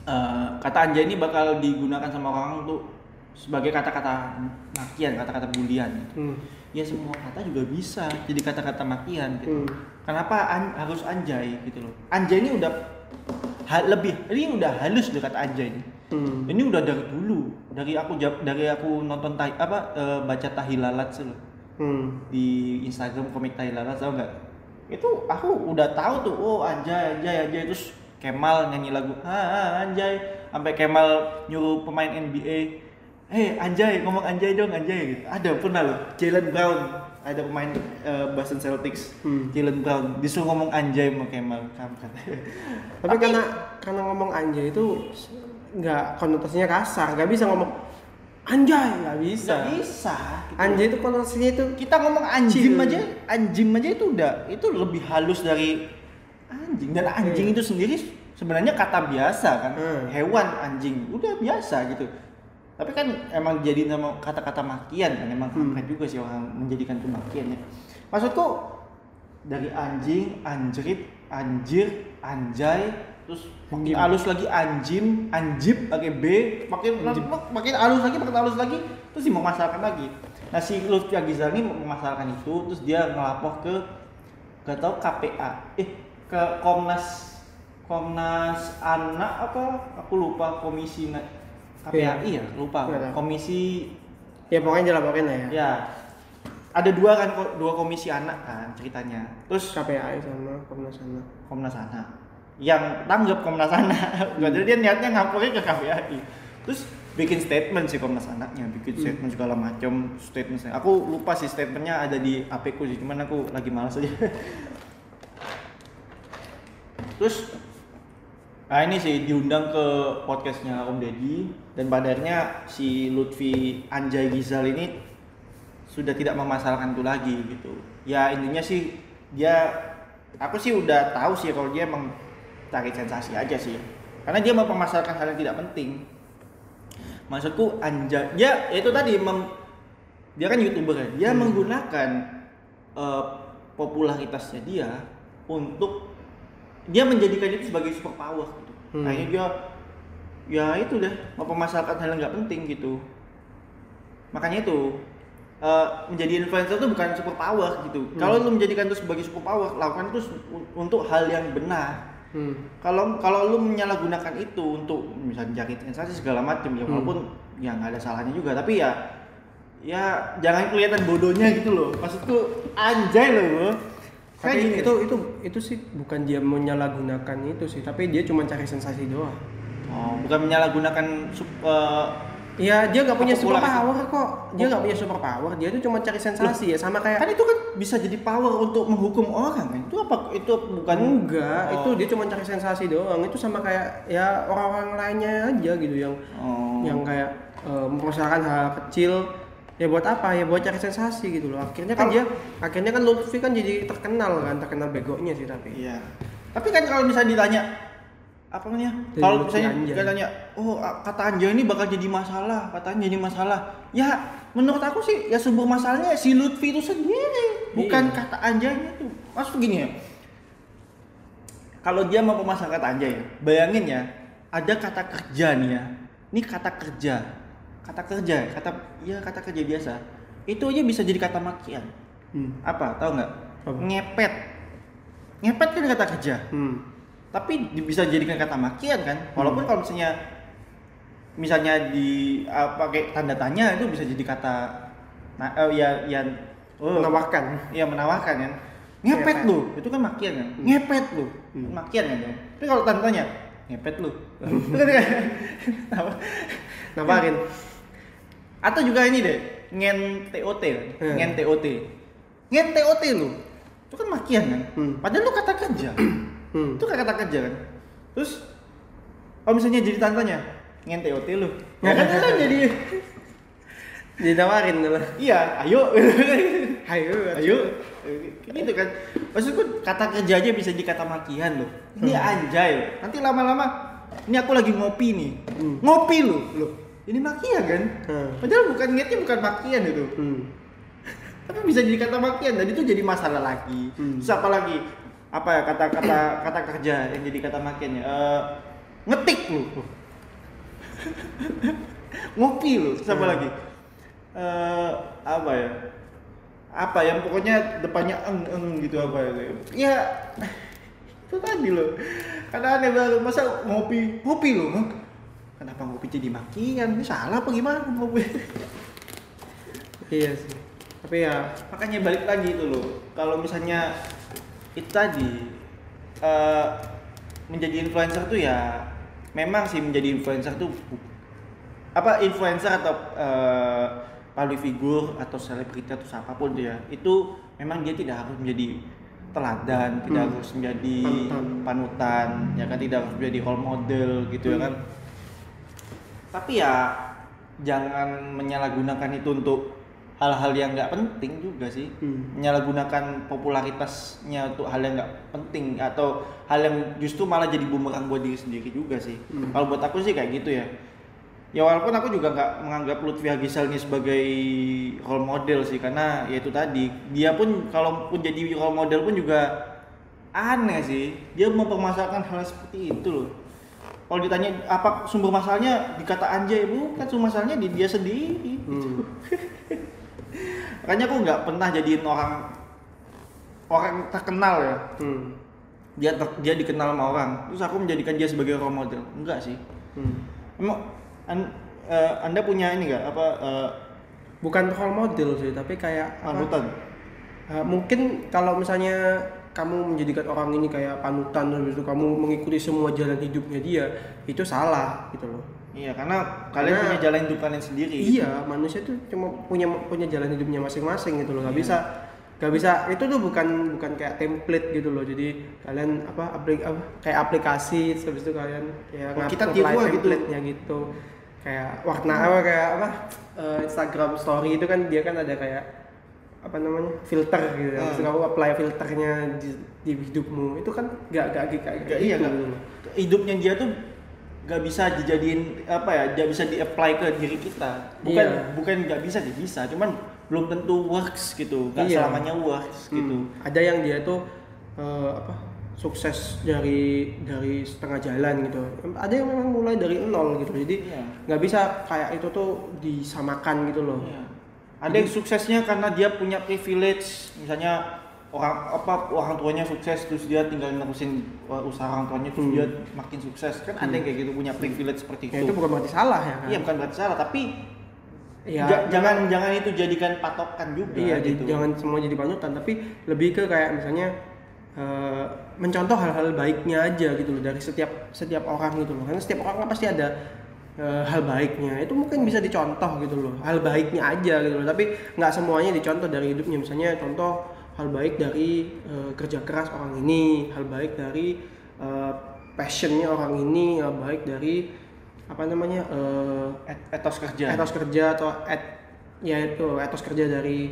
eh, kata anjay ini bakal digunakan sama orang untuk sebagai kata-kata makian, kata-kata bulian. gitu. Hmm. Ya semua kata juga bisa jadi kata-kata makian gitu. Hmm. Kenapa an- harus anjay gitu loh? Anjay ini udah ha- lebih ini udah halus loh kata anjay ini. Hmm. Ini udah dari dulu, dari aku dari aku nonton tahi, apa eh, baca tahilalat sih loh Hmm. di Instagram komik tahilalat tau nggak? Itu aku udah tahu tuh, oh anjay anjay anjay terus Kemal nyanyi lagu ah, anjay sampai Kemal nyuruh pemain NBA eh anjay ngomong anjay dong anjay. Gitu ada pernah loh. Jalen Brown. Ada pemain uh, Boston Celtics. Hmm. Jalen Brown. Disuruh ngomong anjay sama Kemal kampret Tapi, karena karena ngomong anjay itu nggak konotasinya kasar, nggak bisa ngomong anjay, nggak bisa. nggak bisa. Gitu. Anjay itu konotasinya itu kita ngomong anjing Chill. aja. Anjing aja itu udah itu lebih halus dari anjing. Dan anjing itu sendiri sebenarnya kata biasa kan. Hmm. hewan anjing. Udah biasa gitu tapi kan emang jadi nama kata-kata makian kan emang Hmm. juga sih orang menjadikan itu makian ya maksudku dari anjing anjrit anjir anjay terus makin Anjim. halus lagi anjim anjib pakai b makin makin halus lagi makin halus lagi terus dia memasalkan lagi nah si Lutfi Agizal ini memasalkan itu terus dia ngelapor ke gak tau KPA eh ke Komnas Komnas anak apa aku lupa komisi na- KPA iya lupa. Nggak tahu. komisi ya pokoknya dilaporin lah ya. ya ada dua kan dua komisi anak kan ceritanya. Terus KPAI sama Komnas Anak. Komnas Anak yang tanggap Komnas Anak jadi dia niatnya ngaporin ke KPAI terus bikin statement sih Komnas Anaknya bikin Hmm. statement segala macam statement aku lupa sih statementnya ada di HP ku sih cuman aku lagi malas aja. Terus nah ini sih diundang ke podcastnya Om Deddy. Dan pada akhirnya si Lutfi Anjay Gizal ini sudah tidak memasalahkan itu lagi gitu. Ya intinya sih dia aku sih udah tahu sih kalau dia emang cari sensasi aja sih. Karena dia mempermasalahkan hal yang tidak penting. Maksudku Anjay dia ya itu tadi mem- dia kan youtuber ya. Dia Hmm. menggunakan eh, popularitasnya dia untuk dia menjadikan itu sebagai super power gitu Hmm. akhirnya dia ya itu deh mempermasalahkan hal yang nggak penting gitu makanya itu eh, menjadi influencer itu bukan super power gitu Hmm. kalau lu menjadikan itu sebagai super power lakukan itu untuk hal yang benar Hmm. kalau kalau lu menyalahgunakan itu untuk misalnya jari sensasi segala macam ya Hmm. walaupun ya nggak ada salahnya juga tapi ya ya jangan kelihatan bodohnya gitu loh maksudku anjay loh Kayak Tapi gini. itu itu itu sih bukan dia menyalahgunakan itu sih, tapi dia cuma cari sensasi doang. oh, bukan menyalahgunakan eh, Iya, dia nggak punya super Popularitas. power kok. Dia nggak punya super power. Dia tuh cuma cari sensasi ya, sama kayak kan itu kan bisa jadi power untuk menghukum orang kan itu apa itu bukan enggak. Oh. Itu dia cuma cari sensasi doang. Itu sama kayak ya orang-orang lainnya aja gitu yang oh. yang kayak eh, mempermasalahkan hal kecil ya buat apa ya buat cari sensasi gitu loh akhirnya kan dia akhirnya kan Lutfi kan jadi terkenal kan terkenal begonya sih tapi Iya. Tapi kan kalau misalnya ditanya apa namanya? Kalau misalnya Anjay. kita tanya, oh kata Anjay ini bakal jadi masalah, katanya jadi masalah. Ya menurut aku sih ya sumber masalahnya si Lutfi itu sendiri, bukan Iya. kata Anjaynya tuh. Maksud gini ya. Kalau dia mau pemasaran kata Anjay ya, bayangin ya, ada kata kerja nih ya. Ini kata kerja. Kata kerja, kata ya kata kerja biasa. Itu aja bisa jadi kata makian. hmm. Apa? Tahu nggak? Ngepet. Ngepet kan kata kerja Hmm. tapi bisa dijadikan kata makian kan walaupun kalau misalnya misalnya di uh, pakai tanda tanya itu bisa jadi kata nah, eh, ya ya oh, menawarkan ya menawarkan kan ngepet lu itu kan makian kan Hmm. ngepet lu Hmm. makian kan tapi kalau tanda tanya ngepet lu nawarin atau juga ini deh ngen TOT Hmm. ngen TOT ngen TOT lu itu kan makian kan? Hmm. padahal lu kata kerja. Hmm. itu kata kerja kan? Terus kalau misalnya jadi tantanya ngente OT lu. Ya kan itu kan jadi ditawarin lah iya ayo. Ayo ayo. Gitu kan. Maksudku kata kerja aja bisa jadi kata makian loh ini Hmm. anjay. Nanti lama-lama ini aku lagi ngopi nih. Hmm. ngopi lu loh ini makian kan? Hmm. padahal bukan niatnya bukan makian itu. Hmm. tapi bisa jadi kata makian dan itu jadi masalah lagi. Hmm. terus apa lagi? Apa ya kata-kata kata kerja yang jadi kata makian ya Eh, ngetik lu. Ngopi lu. Terus apa Hmm. lagi? Eh, apa ya? Apa yang pokoknya depannya eng eng gitu apa ya ya itu tadi loh. Karena aneh banget masa ngopi ngopi Hah? Kenapa ngopi jadi makian ini salah apa gimana ngopi iya sih tapi ya makanya balik lagi itu loh kalau misalnya itu tadi eh, menjadi influencer tuh ya memang sih menjadi influencer tuh apa influencer atau eh, public figure atau selebriti atau siapa pun dia itu memang dia tidak harus menjadi teladan, tidak Hmm. harus menjadi Panutan. panutan, ya kan tidak harus menjadi role model gitu ya Hmm. kan. Tapi ya jangan menyalahgunakan itu untuk hal-hal yang nggak penting juga sih. Hmm. Menyalahgunakan popularitasnya untuk hal yang nggak penting atau hal yang justru malah jadi bumerang buat diri sendiri juga sih. Hmm. Kalau buat aku sih kayak gitu ya. Ya walaupun aku juga nggak menganggap Lutfi Hagisal ini sebagai role model sih karena ya itu tadi dia pun kalaupun jadi role model pun juga aneh sih dia mempermasalahkan hal seperti itu loh kalau ditanya apa sumber masalahnya? Dikata anjay bukan. Sumber masalahnya di dia sendiri. Hmm. makanya aku nggak pernah jadiin orang orang terkenal ya. Hmm. dia ter- dia dikenal sama orang. Terus aku menjadikan dia sebagai role model. Enggak sih. Hmm. emang an- eh, anda punya ini nggak? Apa eh, Bukan role model sih, tapi kayak panutan Uh, mungkin kalau misalnya kamu menjadikan orang ini kayak panutan terus itu kamu mengikuti semua jalan hidupnya dia itu salah gitu loh. Iya karena kalian Karena- punya jalan hidup kalian sendiri. Iya manusia tuh cuma punya punya jalan hidupnya masing-masing gitu loh. Nggak Iya. bisa nggak bisa itu tuh bukan bukan kayak template gitu loh. Jadi kalian apa, aplik, apa kayak aplikasi terus habis itu kalian kayak Oh, kita tiru gitu. template-nya gitu. Kayak warna apa kayak apa eh, Instagram story itu kan dia kan ada kayak apa namanya filter gitu Hmm. Terus kamu apply filternya di, di hidupmu itu kan nggak nggak kayak kayak Nggak, iya gitu gitu loh. hidupnya dia tuh nggak bisa dijadiin apa ya nggak bisa di apply ke diri kita bukan Iya. bukan nggak bisa sih bisa cuman belum tentu works gitu nggak Iya. selamanya works gitu Hmm. Ada yang dia tuh eh, apa sukses dari dari setengah jalan gitu. Ada yang memang mulai dari nol gitu. Jadi Iya. nggak bisa kayak itu tuh disamakan gitu loh. Iya. Ada yang suksesnya karena dia punya privilege misalnya orang apa orang tuanya sukses terus dia tinggal nerusin uh, usaha orang tuanya terus Hmm. dia makin sukses kan ada yang kayak gitu punya privilege seperti Ya itu, itu bukan berarti salah ya kan? iya bukan berarti salah tapi Iya. ja- jangan jangan itu jadikan patokan juga Iya, gitu jangan semua jadi panutan, tapi lebih ke kayak misalnya eh, mencontoh hal-hal baiknya aja gitu loh dari setiap setiap orang gitu loh. Karena setiap orang kan pasti ada eh, hal baiknya. Itu mungkin bisa dicontoh gitu loh. Hal baiknya aja gitu loh. Tapi nggak semuanya dicontoh dari hidupnya. Misalnya contoh hal baik dari eh, kerja keras orang ini, hal baik dari eh, passionnya orang ini, hal baik dari apa namanya eh, Et- etos kerja etos kerja atau et ya itu etos kerja dari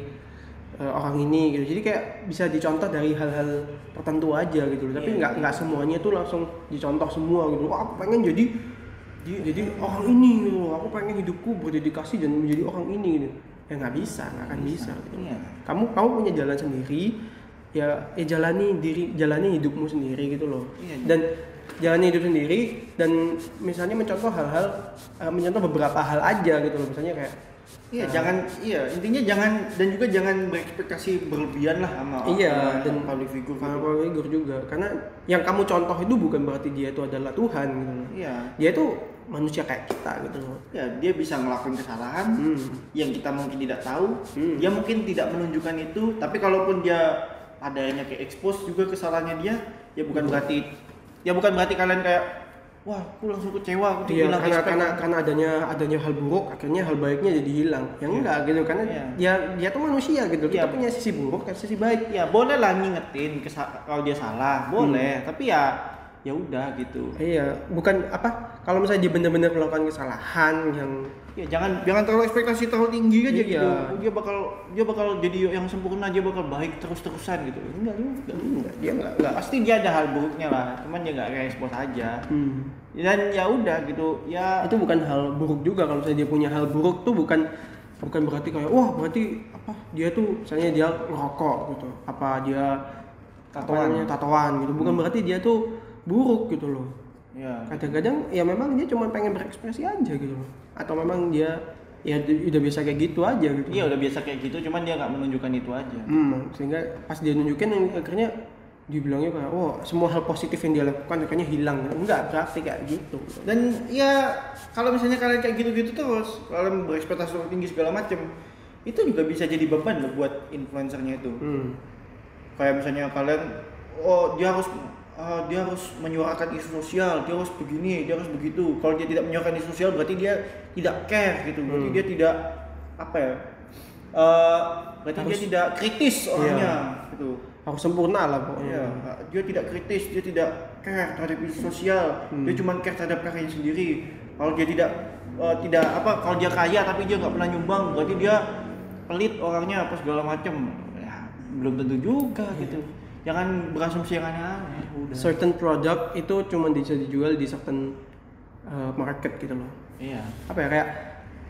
eh, orang ini gitu jadi kayak bisa dicontoh dari hal-hal tertentu aja gitu loh tapi Iya. nggak nggak semuanya tuh langsung dicontoh semua gitu Wah, aku pengen jadi jadi, jadi orang ini gitu loh. aku pengen hidupku berdedikasi dan menjadi orang ini gitu ya nggak bisa nggak akan bisa, gitu. Iya. kamu kamu punya jalan sendiri ya ya jalani diri jalani hidupmu sendiri gitu loh Iya. dan jalani hidup sendiri dan misalnya mencontoh hal-hal eh, mencontoh beberapa hal aja gitu loh misalnya kayak Iya, eh, jangan iya intinya jangan dan juga jangan berekspektasi berlebihan lah sama Iya, sama dan public figure. sama gitu. public figure juga karena yang kamu contoh itu bukan berarti dia itu adalah Tuhan gitu loh Iya. dia itu manusia kayak kita gitu loh Ya, dia bisa ngelakuin kesalahan hmm. yang kita mungkin tidak tahu. Hmm. Dia mungkin tidak menunjukkan itu, tapi kalaupun dia adanya kayak expose juga kesalahannya dia, ya bukan Hmm. berarti ya bukan berarti kalian kayak wah, aku langsung kecewa, aku Iya, hilang karena, respect." karena karena adanya adanya hal buruk akhirnya hal baiknya jadi hilang ya enggak gitu karena Iya. dia dia tuh manusia gitu kita Iya. punya sisi buruk dan sisi baik ya boleh lah ngingetin kalau dia salah, boleh, tapi ya ya udah gitu. iya bukan apa kalau misalnya dia benar-benar melakukan kesalahan yang Ya jangan jangan terlalu ekspektasi terlalu tinggi aja Iya. gitu. Dia bakal dia bakal jadi yang sempurna, dia bakal baik terus-terusan gitu. Enggak juga. enggak, dia enggak enggak Pasti dia ada hal buruknya lah, cuman dia nggak kayak expose aja. hmm. Dan ya udah gitu. Ya itu bukan hal buruk juga kalau misalnya dia punya hal buruk tuh bukan bukan berarti kayak wah berarti apa dia tuh misalnya dia ngerokok gitu apa dia Tatoan. apa namanya, tatoan gitu bukan berarti dia tuh buruk gitu loh ya kadang-kadang ya memang dia cuma pengen berekspresi aja gitu loh atau memang dia ya udah biasa kayak gitu aja gitu Iya udah biasa kayak gitu, cuman dia nggak menunjukkan itu aja. hmm, sehingga pas dia nunjukin akhirnya dibilangnya kayak oh semua hal positif yang dia lakukan akhirnya hilang enggak berarti kayak gitu Dan ya kalau misalnya kalian kayak gitu-gitu terus, kalian berekspektasi terlalu tinggi segala macem, itu juga bisa jadi beban loh buat influencernya itu. hmm. Kayak misalnya kalian, oh dia harus eh, dia harus menyuarakan isu sosial dia harus begini dia harus begitu kalau dia tidak menyuarakan isu sosial berarti dia tidak care gitu berarti Hmm. dia tidak apa ya eh, berarti dia Harus- tidak kritis orangnya gitu harus sempurna lah pokoknya Iya, dia tidak kritis, dia tidak care terhadap isu sosial, Hmm. dia cuma care terhadap karyanya sendiri. Kalau dia tidak eh, tidak apa, kalau dia kaya tapi dia nggak pernah nyumbang, berarti dia pelit orangnya apa segala macem. Ya, belum tentu juga gitu. Jangan berasumsi yang aneh-aneh. Udah. certain product itu cuma bisa dijual di certain uh, market gitu loh Iya. apa ya kayak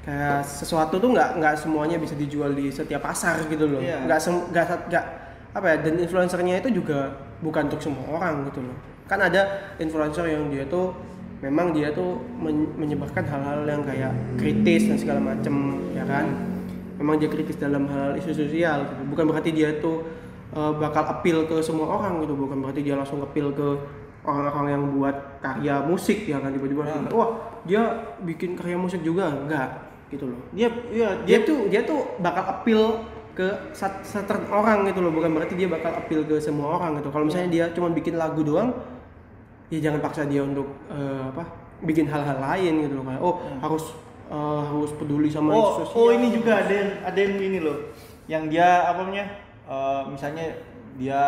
kayak sesuatu tuh nggak nggak semuanya bisa dijual di setiap pasar gitu loh Iya. nggak sem- nggak nggak apa ya dan influencernya itu juga bukan untuk semua orang gitu loh kan ada influencer yang dia tuh memang dia tuh men- menyebarkan hal-hal yang kayak kritis dan segala macem ya kan memang dia kritis dalam hal isu sosial gitu. bukan berarti dia tuh uh, bakal appeal ke semua orang gitu. Bukan berarti dia langsung appeal ke orang-orang yang buat karya musik ya kan? Tiba-tiba Hmm. wah dia bikin karya musik juga. Enggak gitu loh. Dia iya dia dia tuh dia tuh bakal appeal ke certain orang gitu loh. Bukan berarti dia bakal appeal ke semua orang gitu. Kalau misalnya dia cuma bikin lagu doang ya jangan paksa dia untuk eh, apa bikin hal-hal lain gitu loh. Kayak oh harus eh, harus peduli sama oh, sosial. oh ini juga ada yang ada yang ini loh. Yang dia apa namanya? Eh, misalnya dia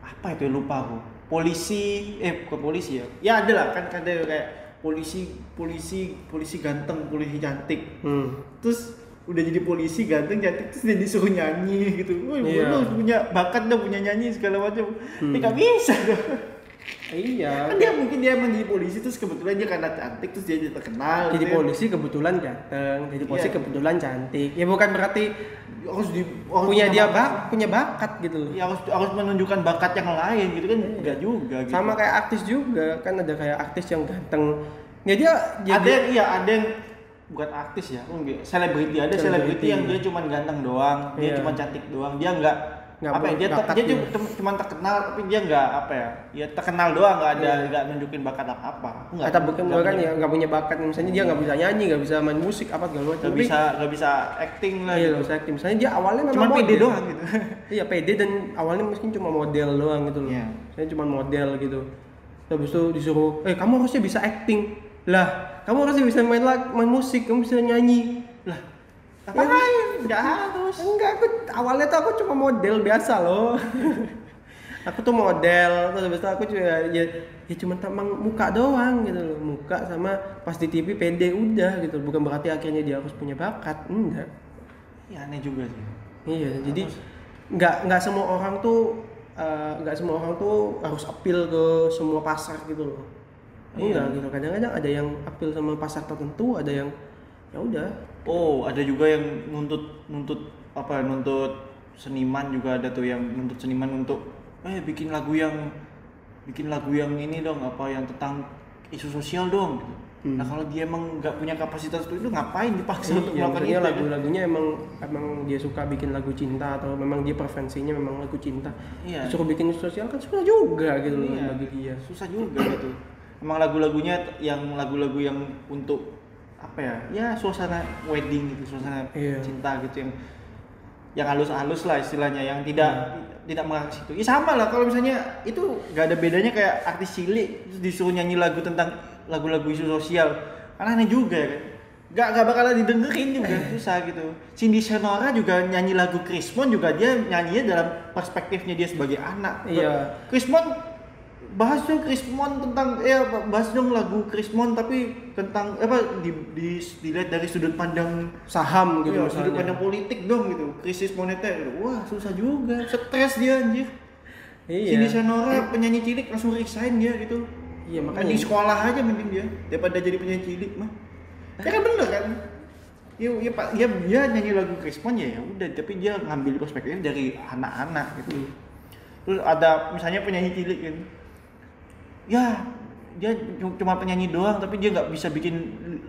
apa itu ya, lupa aku. Polisi eh bukan polisi ya. Ya ada lah kan ada kayak polisi polisi polisi ganteng, polisi cantik. hmm. Terus udah jadi polisi ganteng cantik terus dia disuruh nyanyi gitu. Woi, Iya. lu punya bakat dong punya nyanyi segala macam. Hmm. Ya nggak bisa dong. Iya Kan dia mungkin dia emang jadi polisi terus kebetulan dia karena cantik terus dia jadi terkenal. jadi gitu ya. polisi kebetulan ganteng jadi polisi Iya. kebetulan cantik ya bukan berarti harus di harus punya dia bak punya bakat gitu loh ya harus harus menunjukkan bakat yang lain gitu kan enggak juga gitu. Iya. sama kayak artis juga kan ada kayak artis yang ganteng ya dia ada jadi yang iya ada yang bukan artis ya enggak. selebriti ada Selebriti. selebriti yang dia cuma ganteng doang dia Iya. cuma cantik doang dia enggak Nggak apa ya dia, ter- dia dia. cuma, terkenal tapi dia enggak apa ya ya terkenal doang enggak ada enggak nunjukin bakat apa. Apa atau bukan bukan ya nggak punya bakat misalnya dia nggak bisa nyanyi nggak bisa main musik apa segala macam. Nggak bisa nggak bisa acting lah iya gitu. loh saya misalnya dia awalnya memang cuma pede model. doang gitu. Iya pede dan awalnya mungkin cuma model doang gitu loh. Iya. saya cuma model gitu. Habis itu disuruh eh kamu harusnya bisa acting. Lah kamu harusnya bisa main lag main musik kamu bisa nyanyi. Lah ngapain enggak harus enggak aku awalnya tuh aku cuma model biasa loh aku tuh model terus habis itu aku juga ya, ya cuma tamang muka doang gitu loh muka sama pas di TV pede udah gitu bukan berarti akhirnya dia harus punya bakat enggak ya aneh juga sih Iya, jadi nggak nggak semua orang tuh eh, nggak semua orang tuh harus appeal ke semua pasar gitu loh. Iya. Enggak gitu. Kadang-kadang ada yang appeal sama pasar tertentu, ada yang ya udah. Oh, ada juga yang nuntut nuntut apa nuntut seniman juga ada tuh yang nuntut seniman untuk eh bikin lagu yang bikin lagu yang ini dong apa yang tentang isu sosial dong gitu. Hmm. Nah, kalau dia emang nggak punya kapasitas itu, itu ngapain dipaksa untuk Iya, melakukan itu? lagu-lagunya emang emang dia suka bikin lagu cinta atau memang dia preferensinya memang lagu cinta. Iya. Disuruh bikin sosial kan susah juga gitu loh Iya. bagi dia. Susah juga gitu. Emang lagu-lagunya yang lagu-lagu yang untuk apa ya? Ya suasana wedding gitu, suasana Iya. cinta gitu yang yang halus-halus lah istilahnya yang tidak Iya. tidak mengarah situ. Ya sama lah kalau misalnya itu nggak ada bedanya kayak artis cilik disuruh nyanyi lagu tentang lagu-lagu isu sosial. Kan aneh juga ya kan. Gak, gak bakalan didengerin juga susah gitu. Cindy Senora juga nyanyi lagu Krismon juga dia nyanyinya dalam perspektifnya dia sebagai anak. Iya. Krismon bahas dong Krismon tentang ya bahas dong lagu Krismon tapi tentang apa di, di dilihat dari sudut pandang Saham gitu Iya, sudut pandang politik dong gitu. Krisis moneter gitu. wah susah juga. Stres dia anjir. Iya. Cindy Senora penyanyi cilik langsung resign dia gitu. Iya, makanya. Di sekolah aja mending dia daripada jadi penyanyi cilik mah. Ya kan bener kan? Ya, ya, Pak, ya, dia nyanyi lagu Krismon ya ya udah tapi dia ngambil perspektifnya dari anak-anak gitu. Hmm. terus ada misalnya penyanyi cilik kan ya dia cu- cuma penyanyi doang tapi dia nggak bisa bikin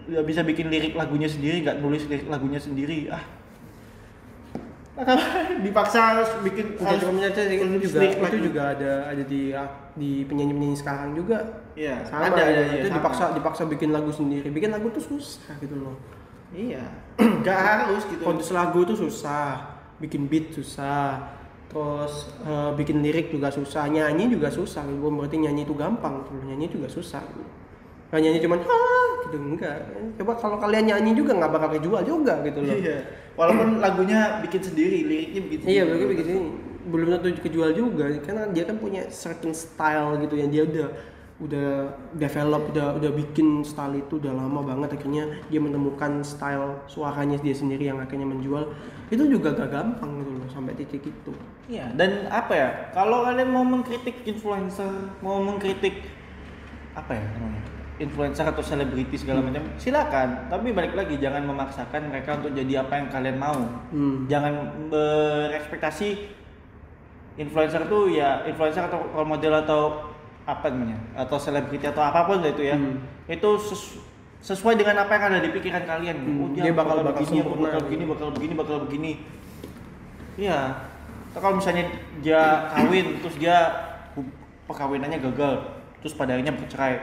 nggak bisa bikin lirik lagunya sendiri nggak nulis lirik lagunya sendiri ah dipaksa harus bikin Bukan harus cuma penyanyi cilik, itu juga lirik itu lagu. juga ada ada di di penyanyi-penyanyi sekarang juga. iya Sama ada ada gitu. iya, itu sama. dipaksa dipaksa bikin lagu sendiri. Bikin lagu tuh susah gitu loh. iya nggak harus gitu Produksi lagu tuh susah, bikin beat susah. Terus eh, bikin lirik juga susah nyanyi juga susah gitu. bukan berarti nyanyi itu gampang gitu. nyanyi juga susah gitu. Nyanyi cuman ah gitu enggak coba kalau kalian nyanyi juga nggak bakal kejual juga gitu loh Iya. Walaupun lagunya bikin sendiri, liriknya bikin sendiri. Iya, bagi begini belum tentu kejual juga karena dia kan punya certain style gitu yang dia udah udah develop udah udah bikin style itu udah lama banget akhirnya dia menemukan style suaranya dia sendiri yang akhirnya menjual itu juga gak gampang gitu loh sampai titik itu Iya, dan apa ya? Kalau kalian mau mengkritik influencer, mau mengkritik apa ya namanya? Influencer atau selebriti segala Hmm. macam, silakan. Tapi balik lagi jangan memaksakan mereka untuk jadi apa yang kalian mau. hmm. Jangan berekspektasi influencer tuh ya influencer atau role model atau apa namanya? Atau selebriti atau apa pun lah itu ya. Hmm. Itu ses- sesuai dengan apa yang ada di pikiran kalian. Hmm, Oh, dia bakal- bakal begini, sempurna bakal gitu. begini, bakal begini, bakal begini. Iya. Atau kalau misalnya dia kawin terus dia perkawinannya gagal, terus pada akhirnya bercerai.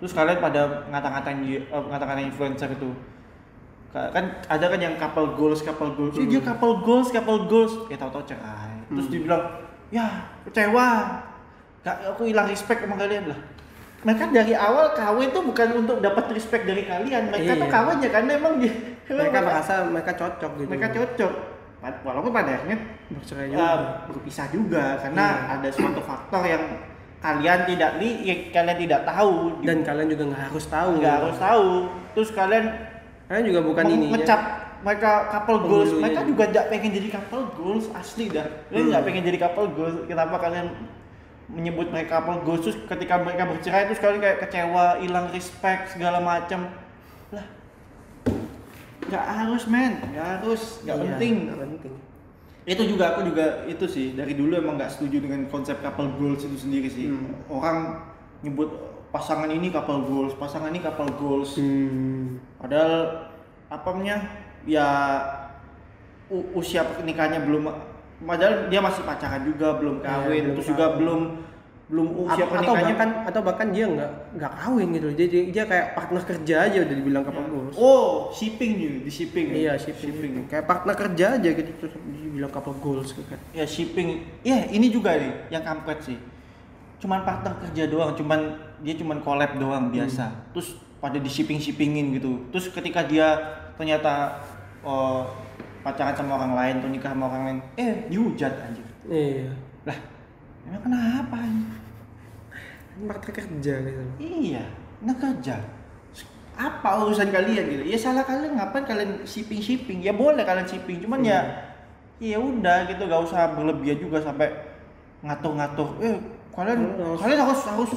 Terus kalian pada ngata-ngatain dia- eh, ngata-ngatain influencer itu. Ka- Kan ada kan yang couple goals, couple goals. Ih, dia couple goals, couple goals. Ya tahu-tahu cerai. Terus Hmm. dibilang, "Ya, kecewa. Gak, aku hilang respect sama kalian lah." Mereka dari awal kawin tuh bukan untuk dapat respect dari kalian. Mereka tuh Iya. kawin ya karena emang dia mereka merasa mereka cocok gitu mereka cocok Wal- walaupun pada akhirnya bercerai juga berpisah juga karena Iya. ada suatu faktor yang kalian tidak li kalian tidak tahu di- dan kalian juga nggak harus tahu nggak harus tahu terus kalian kalian juga bukan ini ya. mereka couple goals mereka juga. tidak pengen jadi couple goals asli dah kalian nggak Hmm. pengen jadi couple goals kenapa kalian menyebut mereka couple goals terus ketika mereka bercerai terus kalian kayak kecewa hilang respect segala macam lah nggak harus men. Nggak harus. Nggak Iya, penting. nggak penting. Itu juga aku juga itu sih dari dulu emang nggak setuju dengan konsep couple goals itu sendiri sih. Hmm. orang nyebut pasangan ini couple goals pasangan ini couple goals. Hmm. padahal apa namanya ya usia pernikahannya belum padahal dia masih pacaran juga belum Iya, kawin belum terus juga kawin. belum belum usia atau, atau bahkan atau bahkan dia nggak nggak kawin gitu dia, dia dia kayak partner kerja aja udah dibilang couple goals oh shipping juga di shipping ya? iya shipping, kayak partner kerja aja gitu terus dibilang couple goals gitu kan. Ya shipping. Ya ini juga nih yang kampret sih. Cuman partner kerja doang cuman dia cuman collab doang biasa. Terus pada di shipping shippingin gitu. Terus ketika dia ternyata oh, pacaran sama orang lain atau nikah sama orang lain. Eh dihujat aja iya. Lah emang kenapa ini? partner kerja gitu. Iya nah kerja. Apa urusan kalian gitu? Ya salah kalian ngapain kalian shipping shipping ya boleh kalian shipping cuman ya ya udah gitu. Gak usah berlebihan juga sampai ngatur-ngatur. Eh kalian Harus. kalian harus harus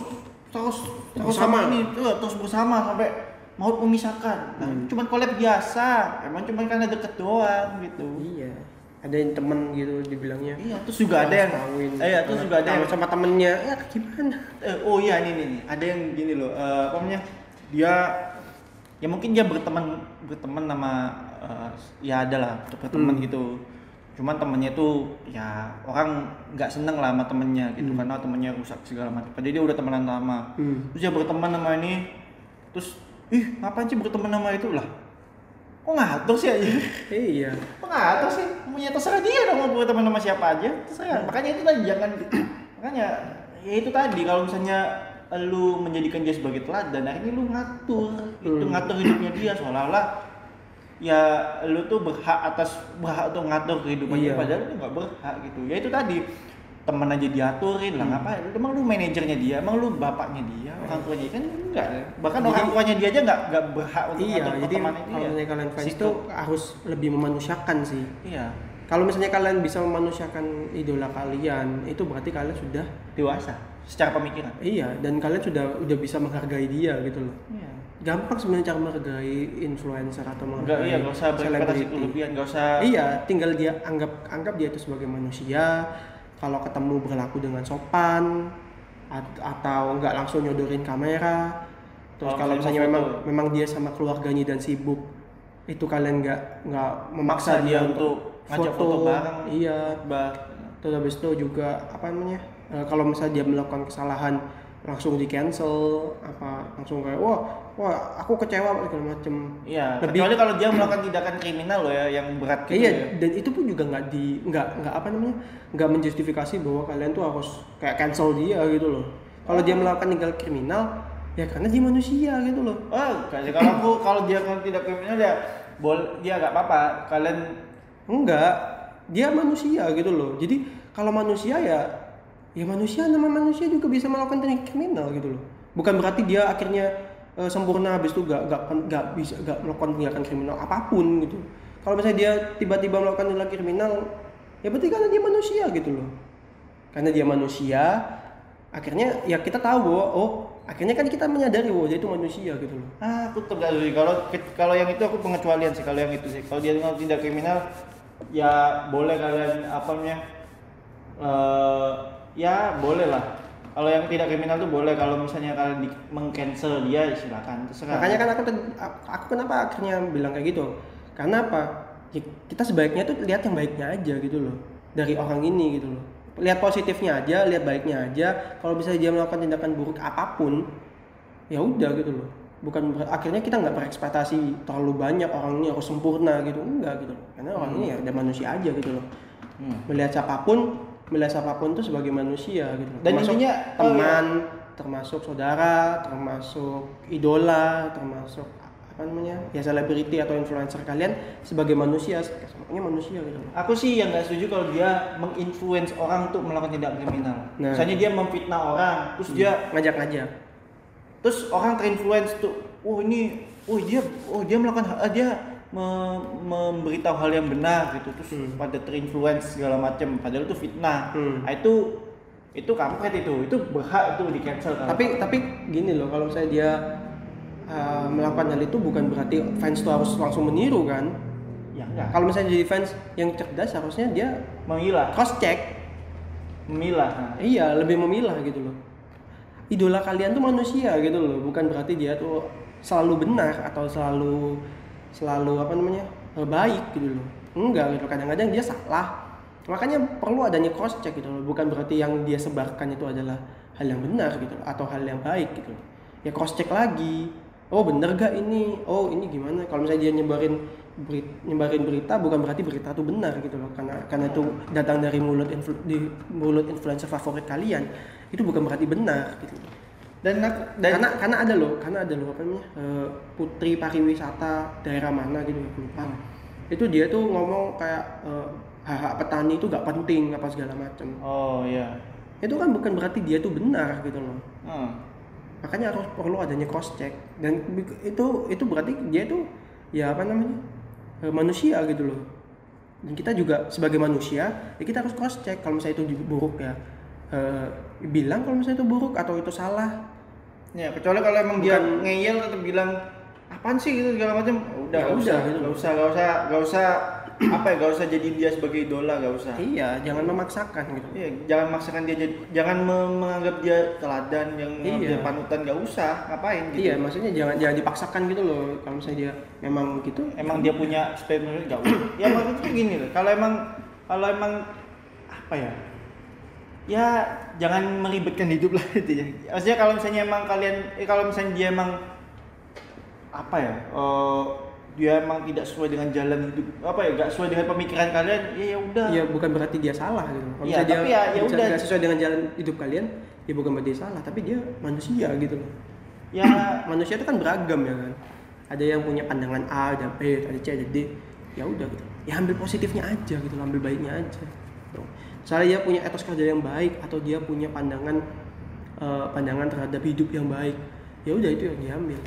terus terus Bersama. sama ini tuh terus bersama sampai mau memisahkan nah, Hmm. cuman collab biasa emang cuman karena deket doang gitu iya ada yang temen gitu dibilangnya iya terus juga ada yang kawin iya terus juga ada yang sama temennya ya gimana Eh, oh iya ini nih, nih. ada yang gini loh, eh, apa namanya? Dia ya mungkin dia berteman berteman sama eh, ya ada lah berteman Hmm. gitu. Cuman temennya tuh ya orang nggak seneng lah sama temennya gitu Hmm. karena temennya rusak segala macam. Padahal dia udah temenan lama. hmm. Terus dia berteman sama ini, terus ih ngapain sih berteman sama itu lah? Kok ngatur sih aja? iya Kok ngatur sih? Punya terserah dia dong mau berteman sama siapa aja. Terserah. Makanya itu tadi jangan makanya ya itu tadi kalau misalnya lu menjadikan dia sebagai teladan, akhirnya lu ngatur, itu Hmm. ngatur hidupnya dia seolah-olah ya lu tuh berhak atas berhak untuk ngatur kehidupan dia Iya. padahal lu nggak berhak gitu. Ya itu tadi temen aja diaturin lah Hmm. ngapain? Emang lu manajernya dia? Emang lu bapaknya dia? Orang tuanya? Kan enggak. Bahkan Jadi- orang tuanya dia aja nggak nggak berhak untuk iya ngatur jadi kalau misalnya kalian fans itu harus lebih memanusiakan sih. Iya. Kalau misalnya kalian bisa memanusiakan idola kalian itu berarti kalian sudah dewasa secara pemikiran. Iya dan kalian sudah udah bisa menghargai dia gitu loh. Iya. Gampang sebenarnya cara menghargai influencer atau Enggak, menghargai iya, nggak usah berekspektasi selebriti. berlebihan, nggak usah. iya tinggal dia anggap anggap dia itu sebagai manusia kalau ketemu berlaku dengan sopan at- atau enggak langsung nyodorin kamera terus Oh, kalau misalnya memang foto. memang dia sama keluarganya dan sibuk itu kalian nggak nggak Memaksa memaksa dia untuk ngajak foto bareng. iya Bah, terus habis itu juga apa namanya eh, kalau misalnya dia melakukan kesalahan langsung di cancel apa langsung kayak wah wah aku kecewa segala macem Iya, Lebih- kecuali kalau dia melakukan tindakan kriminal loh ya yang berat gitu iya ya. dan itu pun juga nggak di nggak nggak apa namanya nggak menjustifikasi bahwa kalian tuh harus kayak cancel dia gitu loh kalau dia melakukan tindakan kriminal ya karena dia manusia gitu loh Oh, kalau aku kalau dia tidak kriminal ya boleh dia nggak apa-apa. Kalian enggak dia manusia gitu loh jadi kalau manusia ya ya manusia nama manusia juga bisa melakukan tindakan kriminal gitu loh bukan berarti dia akhirnya eh, sempurna habis itu gak, gak, gak bisa gak melakukan tindakan kriminal apa pun gitu kalau misalnya dia tiba-tiba melakukan tindakan kriminal ya berarti karena dia manusia gitu loh karena dia manusia akhirnya ya kita tahu bahwa oh akhirnya kan kita menyadari bahwa dia itu manusia gitu loh ah aku tegak sih kalau kalau yang itu aku pengecualian sih kalau yang itu sih. Kalau dia nggak tidak kriminal ya boleh kalian apa namanya eh ya boleh lah. Kalau yang tidak kriminal tuh boleh kalau misalnya kalian di, mengcancel dia silakan terserah. Makanya kan aku aku kenapa akhirnya bilang kayak gitu? Karena apa? Ya, kita sebaiknya tuh lihat yang baiknya aja gitu loh dari orang ini gitu loh. Lihat positifnya aja, lihat baiknya aja. Kalau bisa dia melakukan tindakan buruk apa pun, ya udah gitu loh. Bukan akhirnya kita nggak berekspektasi terlalu banyak orang ini harus sempurna gitu, enggak gitu loh. Karena orang ini ya udah manusia aja gitu loh. Hmm. Melihat siapa pun, melihat siapa pun tuh sebagai manusia gitu. Dan Termasuk intinya, oh teman, termasuk saudara, termasuk idola, termasuk apa namanya ya selebriti atau influencer kalian sebagai manusia, semuanya manusia gitu. Aku sih yang nggak setuju kalau dia menginfluence orang untuk melakukan tindak kriminal. Nah. Misalnya dia memfitnah orang, terus dia Ngajak-ngajak. terus orang terinfluence tuh, oh ini, oh dia, oh dia melakukan, ah, dia me- memberitahu hal yang benar gitu, terus Hmm. pada terinfluence segala macam, padahal itu fitnah. Hmm. Nah, itu itu kampret itu, itu berhak itu di cancel kan. Tapi tapi gini loh kalau misalnya dia uh, melakukan hal itu bukan berarti fans tuh harus langsung meniru kan. ya enggak, Kalau misalnya jadi fans yang cerdas harusnya dia memilah, cross check. memilah. Nah. Iya, lebih memilah gitu loh. Idola kalian tuh manusia gitu loh, bukan berarti dia tuh selalu benar atau selalu selalu apa namanya eh, baik gitu loh. Enggak gitu, kadang-kadang dia salah. Makanya perlu adanya cross check gitu loh, bukan berarti yang dia sebarkan itu adalah hal yang benar gitu loh, atau hal yang baik gitu loh. Ya cross check lagi. Oh bener gak ini? Oh ini gimana? Kalau misalnya dia nyebarin beri- nyebarin berita bukan berarti berita itu benar gitu loh karena karena itu datang dari mulut influ, di mulut influencer favorit kalian itu bukan berarti benar gitu Dan, aku- dan karena karena ada loh karena ada loh apa namanya eh, putri pariwisata daerah mana gitu aku lupa. Itu dia tuh ngomong kayak eh, hak petani itu gak penting apa segala macam oh iya. itu kan bukan berarti dia tuh benar gitu loh. Hmm. makanya harus perlu adanya cross check dan itu itu berarti dia tuh ya apa namanya eh, manusia gitu loh. Dan kita juga sebagai manusia ya kita harus cross check kalau misalnya itu buruk ya. Eh, bilang kalau misalnya itu buruk atau itu salah Ya, kecuali kalau emang dia ngeyel tetap bilang apaan sih gitu segala macam. Udah, Ya nggak udah, usah, gitu. nggak usah, nggak usah, nggak usah apa ya, nggak usah jadi dia sebagai idola, nggak usah. iya jangan memaksakan gitu Iya, jangan maksakan dia jadi, jangan me- menganggap dia teladan, yang Iya. dia panutan, nggak usah, ngapain gitu. iya maksudnya jangan jangan dipaksakan gitu loh kalau misalnya dia memang gitu Emang dia punya statement nggak usah. Ya maksudnya gini loh, kalau emang kalau emang apa ya? Ya jangan meribetkan hidup lah itu ya. Maksudnya kalau misalnya emang kalian, eh, kalau misalnya dia emang apa ya? eh, dia emang tidak sesuai dengan jalan hidup apa ya? Gak sesuai dengan pemikiran kalian, ya ya udah. ya bukan berarti dia salah gitu kalau Iya, misalnya dia ya- ya udah. nggak sesuai dengan jalan hidup kalian ya bukan berarti dia salah tapi dia manusia gitu loh Ya manusia itu kan beragam ya kan ada yang punya pandangan A ada B ada C ada D ya udah gitu ya ambil positifnya aja gitu ambil baiknya aja. Misalnya dia punya etos kerja yang baik atau dia punya pandangan eh, pandangan terhadap hidup yang baik ya udah itu yang diambil.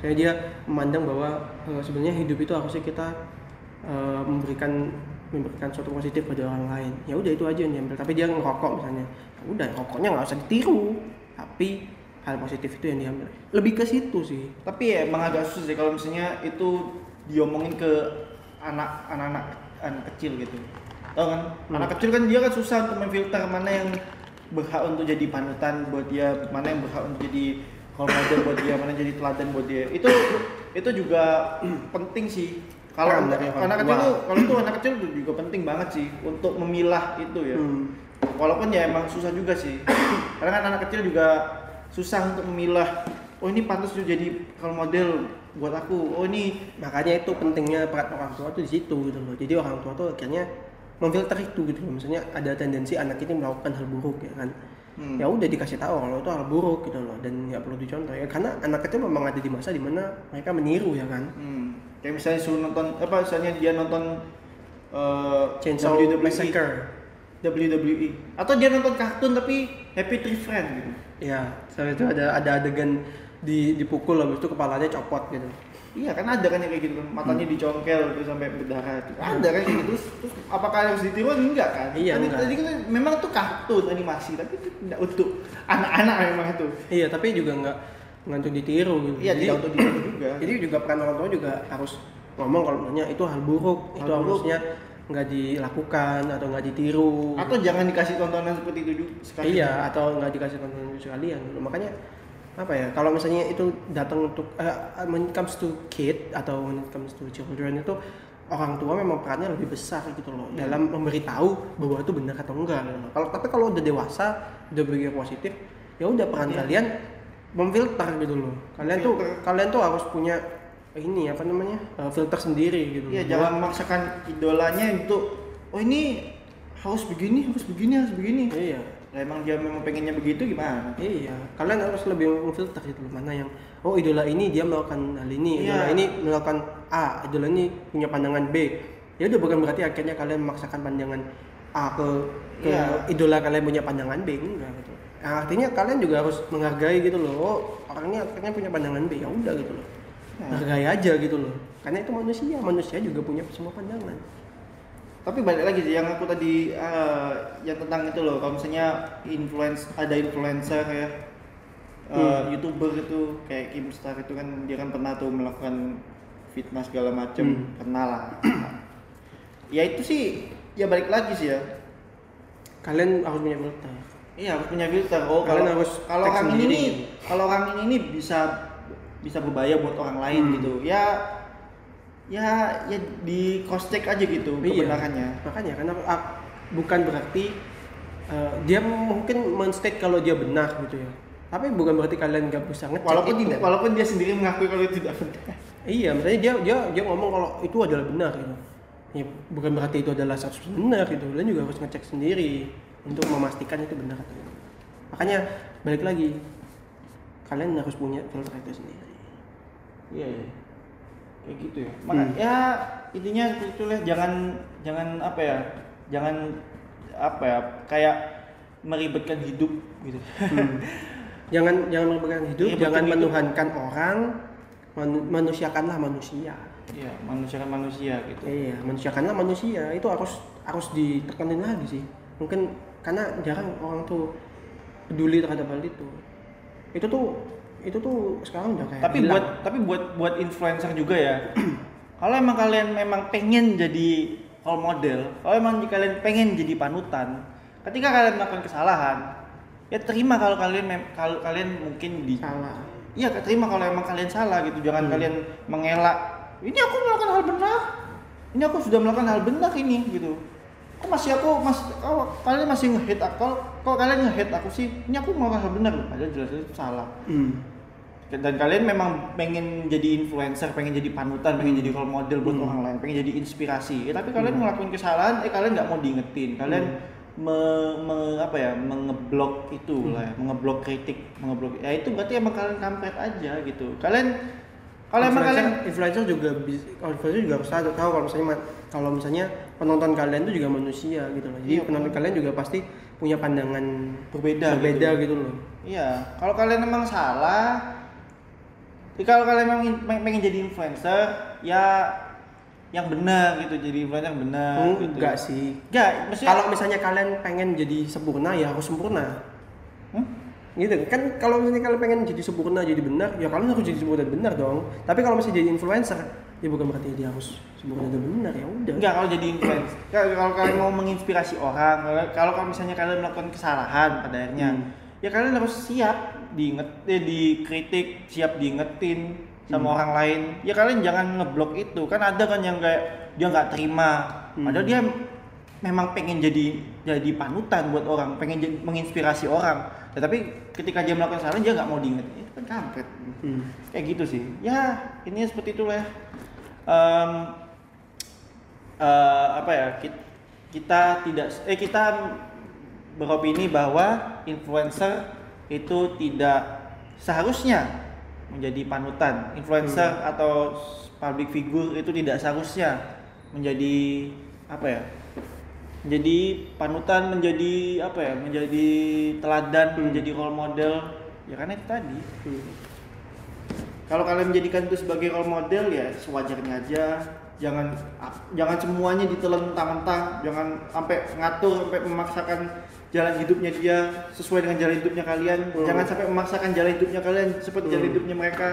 Saya dia memandang bahwa eh, sebenarnya hidup itu harusnya kita eh, memberikan memberikan suatu positif pada orang lain. Ya udah itu aja yang diambil. Tapi dia ngerokok misalnya. Ya udah rokoknya nggak usah ditiru. Tapi hal positif itu yang diambil. Lebih ke situ sih. Tapi ya emang agak susah sih kalau misalnya itu diomongin ke anak anak anak kecil gitu tau kan? Hmm. anak kecil kan dia kan susah untuk memfilter mana yang berhak untuk jadi panutan buat dia? Mana yang berhak untuk jadi role model buat dia? Mana yang jadi teladan buat dia? Itu itu juga penting sih. Kalau anak tua. kecil tuh kalau tuh anak kecil tuh juga penting banget sih untuk memilah itu ya. Hmm. walaupun ya emang susah juga sih. Karena kan anak kecil juga susah untuk memilah. Oh ini pantas juga jadi role model buat aku. Oh ini makanya itu pentingnya peran orang tua tuh di situ gitu loh. Jadi orang tua tuh akhirnya memfilter itu gitu loh. Misalnya ada tendensi anak ini melakukan hal buruk ya kan? Hmm. ya udah dikasih tahu kalau itu hal buruk gitu loh dan nggak perlu dicontoh ya. Karena anak kecil memang ada di masa di mana mereka meniru ya kan? Hmm. Kayak misalnya suruh nonton apa misalnya dia nonton eh Chainsaw WWE, Massacre. WWE atau dia nonton kartun tapi Happy Tree Friend gitu. ya setelah itu ada ada adegan di dipukul habis itu kepalanya copot gitu Iya kan ada kan yang kayak gitu kan matanya dicongkel terus sampai berdarah itu. Ada kan kayak gitu. Terus, terus apakah harus ditiru enggak kan? Iya, Tadi, enggak. tadi kan memang itu kartun animasi tapi itu tidak untuk anak-anak memang itu. iya tapi juga nggak nggak untuk ditiru gitu Iya jadi, tidak untuk ditiru juga. jadi juga peran orang tua juga harus ngomong kalau misalnya itu hal buruk Hal itu buruk. harusnya nggak dilakukan atau nggak ditiru atau jangan dikasih tontonan seperti itu juga sekali. iya atau nggak dikasih tontonan sekalian makanya apa ya kalau misalnya itu datang untuk eh, when it comes to kid atau when it comes to children itu orang tua memang perannya lebih besar gitu loh Iya. dalam memberitahu bahwa itu benar atau enggak gitu kalau tapi kalau udah dewasa udah berpikir positif ya udah peran Iya. kalian memfilter gitu loh kalian tuh Memfilter. kalian tuh harus punya ini apa namanya eh, filter sendiri gitu loh. jangan memaksakan idolanya untuk oh ini harus begini harus begini harus begini. iya Lah, emang dia memang pengennya begitu gimana? Iya, kalian harus lebih memfilter gitu loh mana yang oh idola ini dia melakukan hal ini, idola Iya. ini melakukan A, idola ini punya pandangan B. Ya udah bukan berarti akhirnya kalian memaksakan pandangan A ke ke Iya. idola kalian punya pandangan B enggak gitu. Nah, artinya kalian juga harus menghargai gitu loh. Oh, orangnya akhirnya punya pandangan B, ya udah gitu loh. Ya. Hargai aja gitu loh. Karena itu manusia, manusia juga punya semua pandangan. Tapi balik lagi sih yang aku tadi eh, yang tentang itu loh, kalau misalnya influence ada influencer ya, eh, Hmm. youtuber itu kayak Kim Star itu kan dia kan pernah tuh melakukan fitnah segala macem, Hmm. pernah lah. ya itu sih ya balik lagi sih ya. Kalian harus punya filter. Iya harus punya filter. Oh Kalian kalau harus kalau orang ini kalau orang ini bisa bisa berbahaya buat orang lain Hmm. gitu. Ya ya ya di cross check aja gitu Iya. kebenarannya. makanya karena ah, bukan berarti eh, dia mungkin menstate kalau dia benar gitu ya tapi bukan berarti kalian nggak bisa ngecek Walaupun itu. walaupun dia sendiri mengakui kalau itu tidak benar. iya misalnya dia dia dia ngomong kalau itu adalah benar gitu ya bukan berarti itu adalah 100% benar gitu kalian juga harus ngecek sendiri untuk memastikan itu benar atau tidak makanya balik lagi kalian harus punya filter itu sendiri Iya, iya. Kayak gitu ya. Maka ya intinya itu lah, jangan jangan apa ya? Jangan apa ya? Kayak meribetkan hidup gitu. Hmm. jangan jangan merupakan hidup jangan betul, menuhankan orang manu- manusiakanlah manusia Iya, manusia kan manusia gitu. Iya, manusiakanlah manusia itu harus harus ditekanin lagi sih. Mungkin karena jarang orang tuh peduli terhadap hal itu. Itu tuh itu tuh sekarang udah kayak tapi hilang. buat tapi buat buat influencer juga ya. kalau emang kalian memang pengen jadi role model, kalau emang kalian pengen jadi panutan, ketika kalian melakukan kesalahan, ya terima kalau kalian kalau kalian mungkin di salah. Iya, terima kalau emang kalian salah gitu. Jangan Hmm. kalian mengelak. Ini aku melakukan hal benar. Ini aku sudah melakukan hal benar ini gitu. Kok masih aku mas kok kalian masih nge-hate aku? Kok, kalian nge-hate aku sih? Ini aku melakukan hal benar. Padahal jelas itu salah. Hmm. Dan kalian memang pengen jadi influencer, pengen jadi panutan, pengen jadi role model buat Hmm. orang lain, pengen jadi inspirasi. Ya, tapi kalian Hmm. ngelakuin kesalahan, eh kalian nggak mau diingetin. Kalian Hmm. me- me- apa ya mengeblok itu Hmm. lah ya, mengeblok kritik mengeblok ya itu berarti emang kalian kampret aja gitu kalian kalau emang kalian influencer juga influencer juga harus tahu tahu kalau misalnya kalau misalnya penonton kalian itu juga manusia gitu loh. Jadi Iya, penonton kalian juga pasti punya pandangan berbeda berbeda gitu. gitu loh. iya kalau kalian emang salah kalau kalian emang in- peng- pengen jadi influencer ya yang benar gitu jadi influencer yang benar gitu. Enggak sih. enggak maksudnya Kalau misalnya kalian pengen jadi sempurna ya harus sempurna. Hmm? gitu kan kalau misalnya kalian pengen jadi sempurna jadi benar ya kalian harus jadi sempurna dan benar dong tapi kalau misalnya jadi influencer ya bukan berarti dia harus sempurna dan benar ya udah Enggak kalau jadi influencer. Kalau kalian mau menginspirasi orang, kalau- kalau kalau misalnya kalian melakukan kesalahan pada akhirnya, Hmm. ya kalian harus siap diinget, eh, dikritik, siap diingetin sama Hmm. orang lain. Ya kalian jangan ngeblok itu. Kan ada kan yang kayak dia nggak terima. Hmm. Padahal dia memang pengen jadi jadi panutan buat orang, pengen jadi, menginspirasi orang. Tetapi ketika dia melakukan kesalahan dia nggak mau diingat, itu kan kampret. Hmm. Kayak gitu sih. Ya, ini seperti itulah ya. Em, eh, apa ya? Kita, kita tidak eh kita beropini bahwa influencer itu tidak seharusnya menjadi panutan. Influencer atau public figure itu tidak seharusnya menjadi apa ya? Menjadi panutan, menjadi apa ya? Menjadi teladan, Hmm. menjadi role model. Ya karena itu tadi Hmm. kalau kalian menjadikan itu sebagai role model ya sewajarnya aja jangan jangan semuanya ditelan mentang-mentang jangan sampai ngatur sampai memaksakan jalan hidupnya dia sesuai dengan jalan hidupnya kalian Hmm. jangan sampai memaksakan jalan hidupnya kalian seperti jalan Hmm. hidupnya mereka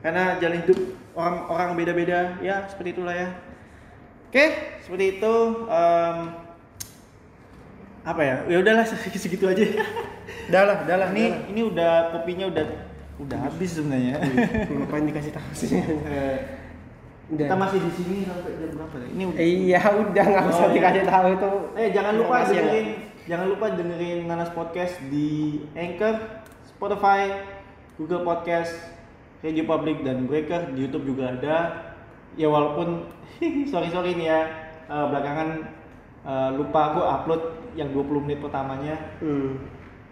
karena jalan hidup orang-orang beda-beda ya seperti itulah ya oke seperti itu Em, apa ya ya udahlah segitu aja Udah lah, udah lah. ini udah lah. ini udah kopinya udah udah habis sebenarnya Ngapain dikasih tahu sih? Eh, Udah. kita masih di sini sampai jam berapa deh? Ini udah. Iya, udah nggak Oh, usah iya. dikasih tahu itu. Eh jangan lupa yang dengerin jangan lupa dengerin Nanas Podcast di Anchor, Spotify, Google Podcast, Radio Public dan Breaker di YouTube juga ada. Ya walaupun sorry sorry nih ya eh, belakangan eh, lupa aku upload yang 20 menit pertamanya. Hmm.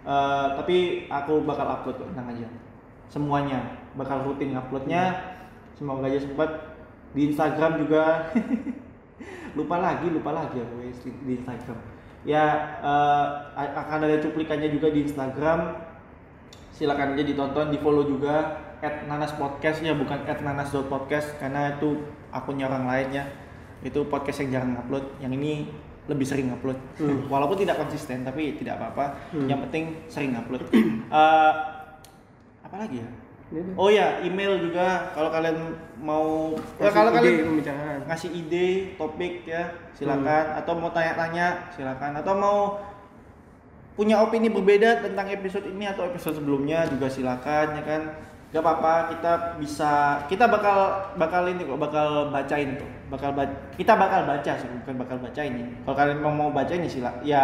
Eh, tapi aku bakal upload tenang aja. Semuanya bakal rutin uploadnya. Semoga aja sempat di Instagram juga. lupa lagi, lupa lagi aku di Instagram. Ya a- akan ada cuplikannya juga di Instagram. Silakan aja ditonton, di follow juga at nanas podcast ya bukan at nanas.podcast karena itu akunnya orang lain ya itu podcast yang jarang upload yang ini lebih sering upload Hmm. walaupun tidak konsisten tapi tidak apa-apa Hmm. yang penting sering upload Eh, apa lagi ya oh ya email juga kalau kalian mau ya, kalau ide kalian pembicaraan. ngasih ide topik ya silakan. Atau mau tanya-tanya silakan. Atau mau punya opini berbeda tentang episode ini atau episode sebelumnya juga silakan ya kan? Gak apa-apa kita bisa kita bakal bakal ini kok bakal bacain tuh. Bakal ba- kita bakal baca sih bukan bakal bacain ya kalau kalian mau mau bacain ya sila ya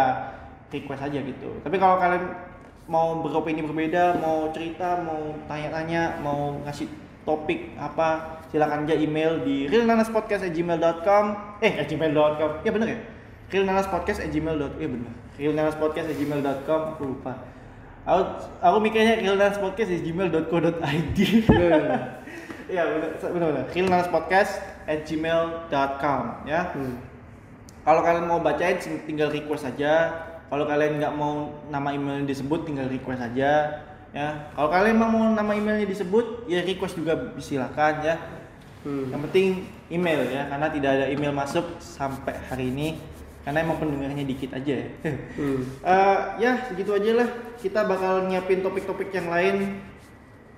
request aja gitu. Tapi kalau kalian mau beropini berbeda mau cerita mau tanya-tanya mau ngasih topik apa silakan aja email di realnanaspodcast@gmail.com eh gmail.com ya bener ya? realnanaspodcast@gmail.com ya bener. realnanaspodcast@gmail.com aku lupa. Aku aku mikirnya realnanaspodcast@gmail.co.id ya bener. Bener bener realnanaspodcast@gmail.com ya. Hmm. kalau kalian mau bacain tinggal request aja. Kalau kalian nggak mau nama emailnya disebut, tinggal request aja. Ya. Kalau kalian emang mau nama emailnya disebut, ya request juga silakan ya. Hmm. Yang penting email ya, karena tidak ada email masuk sampai hari ini. Karena emang pendengarnya dikit aja ya. Hmm. Eh, ya segitu aja lah. Kita bakal nyiapin topik-topik yang lain.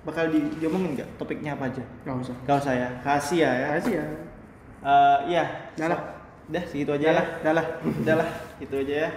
Bakal di diomongin nggak topiknya apa aja? Gak usah. Gak usah ya, rahasia ya. Kasih ya. Eh, ya. Dah lah. Dah segitu aja Dah lah. dah lah. Udah lah, gitu aja ya.